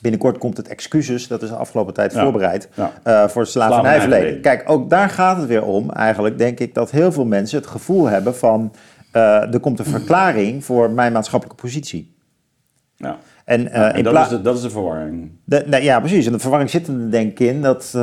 Binnenkort komt het excuses, dat is de afgelopen tijd Ja. voorbereid, Ja. eh, voor het slavernijverleden. Kijk, ook daar gaat het weer om. Eigenlijk denk ik dat heel veel mensen het gevoel hebben van... eh, er komt een verklaring voor mijn maatschappelijke positie. Ja. En, En in dat, is de, dat is de verwarring. de, ja, precies. En de verwarring zit er denk ik in dat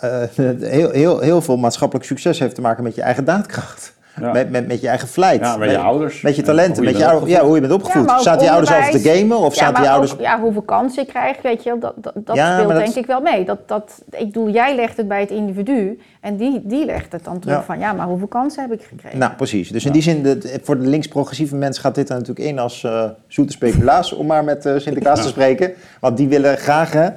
heel, heel, heel veel maatschappelijk succes heeft te maken met je eigen daadkracht. Ja. Met, met, met je eigen vlijt. Ja, met je ouders. Met je En talenten. hoe je Met je ja, hoe je bent opgevoed. Zaten je ouders altijd te gamen? Of ja, zaten maar je ouders... ook, ja, hoeveel kansen je krijgt, weet je wel, dat, dat, dat Ja, speelt dat- denk ik wel mee. Dat, dat, ik bedoel, jij legt het bij het individu en die, die legt het dan terug Ja. van, ja, maar hoeveel kansen heb ik gekregen? Nou, precies. Dus in die zin, de, voor de links-progressieve mensen gaat dit er natuurlijk in als eh, zoete speculaas, om maar met eh Sinterklaas te spreken. Want die willen graag, hè,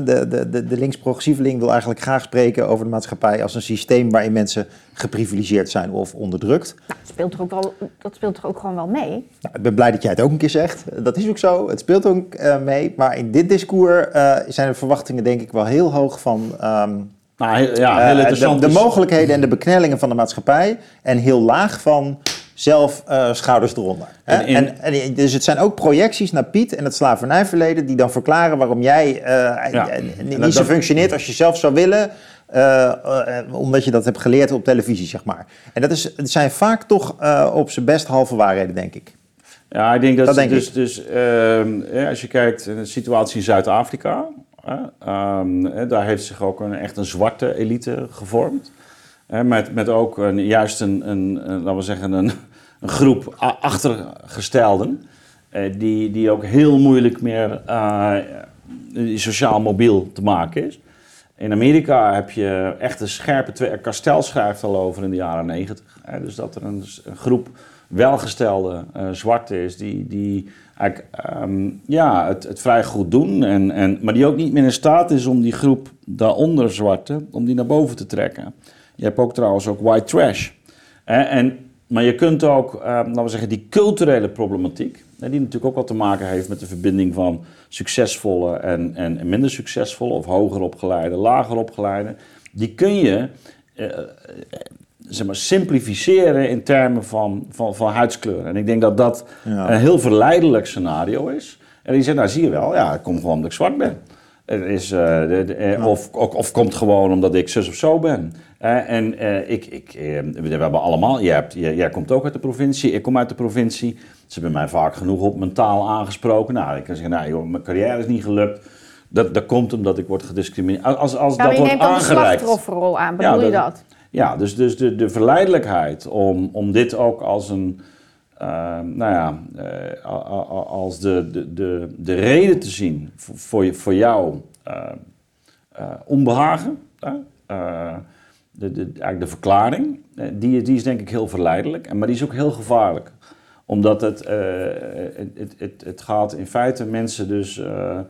de, de, de, de links-progressieveling wil eigenlijk graag spreken over de maatschappij als een systeem waarin mensen geprivilegeerd zijn of onderdrukt. Nou, dat, speelt toch ook wel, dat speelt toch ook gewoon wel mee? Nou, ik ben blij dat jij het ook een keer zegt. Dat is ook zo. Het speelt ook eh, mee. Maar in dit discours eh, zijn de verwachtingen denk ik wel heel hoog van ehm, Nou, heel- ja, eh, heel de, interessant. de is- mogelijkheden en de beknellingen van de maatschappij. En heel laag van zelf eh, schouders eronder. hè. En in- En, en, dus het zijn ook projecties naar Piet en het slavernijverleden die dan verklaren waarom jij eh, Ja. eh, niet dat- zo functioneert als je zelf zou willen. omdat je dat hebt geleerd op televisie, zeg maar. En dat is, het zijn vaak toch op zijn best halve waarheden, denk ik. Ja, ik denk dat, Dat denk dus, ik. dus ehm, ja, als je kijkt naar de situatie in Zuid-Afrika, ehm, daar heeft zich ook een, echt een zwarte elite gevormd. Met, met ook een, juist een, een, laten we zeggen, een, groep achtergestelden. eh, die, die ook heel moeilijk meer eh, sociaal mobiel te maken is. In Amerika heb je echt een scherpe twee. Schrijft al over in de jaren negentig. Dus dat er een, groep welgestelde eh zwarten is die, die eigenlijk ehm, ja, het, het vrij goed doen. En, en, maar die ook niet meer in staat is om die groep daaronder zwarte, om die naar boven te trekken. Je hebt ook trouwens ook white trash. En, maar je kunt ook, eh, laten we zeggen, die culturele problematiek, die natuurlijk ook wat te maken heeft met de verbinding van succesvolle en, en, minder succesvolle, of hoger opgeleide, lager opgeleide, die kun je eh, eh, zeg maar, simplificeren in termen van, van, van huidskleur. En ik denk dat dat Ja. een heel verleidelijk scenario is. En die zegt, nou zie je wel, ja, het komt gewoon omdat ik zwart ben. Is, de, de, of, of, of komt gewoon omdat ik zus of zo ben. Eh, en eh, ik, ik, eh, we hebben allemaal, jij, hebt, jij, jij komt ook uit de provincie, ik kom uit de provincie. Ze hebben mij vaak genoeg op mijn taal aangesproken. Nou, ik kan zeggen, nou joh, mijn carrière is niet gelukt. Dat, dat komt omdat ik word gediscrimineerd. Als, als Nou, dat je wordt neemt ook een aangereikt. slachtofferrol aan, Ja, bedoel je dat-? Ja, dus, dus de, de verleidelijkheid om, om dit ook als een, nou ja, als de, de, de, de reden te zien voor, voor, je- voor jou eh, onbehagen? Eh, de, eigenlijk de verklaring, eh, die, die is denk ik heel verleidelijk, en- maar die is ook heel gevaarlijk. Omdat het, eh, het, het, het gaat in feite mensen dus... eh,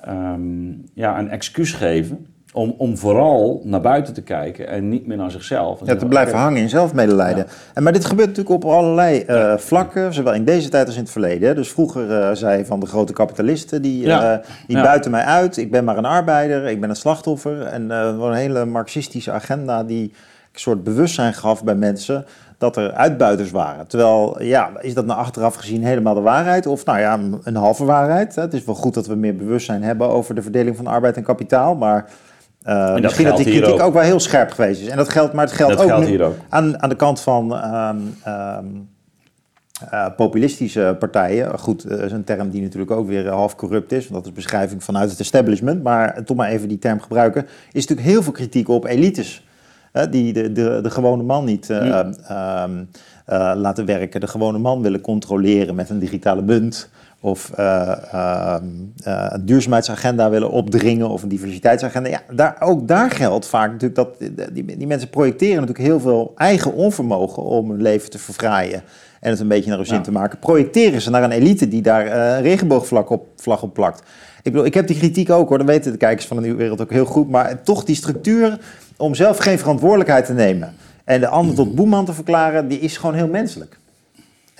ehm, ja, een excuus geven om, om vooral naar buiten te kijken en niet meer naar zichzelf. En Ja, te blijven hangen in zelfmedelijden. En, maar dit gebeurt natuurlijk op allerlei eh, vlakken, zowel in deze tijd als in het verleden. Dus vroeger eh, zei je van de grote kapitalisten, die, Ja. eh, die Ja. buiten mij uit. Ik ben maar een arbeider, ik ben een slachtoffer. En een hele marxistische agenda die een soort bewustzijn gaf bij mensen dat er uitbuiters waren. Terwijl, ja, is dat nou achteraf gezien helemaal de waarheid? Of nou ja, een- halve waarheid? Het is wel goed dat we meer bewustzijn hebben over de verdeling van arbeid en kapitaal, maar... eh, dat misschien dat die kritiek ook. ook. wel heel scherp geweest is. En dat geldt, maar het geldt Dat ook geldt nu ook. Aan, aan de kant van ehm, ehm, eh, populistische partijen. Goed, dat is een term die natuurlijk ook weer half corrupt is. Want dat is beschrijving vanuit het establishment. Maar toch maar even die term gebruiken. Is natuurlijk heel veel kritiek op elites. die de, de, de gewone man niet eh, ehm, eh, laten werken. De gewone man willen controleren met een digitale munt. Of eh, ehm, eh, een duurzaamheidsagenda willen opdringen of een diversiteitsagenda. Ja, daar, ook daar geldt vaak natuurlijk dat die, die mensen projecteren natuurlijk heel veel eigen onvermogen om hun leven te verfraaien en het een beetje naar hun zin Ja. te maken. Projecteren ze naar een elite die daar eh, een regenboogvlag op, vlag op plakt. Ik bedoel, ik heb die kritiek ook hoor, dat weten de kijkers van de Nieuwe Wereld ook heel goed. Maar toch die structuur om zelf geen verantwoordelijkheid te nemen en de ander tot boeman te verklaren, die is gewoon heel menselijk.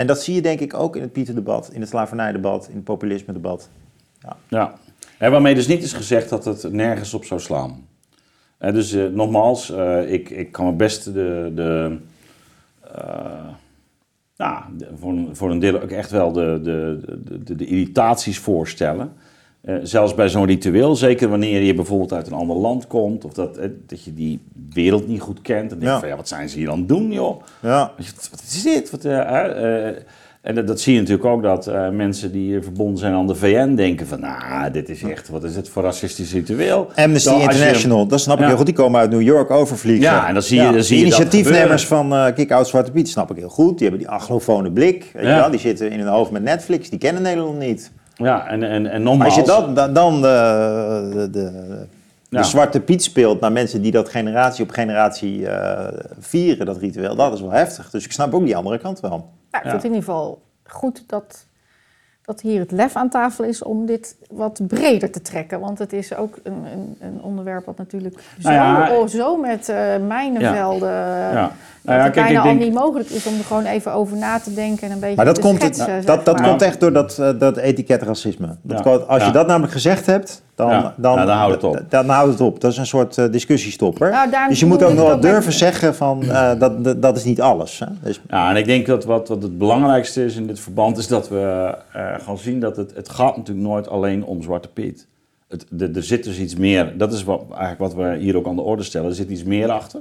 En dat zie je denk ik ook in het Pieterdebat, in het slavernijdebat, in het populisme-debat. Ja. En waarmee dus niet is gezegd dat het nergens op zou slaan. Dus eh, nogmaals, eh, ik, ik kan me best de, de, eh, nou, voor, voor een deel ook echt wel de, de, de irritaties voorstellen. Eh, zelfs bij zo'n ritueel, zeker wanneer je bijvoorbeeld uit een ander land komt, of dat, eh, dat je die wereld niet goed kent. Dan denk je Ja. van ja, wat zijn ze hier aan het doen, joh? Ja, Wat, is dit? Wat, eh, en dat, dat zie je natuurlijk ook dat mensen die verbonden zijn aan de VN denken van, nou, dit is echt, wat is het voor racistisch ritueel? Amnesty je- International, dat snap ik heel goed. Die komen uit New York overvliegen. Ja, en dan zie je- dan de zie initiatiefnemers van Kick-Out Zwarte Piet snap ik heel goed. Die hebben die aglofone blik. Weet je Ja. wel? Die zitten in hun hoofd met Netflix. Die kennen Nederland niet. Ja, en, en, en Maar nogmaals... als je dat, dan, dan de, de, de. Zwarte Piet speelt naar mensen die dat generatie op generatie eh, vieren, dat ritueel, dat is wel heftig. Dus ik snap ook die andere kant wel. Ja, ik Ja. vind het in ieder geval goed dat, dat hier het lef aan tafel is om dit wat breder te trekken. Want het is ook een, een, een onderwerp wat natuurlijk Nou ja, zo, oh, zo met eh mijnenvelden... ja. Dat Nou ja, het kijk, bijna ik denk... al niet mogelijk is om er gewoon even over na te denken en een beetje Maar dat, te komt, schetsen. zeg dat, dat maar. komt echt door dat, eh, dat etiket racisme. Dat Ja. komt- als je Ja. dat namelijk gezegd hebt, dan, Ja. dan, Nou, dan houdt het op. Dan, houdt het op. Dat is een soort eh, discussiestopper. Nou, dus je moet ook nog wel ook durven met- zeggen van eh, dat, dat, dat is niet alles. Hè? Dus, Ja, en ik denk dat wat, wat het belangrijkste is in dit verband is dat we eh, gaan zien dat het, het gaat natuurlijk nooit alleen om Zwarte Piet. Het, de- er zit dus iets meer, dat is wat, eigenlijk wat we hier ook aan de orde stellen, er zit iets meer achter.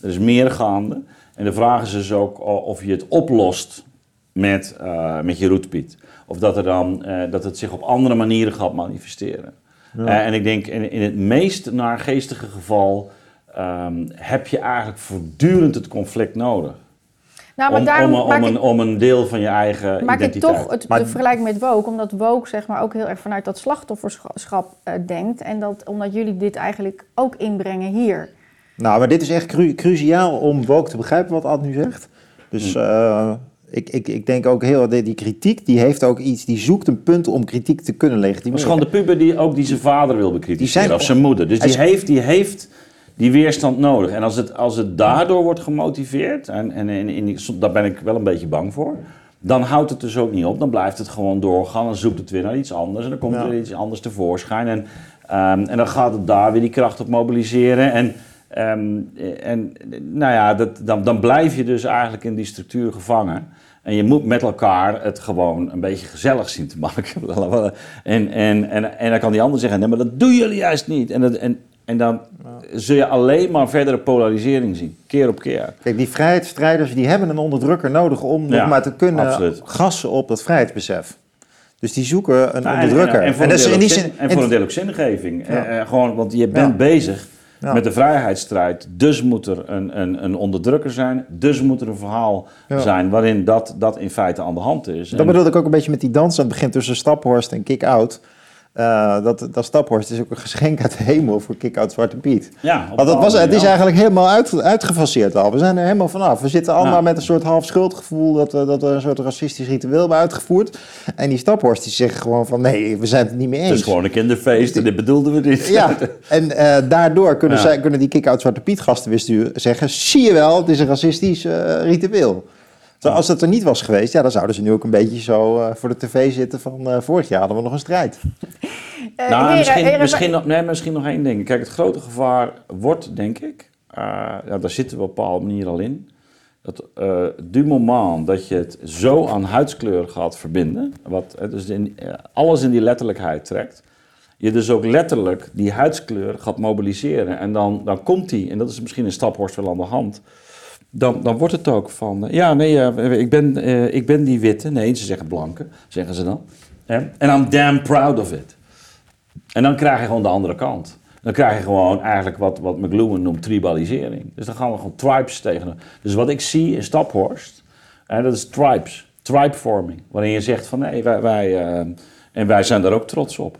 Er is meer gaande. En de vraag is dus ook of je het oplost met, eh, met je roetpiet. Of dat, er dan, eh, dat het zich op andere manieren gaat manifesteren. Eh, en ik denk in, in het meest naargeestige geval ehm, heb je eigenlijk voortdurend het conflict nodig Nou, maar om, daarom om, om, maak ik- een, om een deel van je eigen maak ik identiteit. toch het, Maar- de vergelijking met woke, omdat woke zeg maar ook heel erg vanuit dat slachtofferschap eh, denkt. En dat, omdat jullie dit eigenlijk ook inbrengen hier. nou, maar dit is echt cru- cruciaal om woke te begrijpen wat Ad nu zegt. Dus eh, ik, ik, ik denk ook heel, die, die kritiek, die heeft ook iets, die zoekt een punt om kritiek te kunnen Maar het is legitimeren. gewoon de puber die ook die zijn vader wil bekritiseren, zijn- of zijn moeder. Dus Hij die is- heeft, die heeft die weerstand nodig. En als het, als het daardoor wordt gemotiveerd, en, en, en, en die- daar ben ik wel een beetje bang voor, dan houdt het dus ook niet op. Dan blijft het gewoon doorgaan, dan zoekt het weer naar iets anders en dan komt Ja. er weer iets anders tevoorschijn. En, ehm, en dan gaat het daar weer die kracht op mobiliseren. En, ehm, en nou ja, dat, dan, dan blijf je dus eigenlijk in die structuur gevangen. En je moet met elkaar het gewoon een beetje gezellig zien te maken. en, en, en, en dan kan die ander zeggen, nee, maar dat doen jullie juist niet. En, dat, en, en dan zul je alleen maar verdere polarisering zien, keer op keer. Kijk, die vrijheidsstrijders die hebben een onderdrukker nodig om nog maar te kunnen absoluut. gassen op dat vrijheidsbesef. Dus die zoeken een Nou, onderdrukker. En, en, voor, dat een is zin- en voor een deel ook zingeving. Ja. Eh, eh, gewoon, want je bent Ja. bezig Ja. met de vrijheidsstrijd. Dus moet er een, een, een onderdrukker zijn. Dus moet er een verhaal Ja. zijn waarin dat, dat in feite aan de hand is. Dat En- bedoelde ik ook een beetje met die dans aan het begin tussen Staphorst en Kick-Out. Eh, dat, dat Staphorst is ook een geschenk uit de hemel voor Kick-Out Zwarte Piet. Ja, Want het, een was, het is eigenlijk helemaal uit, uitgefaseerd al. We zijn er helemaal vanaf. We zitten allemaal Ja. met een soort half schuldgevoel dat, we- dat er een soort racistisch ritueel hebben uitgevoerd. En die Staphorst die zegt gewoon van nee, we zijn het niet mee eens. Het is gewoon een kinderfeest en dit bedoelden we niet. Ja, en eh, daardoor kunnen, Ja. zij, kunnen die kick-out Zwarte Piet gasten weer zeggen... zie je wel, het is een racistisch eh, ritueel. Terwijl als dat er niet was geweest, ja, dan zouden ze nu ook een beetje zo eh, voor de tv zitten van... eh, vorig jaar hadden we nog een strijd. Nou, heren, misschien, heren, misschien, nog, nee, misschien nog één ding. Kijk, het grote gevaar wordt, denk ik, eh, ja, daar zitten we op een bepaalde manier al in. Dat eh du moment dat je het zo aan huidskleur gaat verbinden, wat dus in, alles in die letterlijkheid trekt, je dus ook letterlijk die huidskleur gaat mobiliseren. En dan, dan komt die, en dat is misschien een staphorst wel aan de hand, dan, dan wordt het ook van, eh, ja, nee, eh, ik, ben, eh, ik ben die witte. Nee, ze zeggen blanke, zeggen ze dan. En I'm damn proud of it. En dan krijg je gewoon de andere kant. Dan krijg je gewoon eigenlijk wat, wat McLuhan noemt tribalisering. Dus dan gaan we gewoon tribes tegen. Dus wat ik zie in Staphorst, hè, dat is tribes, tribevorming. Waarin je zegt van nee, wij, wij, eh, en wij zijn daar ook trots op.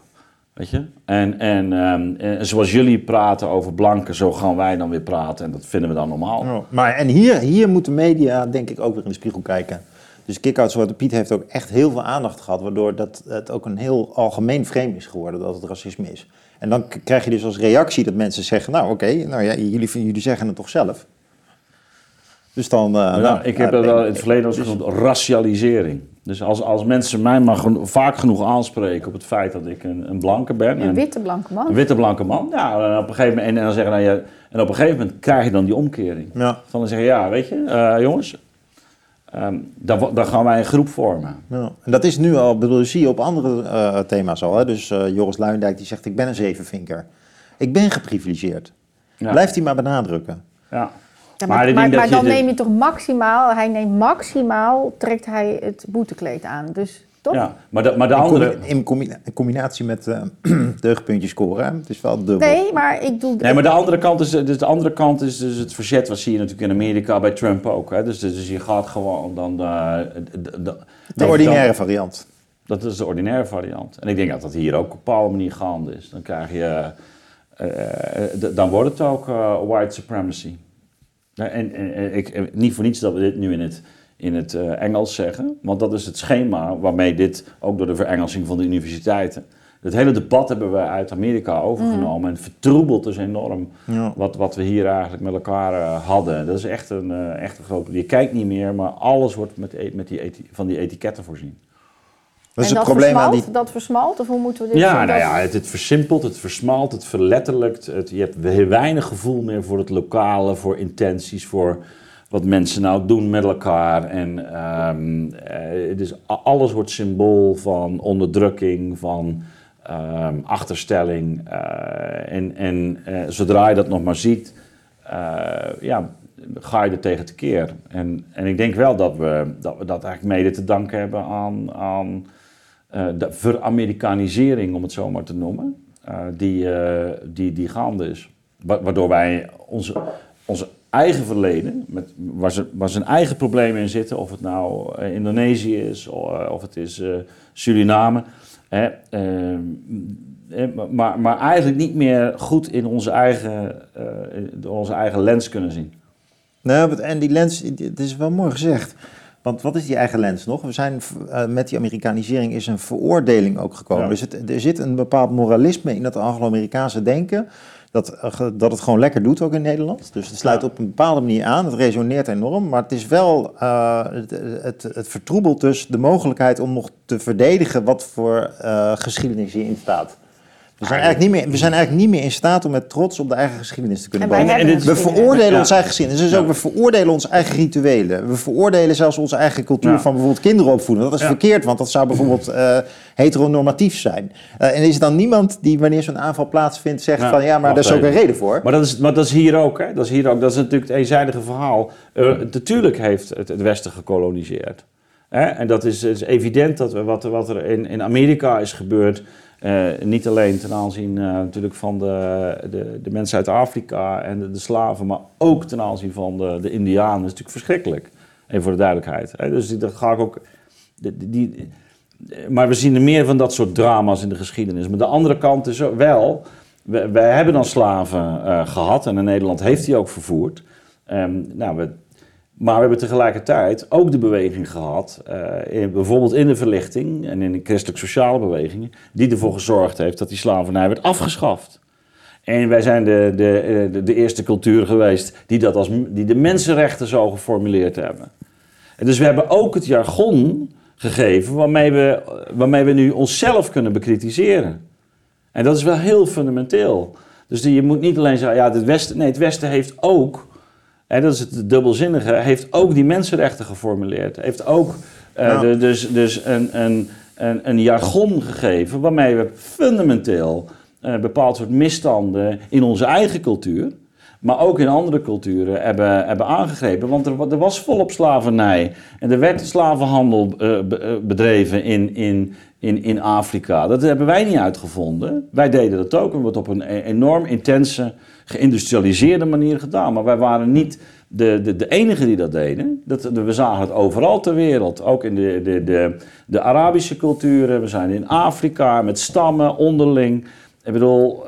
Weet je? En, en, ehm, en zoals jullie praten over blanken, zo gaan wij dan weer praten. En dat vinden we dan normaal. Maar, en hier, hier moet de media denk ik ook weer in de spiegel kijken. Dus kick-out Zwarte Piet heeft ook echt heel veel aandacht gehad... waardoor dat het ook een heel algemeen frame is geworden dat het racisme is. En dan krijg je dus als reactie dat mensen zeggen... nou oké, nou ja, jullie, jullie zeggen het toch zelf. Dus dan... eh, Nou, nou, ik ja, heb dat wel in het verleden als genoemd racialisering. Dus als, als mensen mij maar geno- vaak genoeg aanspreken op het feit dat ik een, een blanke ben. Een en- witte blanke man. Een witte blanke man. Ja, en op een gegeven moment, en, dan zeggen, nou, ja, en op een gegeven moment krijg je dan die omkering. Ja. Van dan zeggen, ja, weet je, eh, jongens, ehm dan gaan wij een groep vormen. Ja, en dat is nu al, bedoel, zie je op andere eh, thema's al. Hè? Dus eh, Joris Luijendijk die zegt, ik ben een zevenvinker. Ik ben geprivilegeerd. Ja. Blijft hij maar benadrukken. Ja. Ja, Maar dan neem je toch maximaal, hij neemt maximaal, trekt hij het boetekleed aan. Dus toch? Ja, maar de, maar de In, andere... in, combina- in combinatie met eh deugdpuntjes scoren. Het is wel dubbel. Nee, maar ik doe... Nee, maar de andere kant is, dus de andere kant is dus het verzet. Wat zie je natuurlijk in Amerika bij Trump ook. Hè? Dus, dus je gaat gewoon dan... eh, de, de, de, de ordinaire variant. Dat is de ordinaire variant. En ik denk dat dat hier ook op een bepaalde manier gaande is. Dan krijg je... eh, dan wordt het ook white supremacy. Ja, En, en, en ik, en niet voor niets dat we dit nu in het, in het eh, Engels zeggen. Want dat is het schema waarmee dit, ook door de verengelsing van de universiteiten... Het hele debat hebben we uit Amerika overgenomen. En het vertroebelt dus enorm Ja. wat, wat we hier eigenlijk met elkaar eh, hadden. Dat is echt een, eh, echt een groot... Je kijkt niet meer, maar alles wordt met, e- met die van die etiketten voorzien. Dat is en het dat probleem aan versmalt, die... dat versmalt? Of hoe moeten we dit Ja, nou Dat- ja, het, het versimpelt, het versmalt, het verletterlijkt. Het, je hebt heel weinig gevoel meer voor het lokale, voor intenties, voor wat mensen nou doen met elkaar. En ehm, eh, het alles wordt symbool van onderdrukking, van ehm, achterstelling. eh, en en eh, zodra je dat nog maar ziet, eh, ja, ga je er tegen tekeer. En, en ik denk wel dat we dat, we dat eigenlijk mede te danken hebben aan... aan de veramerikanisering, om het zo maar te noemen, eh, die, eh, die, die gaande is. Wa- Waardoor wij onze, onze eigen verleden, met, waar, ze, waar zijn eigen problemen in zitten, of het nou eh, Indonesië is of, eh, het is eh, Suriname, hè, eh, eh, maar, maar eigenlijk niet meer goed in onze eigen, eh, in onze eigen lens kunnen zien. Want- en die lens, het is wel mooi gezegd. Want wat is die eigen lens nog? We zijn eh, met die Amerikanisering is een veroordeling ook gekomen. Ja. Dus het, er zit een bepaald moralisme in dat Anglo-Amerikaanse denken. Dat, eh, dat het gewoon lekker doet ook in Nederland. Dus het sluit Ja. op een bepaalde manier aan. Het resoneert enorm. Maar het is wel. eh, het, het, het vertroebelt dus de mogelijkheid om nog te verdedigen wat voor geschiedenis hierin staat. We zijn, eigenlijk niet meer, we zijn eigenlijk niet meer in staat om met trots op de eigen geschiedenis te kunnen bouwen. We veroordelen Ja. onze eigen geschiedenis. Dus Ja. ook, we veroordelen onze eigen rituelen. We veroordelen zelfs onze eigen cultuur Ja. van bijvoorbeeld kinderen opvoeden. Dat is Ja. verkeerd, want dat zou bijvoorbeeld eh, heteronormatief zijn. Eh, en is er dan niemand die wanneer zo'n aanval plaatsvindt zegt Ja, van ja, maar daar is ook een reden voor. Maar dat is, maar dat is hier ook, hè? Dat is hier ook. Dat is natuurlijk het eenzijdige verhaal. Eh, natuurlijk heeft het, het Westen gekoloniseerd. Hè? En dat is, is evident dat we, wat, er- wat er in, in Amerika is gebeurd. Eh, niet alleen ten aanzien eh, natuurlijk van de, de, de mensen uit Afrika en de, de slaven, maar ook ten aanzien van de, de Indianen, is natuurlijk verschrikkelijk. Even voor de duidelijkheid. Hè? Dus dat ga ik ook. Die, maar we zien er meer van dat soort drama's in de geschiedenis. Maar de andere kant is wel, we- wij hebben dan slaven eh, gehad en Nederland heeft die ook vervoerd. Ehm, nou, we, maar we hebben tegelijkertijd ook de beweging gehad, eh, bijvoorbeeld in de verlichting en in de christelijk-sociale bewegingen, die ervoor gezorgd heeft dat die slavernij werd afgeschaft. En wij zijn de, de, eh, de, de eerste cultuur geweest die, dat als, die de mensenrechten zo geformuleerd hebben. En dus we hebben ook het jargon gegeven waarmee we, waarmee we nu onszelf kunnen bekritiseren. En dat is wel heel fundamenteel. Dus je moet niet alleen zeggen, ja, het Westen, nee, het Westen heeft ook, en dat is het dubbelzinnige, heeft ook die mensenrechten geformuleerd. Heeft ook eh, de- dus, dus een, een, een, een jargon gegeven waarmee we fundamenteel een bepaald soort misstanden in onze eigen cultuur, maar ook in andere culturen hebben, hebben aangegrepen. Want er, er was volop slavernij en er werd slavenhandel eh, eh, bedreven in, in, in, in Afrika. Dat hebben wij niet uitgevonden. Wij deden dat ook en wordt op een e- enorm intense, geïndustrialiseerde manier gedaan. Maar wij waren niet de, de, de enige die dat deden. Dat, we zagen het overal ter wereld. Ook in de, de, de, de Arabische culturen. We zijn in Afrika met stammen onderling. Ik bedoel,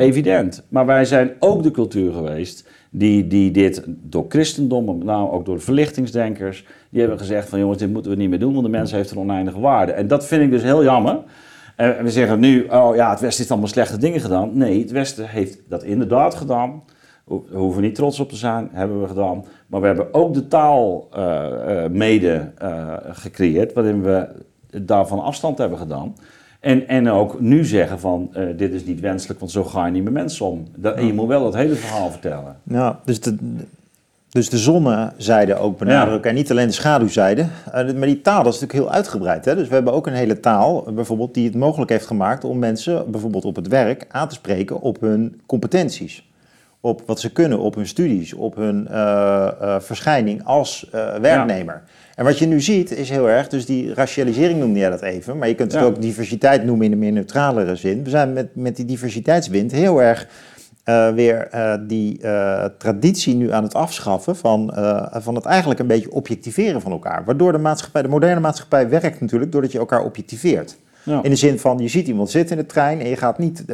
evident. Maar wij zijn ook de cultuur geweest die, die dit door christendom, maar met name ook door de verlichtingsdenkers, die hebben gezegd van jongens, dit moeten we niet meer doen, want de mens heeft een oneindige waarde. En dat vind ik dus heel jammer. En we zeggen nu, oh ja, het Westen heeft allemaal slechte dingen gedaan. Nee, het Westen heeft dat inderdaad gedaan. Daar hoeven we niet trots op te zijn, hebben we gedaan. Maar we hebben ook de taal eh, eh, mede eh, gecreëerd, waarin we daarvan afstand hebben gedaan. En, en ook nu zeggen van, eh, dit is niet wenselijk, want zo ga je niet met mensen om. Dat, en je moet wel het hele verhaal vertellen. Nou, dus de, dus de zonnezijde ook benadrukken en niet alleen de schaduwzijde. Eh, maar die taal dat is natuurlijk heel uitgebreid. Hè? Dus we hebben ook een hele taal eh, bijvoorbeeld die het mogelijk heeft gemaakt om mensen bijvoorbeeld op het werk aan te spreken op hun competenties. Op wat ze kunnen, op hun studies, op hun verschijning als werknemer. En wat je nu ziet is heel erg, dus die racialisering noemde jij dat even, maar je kunt het Ja. ook diversiteit noemen in een meer neutralere zin. We zijn met, met die diversiteitswind heel erg eh, weer eh, die eh, traditie nu aan het afschaffen van, van het eigenlijk een beetje objectiveren van elkaar. Waardoor de maatschappij, de moderne maatschappij werkt natuurlijk doordat je elkaar objectiveert. Ja. In de zin van, je ziet iemand zitten in de trein en je gaat niet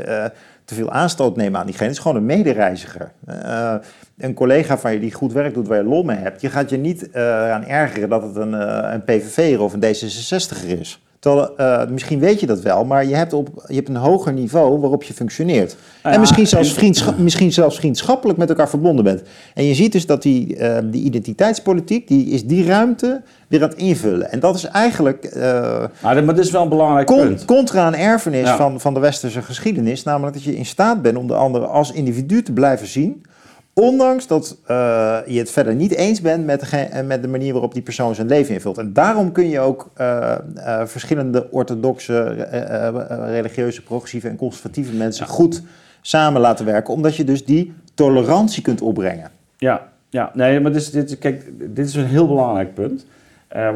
te veel aanstoot nemen aan diegene. Het is gewoon een medereiziger. Eh, een collega van je die goed werk doet waar je lol mee hebt. Je gaat je niet eh, aan ergeren dat het een, eh, een PVV'er of een D66er is. Terwijl, eh, misschien weet je dat wel, maar je hebt, op, je hebt een hoger niveau waarop je functioneert. Ja, en misschien zelfs, misschien zelfs vriendschappelijk met elkaar verbonden bent. En je ziet dus dat die, eh, die identiteitspolitiek, die is die ruimte weer aan het invullen. En dat is eigenlijk eh, Maar, dit is wel een belangrijk con- punt. contra een erfenis Ja. van, van de westerse geschiedenis. Namelijk dat je in staat bent om de ander als individu te blijven zien. Ondanks dat eh, je het verder niet eens bent met, dege- eh, met de manier waarop die persoon zijn leven invult. En daarom kun je ook eh, verschillende orthodoxe, religieuze, progressieve en conservatieve mensen goed samen laten werken. Omdat je dus die tolerantie kunt opbrengen. Ja, ja. nee, maar dit is, dit, kijk, dit is een heel belangrijk punt.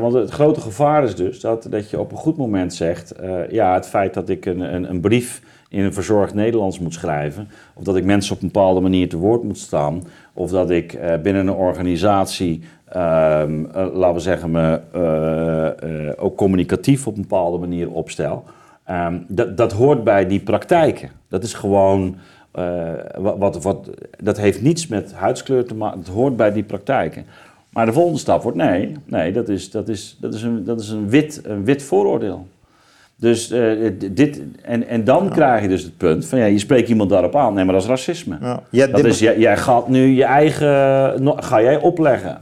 Want het grote gevaar is dus dat, dat je op een goed moment zegt... ja, het feit dat ik een, een, een brief in een verzorgd Nederlands moet schrijven... of dat ik mensen op een bepaalde manier te woord moet staan... of dat ik eh, binnen een organisatie, ehm, eh, laten we zeggen, me eh, ook communicatief op een bepaalde manier opstel... ehm, dat, dat hoort bij die praktijken. Dat is gewoon... wat, wat, wat, dat heeft niets met huidskleur te maken. Het hoort bij die praktijken. Maar de volgende stap wordt nee. Nee, dat is, dat is, dat is, een, dat is een, wit, een wit vooroordeel. Dus eh, dit, en, en dan krijg je dus het punt van ja, je spreekt iemand daarop aan. Nee, maar dat is racisme. Ja, ja, Dat is, jij, jij gaat nu je eigen, ga jij opleggen.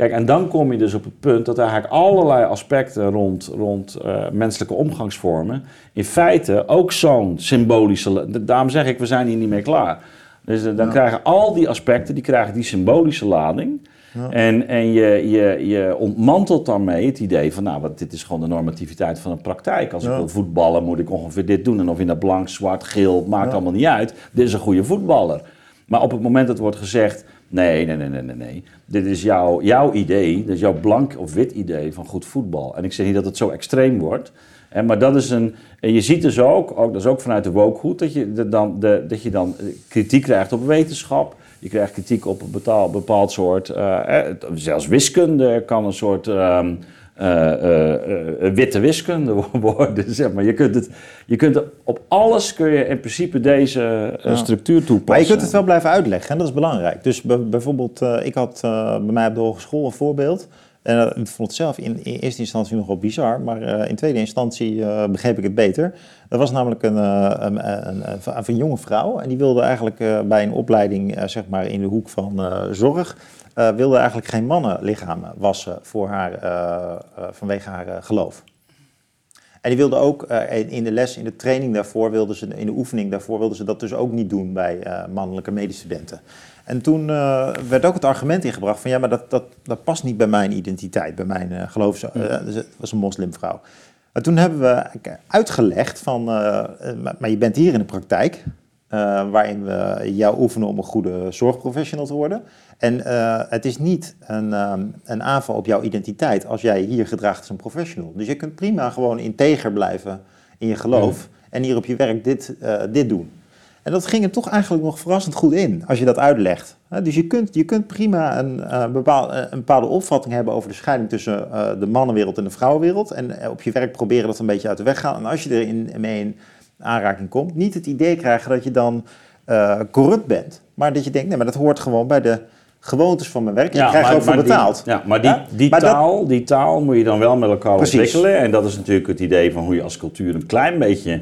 Kijk, en dan kom je dus op het punt dat eigenlijk allerlei aspecten rond, rond eh, menselijke omgangsvormen in feite ook zo'n symbolische, daarom zeg ik, we zijn hier niet mee klaar. Dus eh, dan krijgen al die aspecten, die krijgen die symbolische lading. En, en je, je, je ontmantelt daarmee het idee van, nou, wat, dit is gewoon de normativiteit van een praktijk. Als ik wil voetballen, moet ik ongeveer dit doen. En of je nou blank, zwart, geel, maakt allemaal niet uit. Dit is een goede voetballer. Maar op het moment dat wordt gezegd, nee, nee, nee, nee, nee, nee. Dit is jouw, jouw idee, dat is jouw blank of wit idee van goed voetbal. En ik zeg niet dat het zo extreem wordt. Hè, maar dat is een, en je ziet dus ook, ook, dat is ook vanuit de wokehoed, dat je de- dan, de, dat je dan eh, kritiek krijgt op wetenschap. Je krijgt kritiek op een betaal, bepaald soort, eh, eh, zelfs wiskunde kan een soort ehm, eh, eh, eh, witte wiskunde worden, zeg maar. Je kunt, het, je kunt op alles kun je in principe deze Ja. structuur toepassen. Maar je kunt het wel blijven uitleggen en dat is belangrijk. Dus bij- bijvoorbeeld, eh, ik had eh, bij mij op de hogeschool een voorbeeld. En eh, ik vond het zelf in, in eerste instantie nog wel bizar, maar eh, in tweede instantie eh, begreep ik het beter. Er was namelijk een, een, een, een, jonge vrouw en die wilde eigenlijk bij een opleiding zeg maar in de hoek van zorg, wilde eigenlijk geen mannenlichamen wassen voor haar, vanwege haar geloof. En die wilde ook in- de les, in de training daarvoor, wilde ze, in de oefening daarvoor, wilde ze dat dus ook niet doen bij mannelijke medestudenten. En toen eh, werd ook het argument ingebracht van ja, maar dat, dat, dat past niet bij mijn identiteit, bij mijn eh geloofs... eh, dus het was een moslimvrouw. Maar toen hebben we uitgelegd van, eh, maar, je bent hier in de praktijk, waarin we jou oefenen om een goede zorgprofessional te worden. En het is niet een, een aanval op jouw identiteit als jij hier gedraagt als een professional. Dus je kunt prima gewoon integer blijven in je geloof en hier op je werk dit, dit doen. En dat ging er toch eigenlijk nog verrassend goed in, als je dat uitlegt. Dus je kunt, je kunt prima een, eh, bepaal- eh, een bepaalde opvatting hebben over de scheiding tussen eh, de mannenwereld en de vrouwenwereld. En op je werk proberen dat een beetje uit de weg gaan. En als je er in, mee in aanraking komt, niet het idee krijgen dat je dan corrupt bent. Maar dat je denkt, nee, maar dat hoort gewoon bij de gewoontes van mijn werk. En je krijgt er ook voor die- betaald. ja, maar die, Ja? die, Maar dat- taal, die taal moet je dan wel met elkaar Precies. ontwikkelen. En dat is natuurlijk het idee van hoe je als cultuur een klein beetje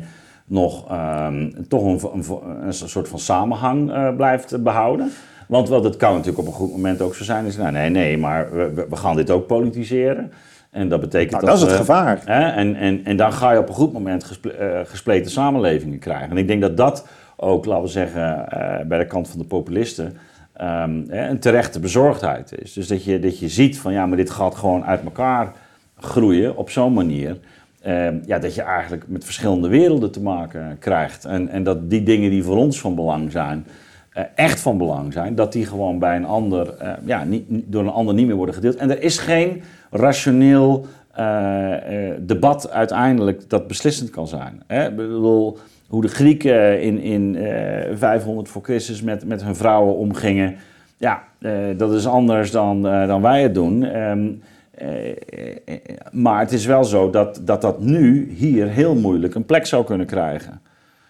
nog ehm, toch een, een, een soort van samenhang eh, blijft behouden. Want wat het kan natuurlijk op een goed moment ook zo zijn, is nou, nee, nee, maar we, gaan dit ook politiseren. En dat betekent Nou, dat dat is het gevaar. Hè? En, en, en dan ga je op een goed moment gesple- eh, gespleten samenlevingen krijgen. En ik denk dat dat ook, laten we zeggen, eh, bij de kant van de populisten ehm, hè, een terechte bezorgdheid is. Dus dat je, dat je ziet van ja, maar dit gaat gewoon uit elkaar groeien op zo'n manier. Ehm, ja, dat je eigenlijk met verschillende werelden te maken krijgt. En, en dat die dingen die voor ons van belang zijn, eh, echt van belang zijn, dat die gewoon bij een ander, eh, ja, niet, door een ander niet meer worden gedeeld. En er is geen rationeel eh, debat uiteindelijk dat beslissend kan zijn. Hè? Ik bedoel, hoe de Grieken in, in eh, 500 voor Christus met, met hun vrouwen omgingen, ja, dat is anders dan, dan wij het doen. Ehm, eh, eh, maar het is wel zo dat, dat dat nu hier heel moeilijk een plek zou kunnen krijgen.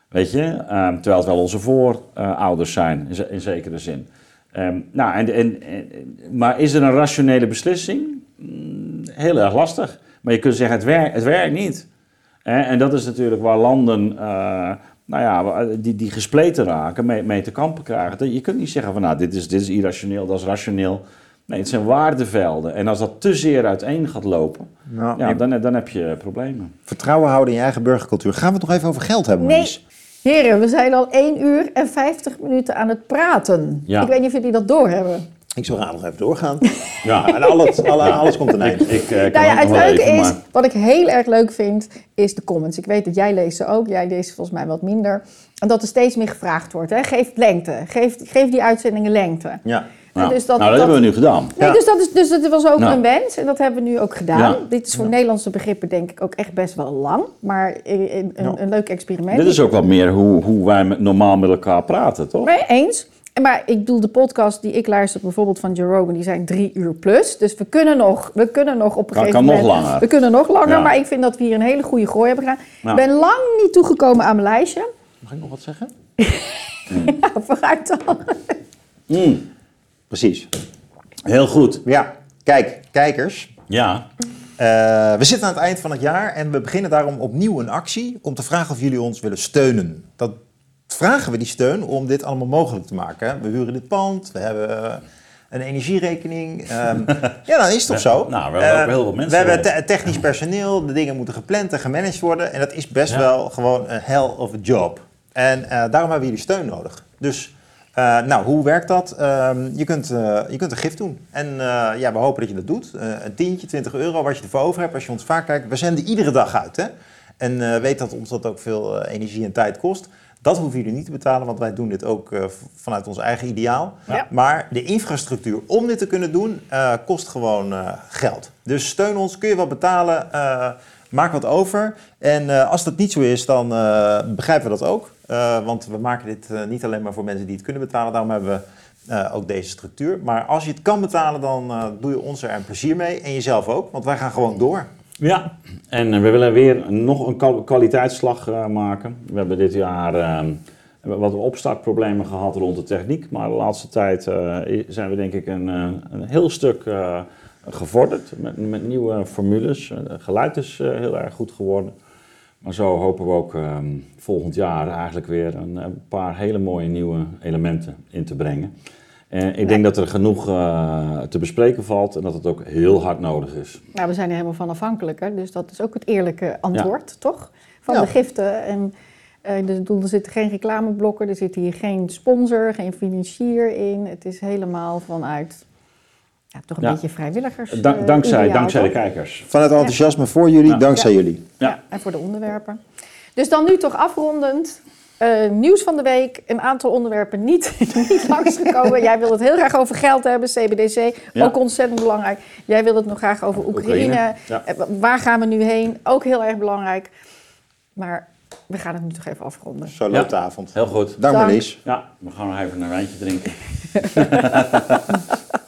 Weet je, Ehm, terwijl het wel onze voorouders zijn, in, ze- in zekere zin. Ehm, nou, en, en, maar is er een rationele beslissing? Mm, Heel erg lastig. Maar je kunt zeggen, het, werkt, het werkt niet. En dat is natuurlijk waar landen, eh, nou ja, die, die gespleten raken, mee, mee te kampen krijgen. Je kunt niet zeggen van, nou, dit is, dit is irrationeel, dat is rationeel. Nee, het zijn waardevelden. En als dat te zeer uiteen gaat lopen, Nou, ja, dan, dan heb je problemen. Vertrouwen houden in je eigen burgercultuur. Gaan we het nog even over geld hebben, Nee. Maurice? Heren, we zijn al 1 uur en 50 minuten aan het praten. Ja. Ik weet niet of jullie dat doorhebben. Ik zal graag nog even doorgaan. Ja, En alles, alle- alles komt een ik, eind. ik, eh, kan Nou ja, het leuke even, is, maar- wat ik heel erg leuk vind, is de comments. Ik weet dat jij leest ze ook, jij leest ze volgens mij wat minder. En dat er steeds meer gevraagd wordt. Hè? Geef lengte, geef, geef die uitzendingen lengte. Ja. Nou, dus dat- nou, dat, dat- hebben we nu gedaan. Nee, Ja. dus, dat is, dus dat was ook een wens en dat hebben we nu ook gedaan. Ja. Dit is voor Nederlandse begrippen denk ik ook echt best wel lang, maar een, een, Ja. een leuk experiment. Dit is ook wat meer hoe, hoe wij met, normaal met elkaar praten, toch? Nee, eens. En Maar ik bedoel, de podcast die ik luister, bijvoorbeeld van Joe Rogan, die zijn drie uur plus. Dus we kunnen nog, we kunnen nog op een Kan- gegeven kan nog moment... langer. We kunnen nog langer, Ja. maar ik vind dat we hier een hele goede gooi hebben gedaan. Ja. Ik ben lang niet toegekomen aan mijn lijstje. Mag ik nog wat zeggen? Ja, vooruit dan. Mm, Precies. heel goed. Ja, kijk, kijkers. Ja. Eh, we zitten aan het eind van het jaar en we beginnen daarom opnieuw een actie om te vragen of jullie ons willen steunen. Dat vragen we die steun om dit allemaal mogelijk te maken. We huren dit pand, we hebben een energierekening. Ehm, ja, dan is het toch zo. Nou, we hebben ook Eh, heel veel mensen We hebben te- technisch personeel, de dingen moeten gepland en gemanaged worden. En dat is best Ja. wel gewoon een hell of a job. En eh, daarom hebben we jullie steun nodig. Dus, eh, nou, hoe werkt dat? Ehm, je, kunt, eh, je kunt een gift doen. En eh, ja, we hopen dat je dat doet. Een tientje, 20 euro, wat je ervoor over hebt als je ons vaak kijkt. We zenden iedere dag uit, hè? En weet dat ons dat ook veel energie en tijd kost. Dat hoeven jullie niet te betalen, want wij doen dit ook vanuit ons eigen ideaal. Ja. Maar de infrastructuur om dit te kunnen doen, kost gewoon geld. Dus steun ons, kun je wat betalen, maak wat over. En als dat niet zo is, dan begrijpen we dat ook. Eh, want we maken dit eh, niet alleen maar voor mensen die het kunnen betalen. Daarom hebben we eh, ook deze structuur. Maar als je het kan betalen, dan doe je ons er een plezier mee. En jezelf ook, want wij gaan gewoon door. Ja, en we willen weer nog een kwal- kwaliteitsslag maken. We hebben dit jaar eh, wat opstartproblemen gehad rond de techniek. Maar de laatste tijd zijn we denk ik een, een heel stuk gevorderd met, met nieuwe formules. Het geluid is heel erg goed geworden. Maar zo hopen we ook eh, volgend jaar eigenlijk weer een, een paar hele mooie nieuwe elementen in te brengen. En ik denk dat er genoeg eh, te bespreken valt en dat het ook heel hard nodig is. Nou, we zijn er helemaal van afhankelijk, hè? dus dat is ook het eerlijke antwoord, toch? Van Ja. de giften. En dus bedoel, er zitten geen reclameblokken, er zit hier geen sponsor, geen financier in. Het is helemaal vanuit ja, toch een Ja. beetje vrijwilligers. Dank- eh, dankzij, ideaal, dankzij de kijkers. Vanuit enthousiasme voor jullie, Ja. dankzij Ja. jullie. Ja. Ja. en voor de onderwerpen. Dus dan nu toch afrondend. eh, nieuws van de week. Een aantal onderwerpen niet, niet langsgekomen. Jij wil het heel graag over geld hebben, CBDC. Ja. Ook ontzettend belangrijk. Jij wil het nog graag over Oekraïne. Oekraïne, ja. Eh, waar gaan we nu heen? Ook heel erg belangrijk. Maar we gaan het nu toch even afronden. Zo loopt de avond. Heel goed. Dank Dank. Marlies. Ja, we gaan nog even een wijntje drinken.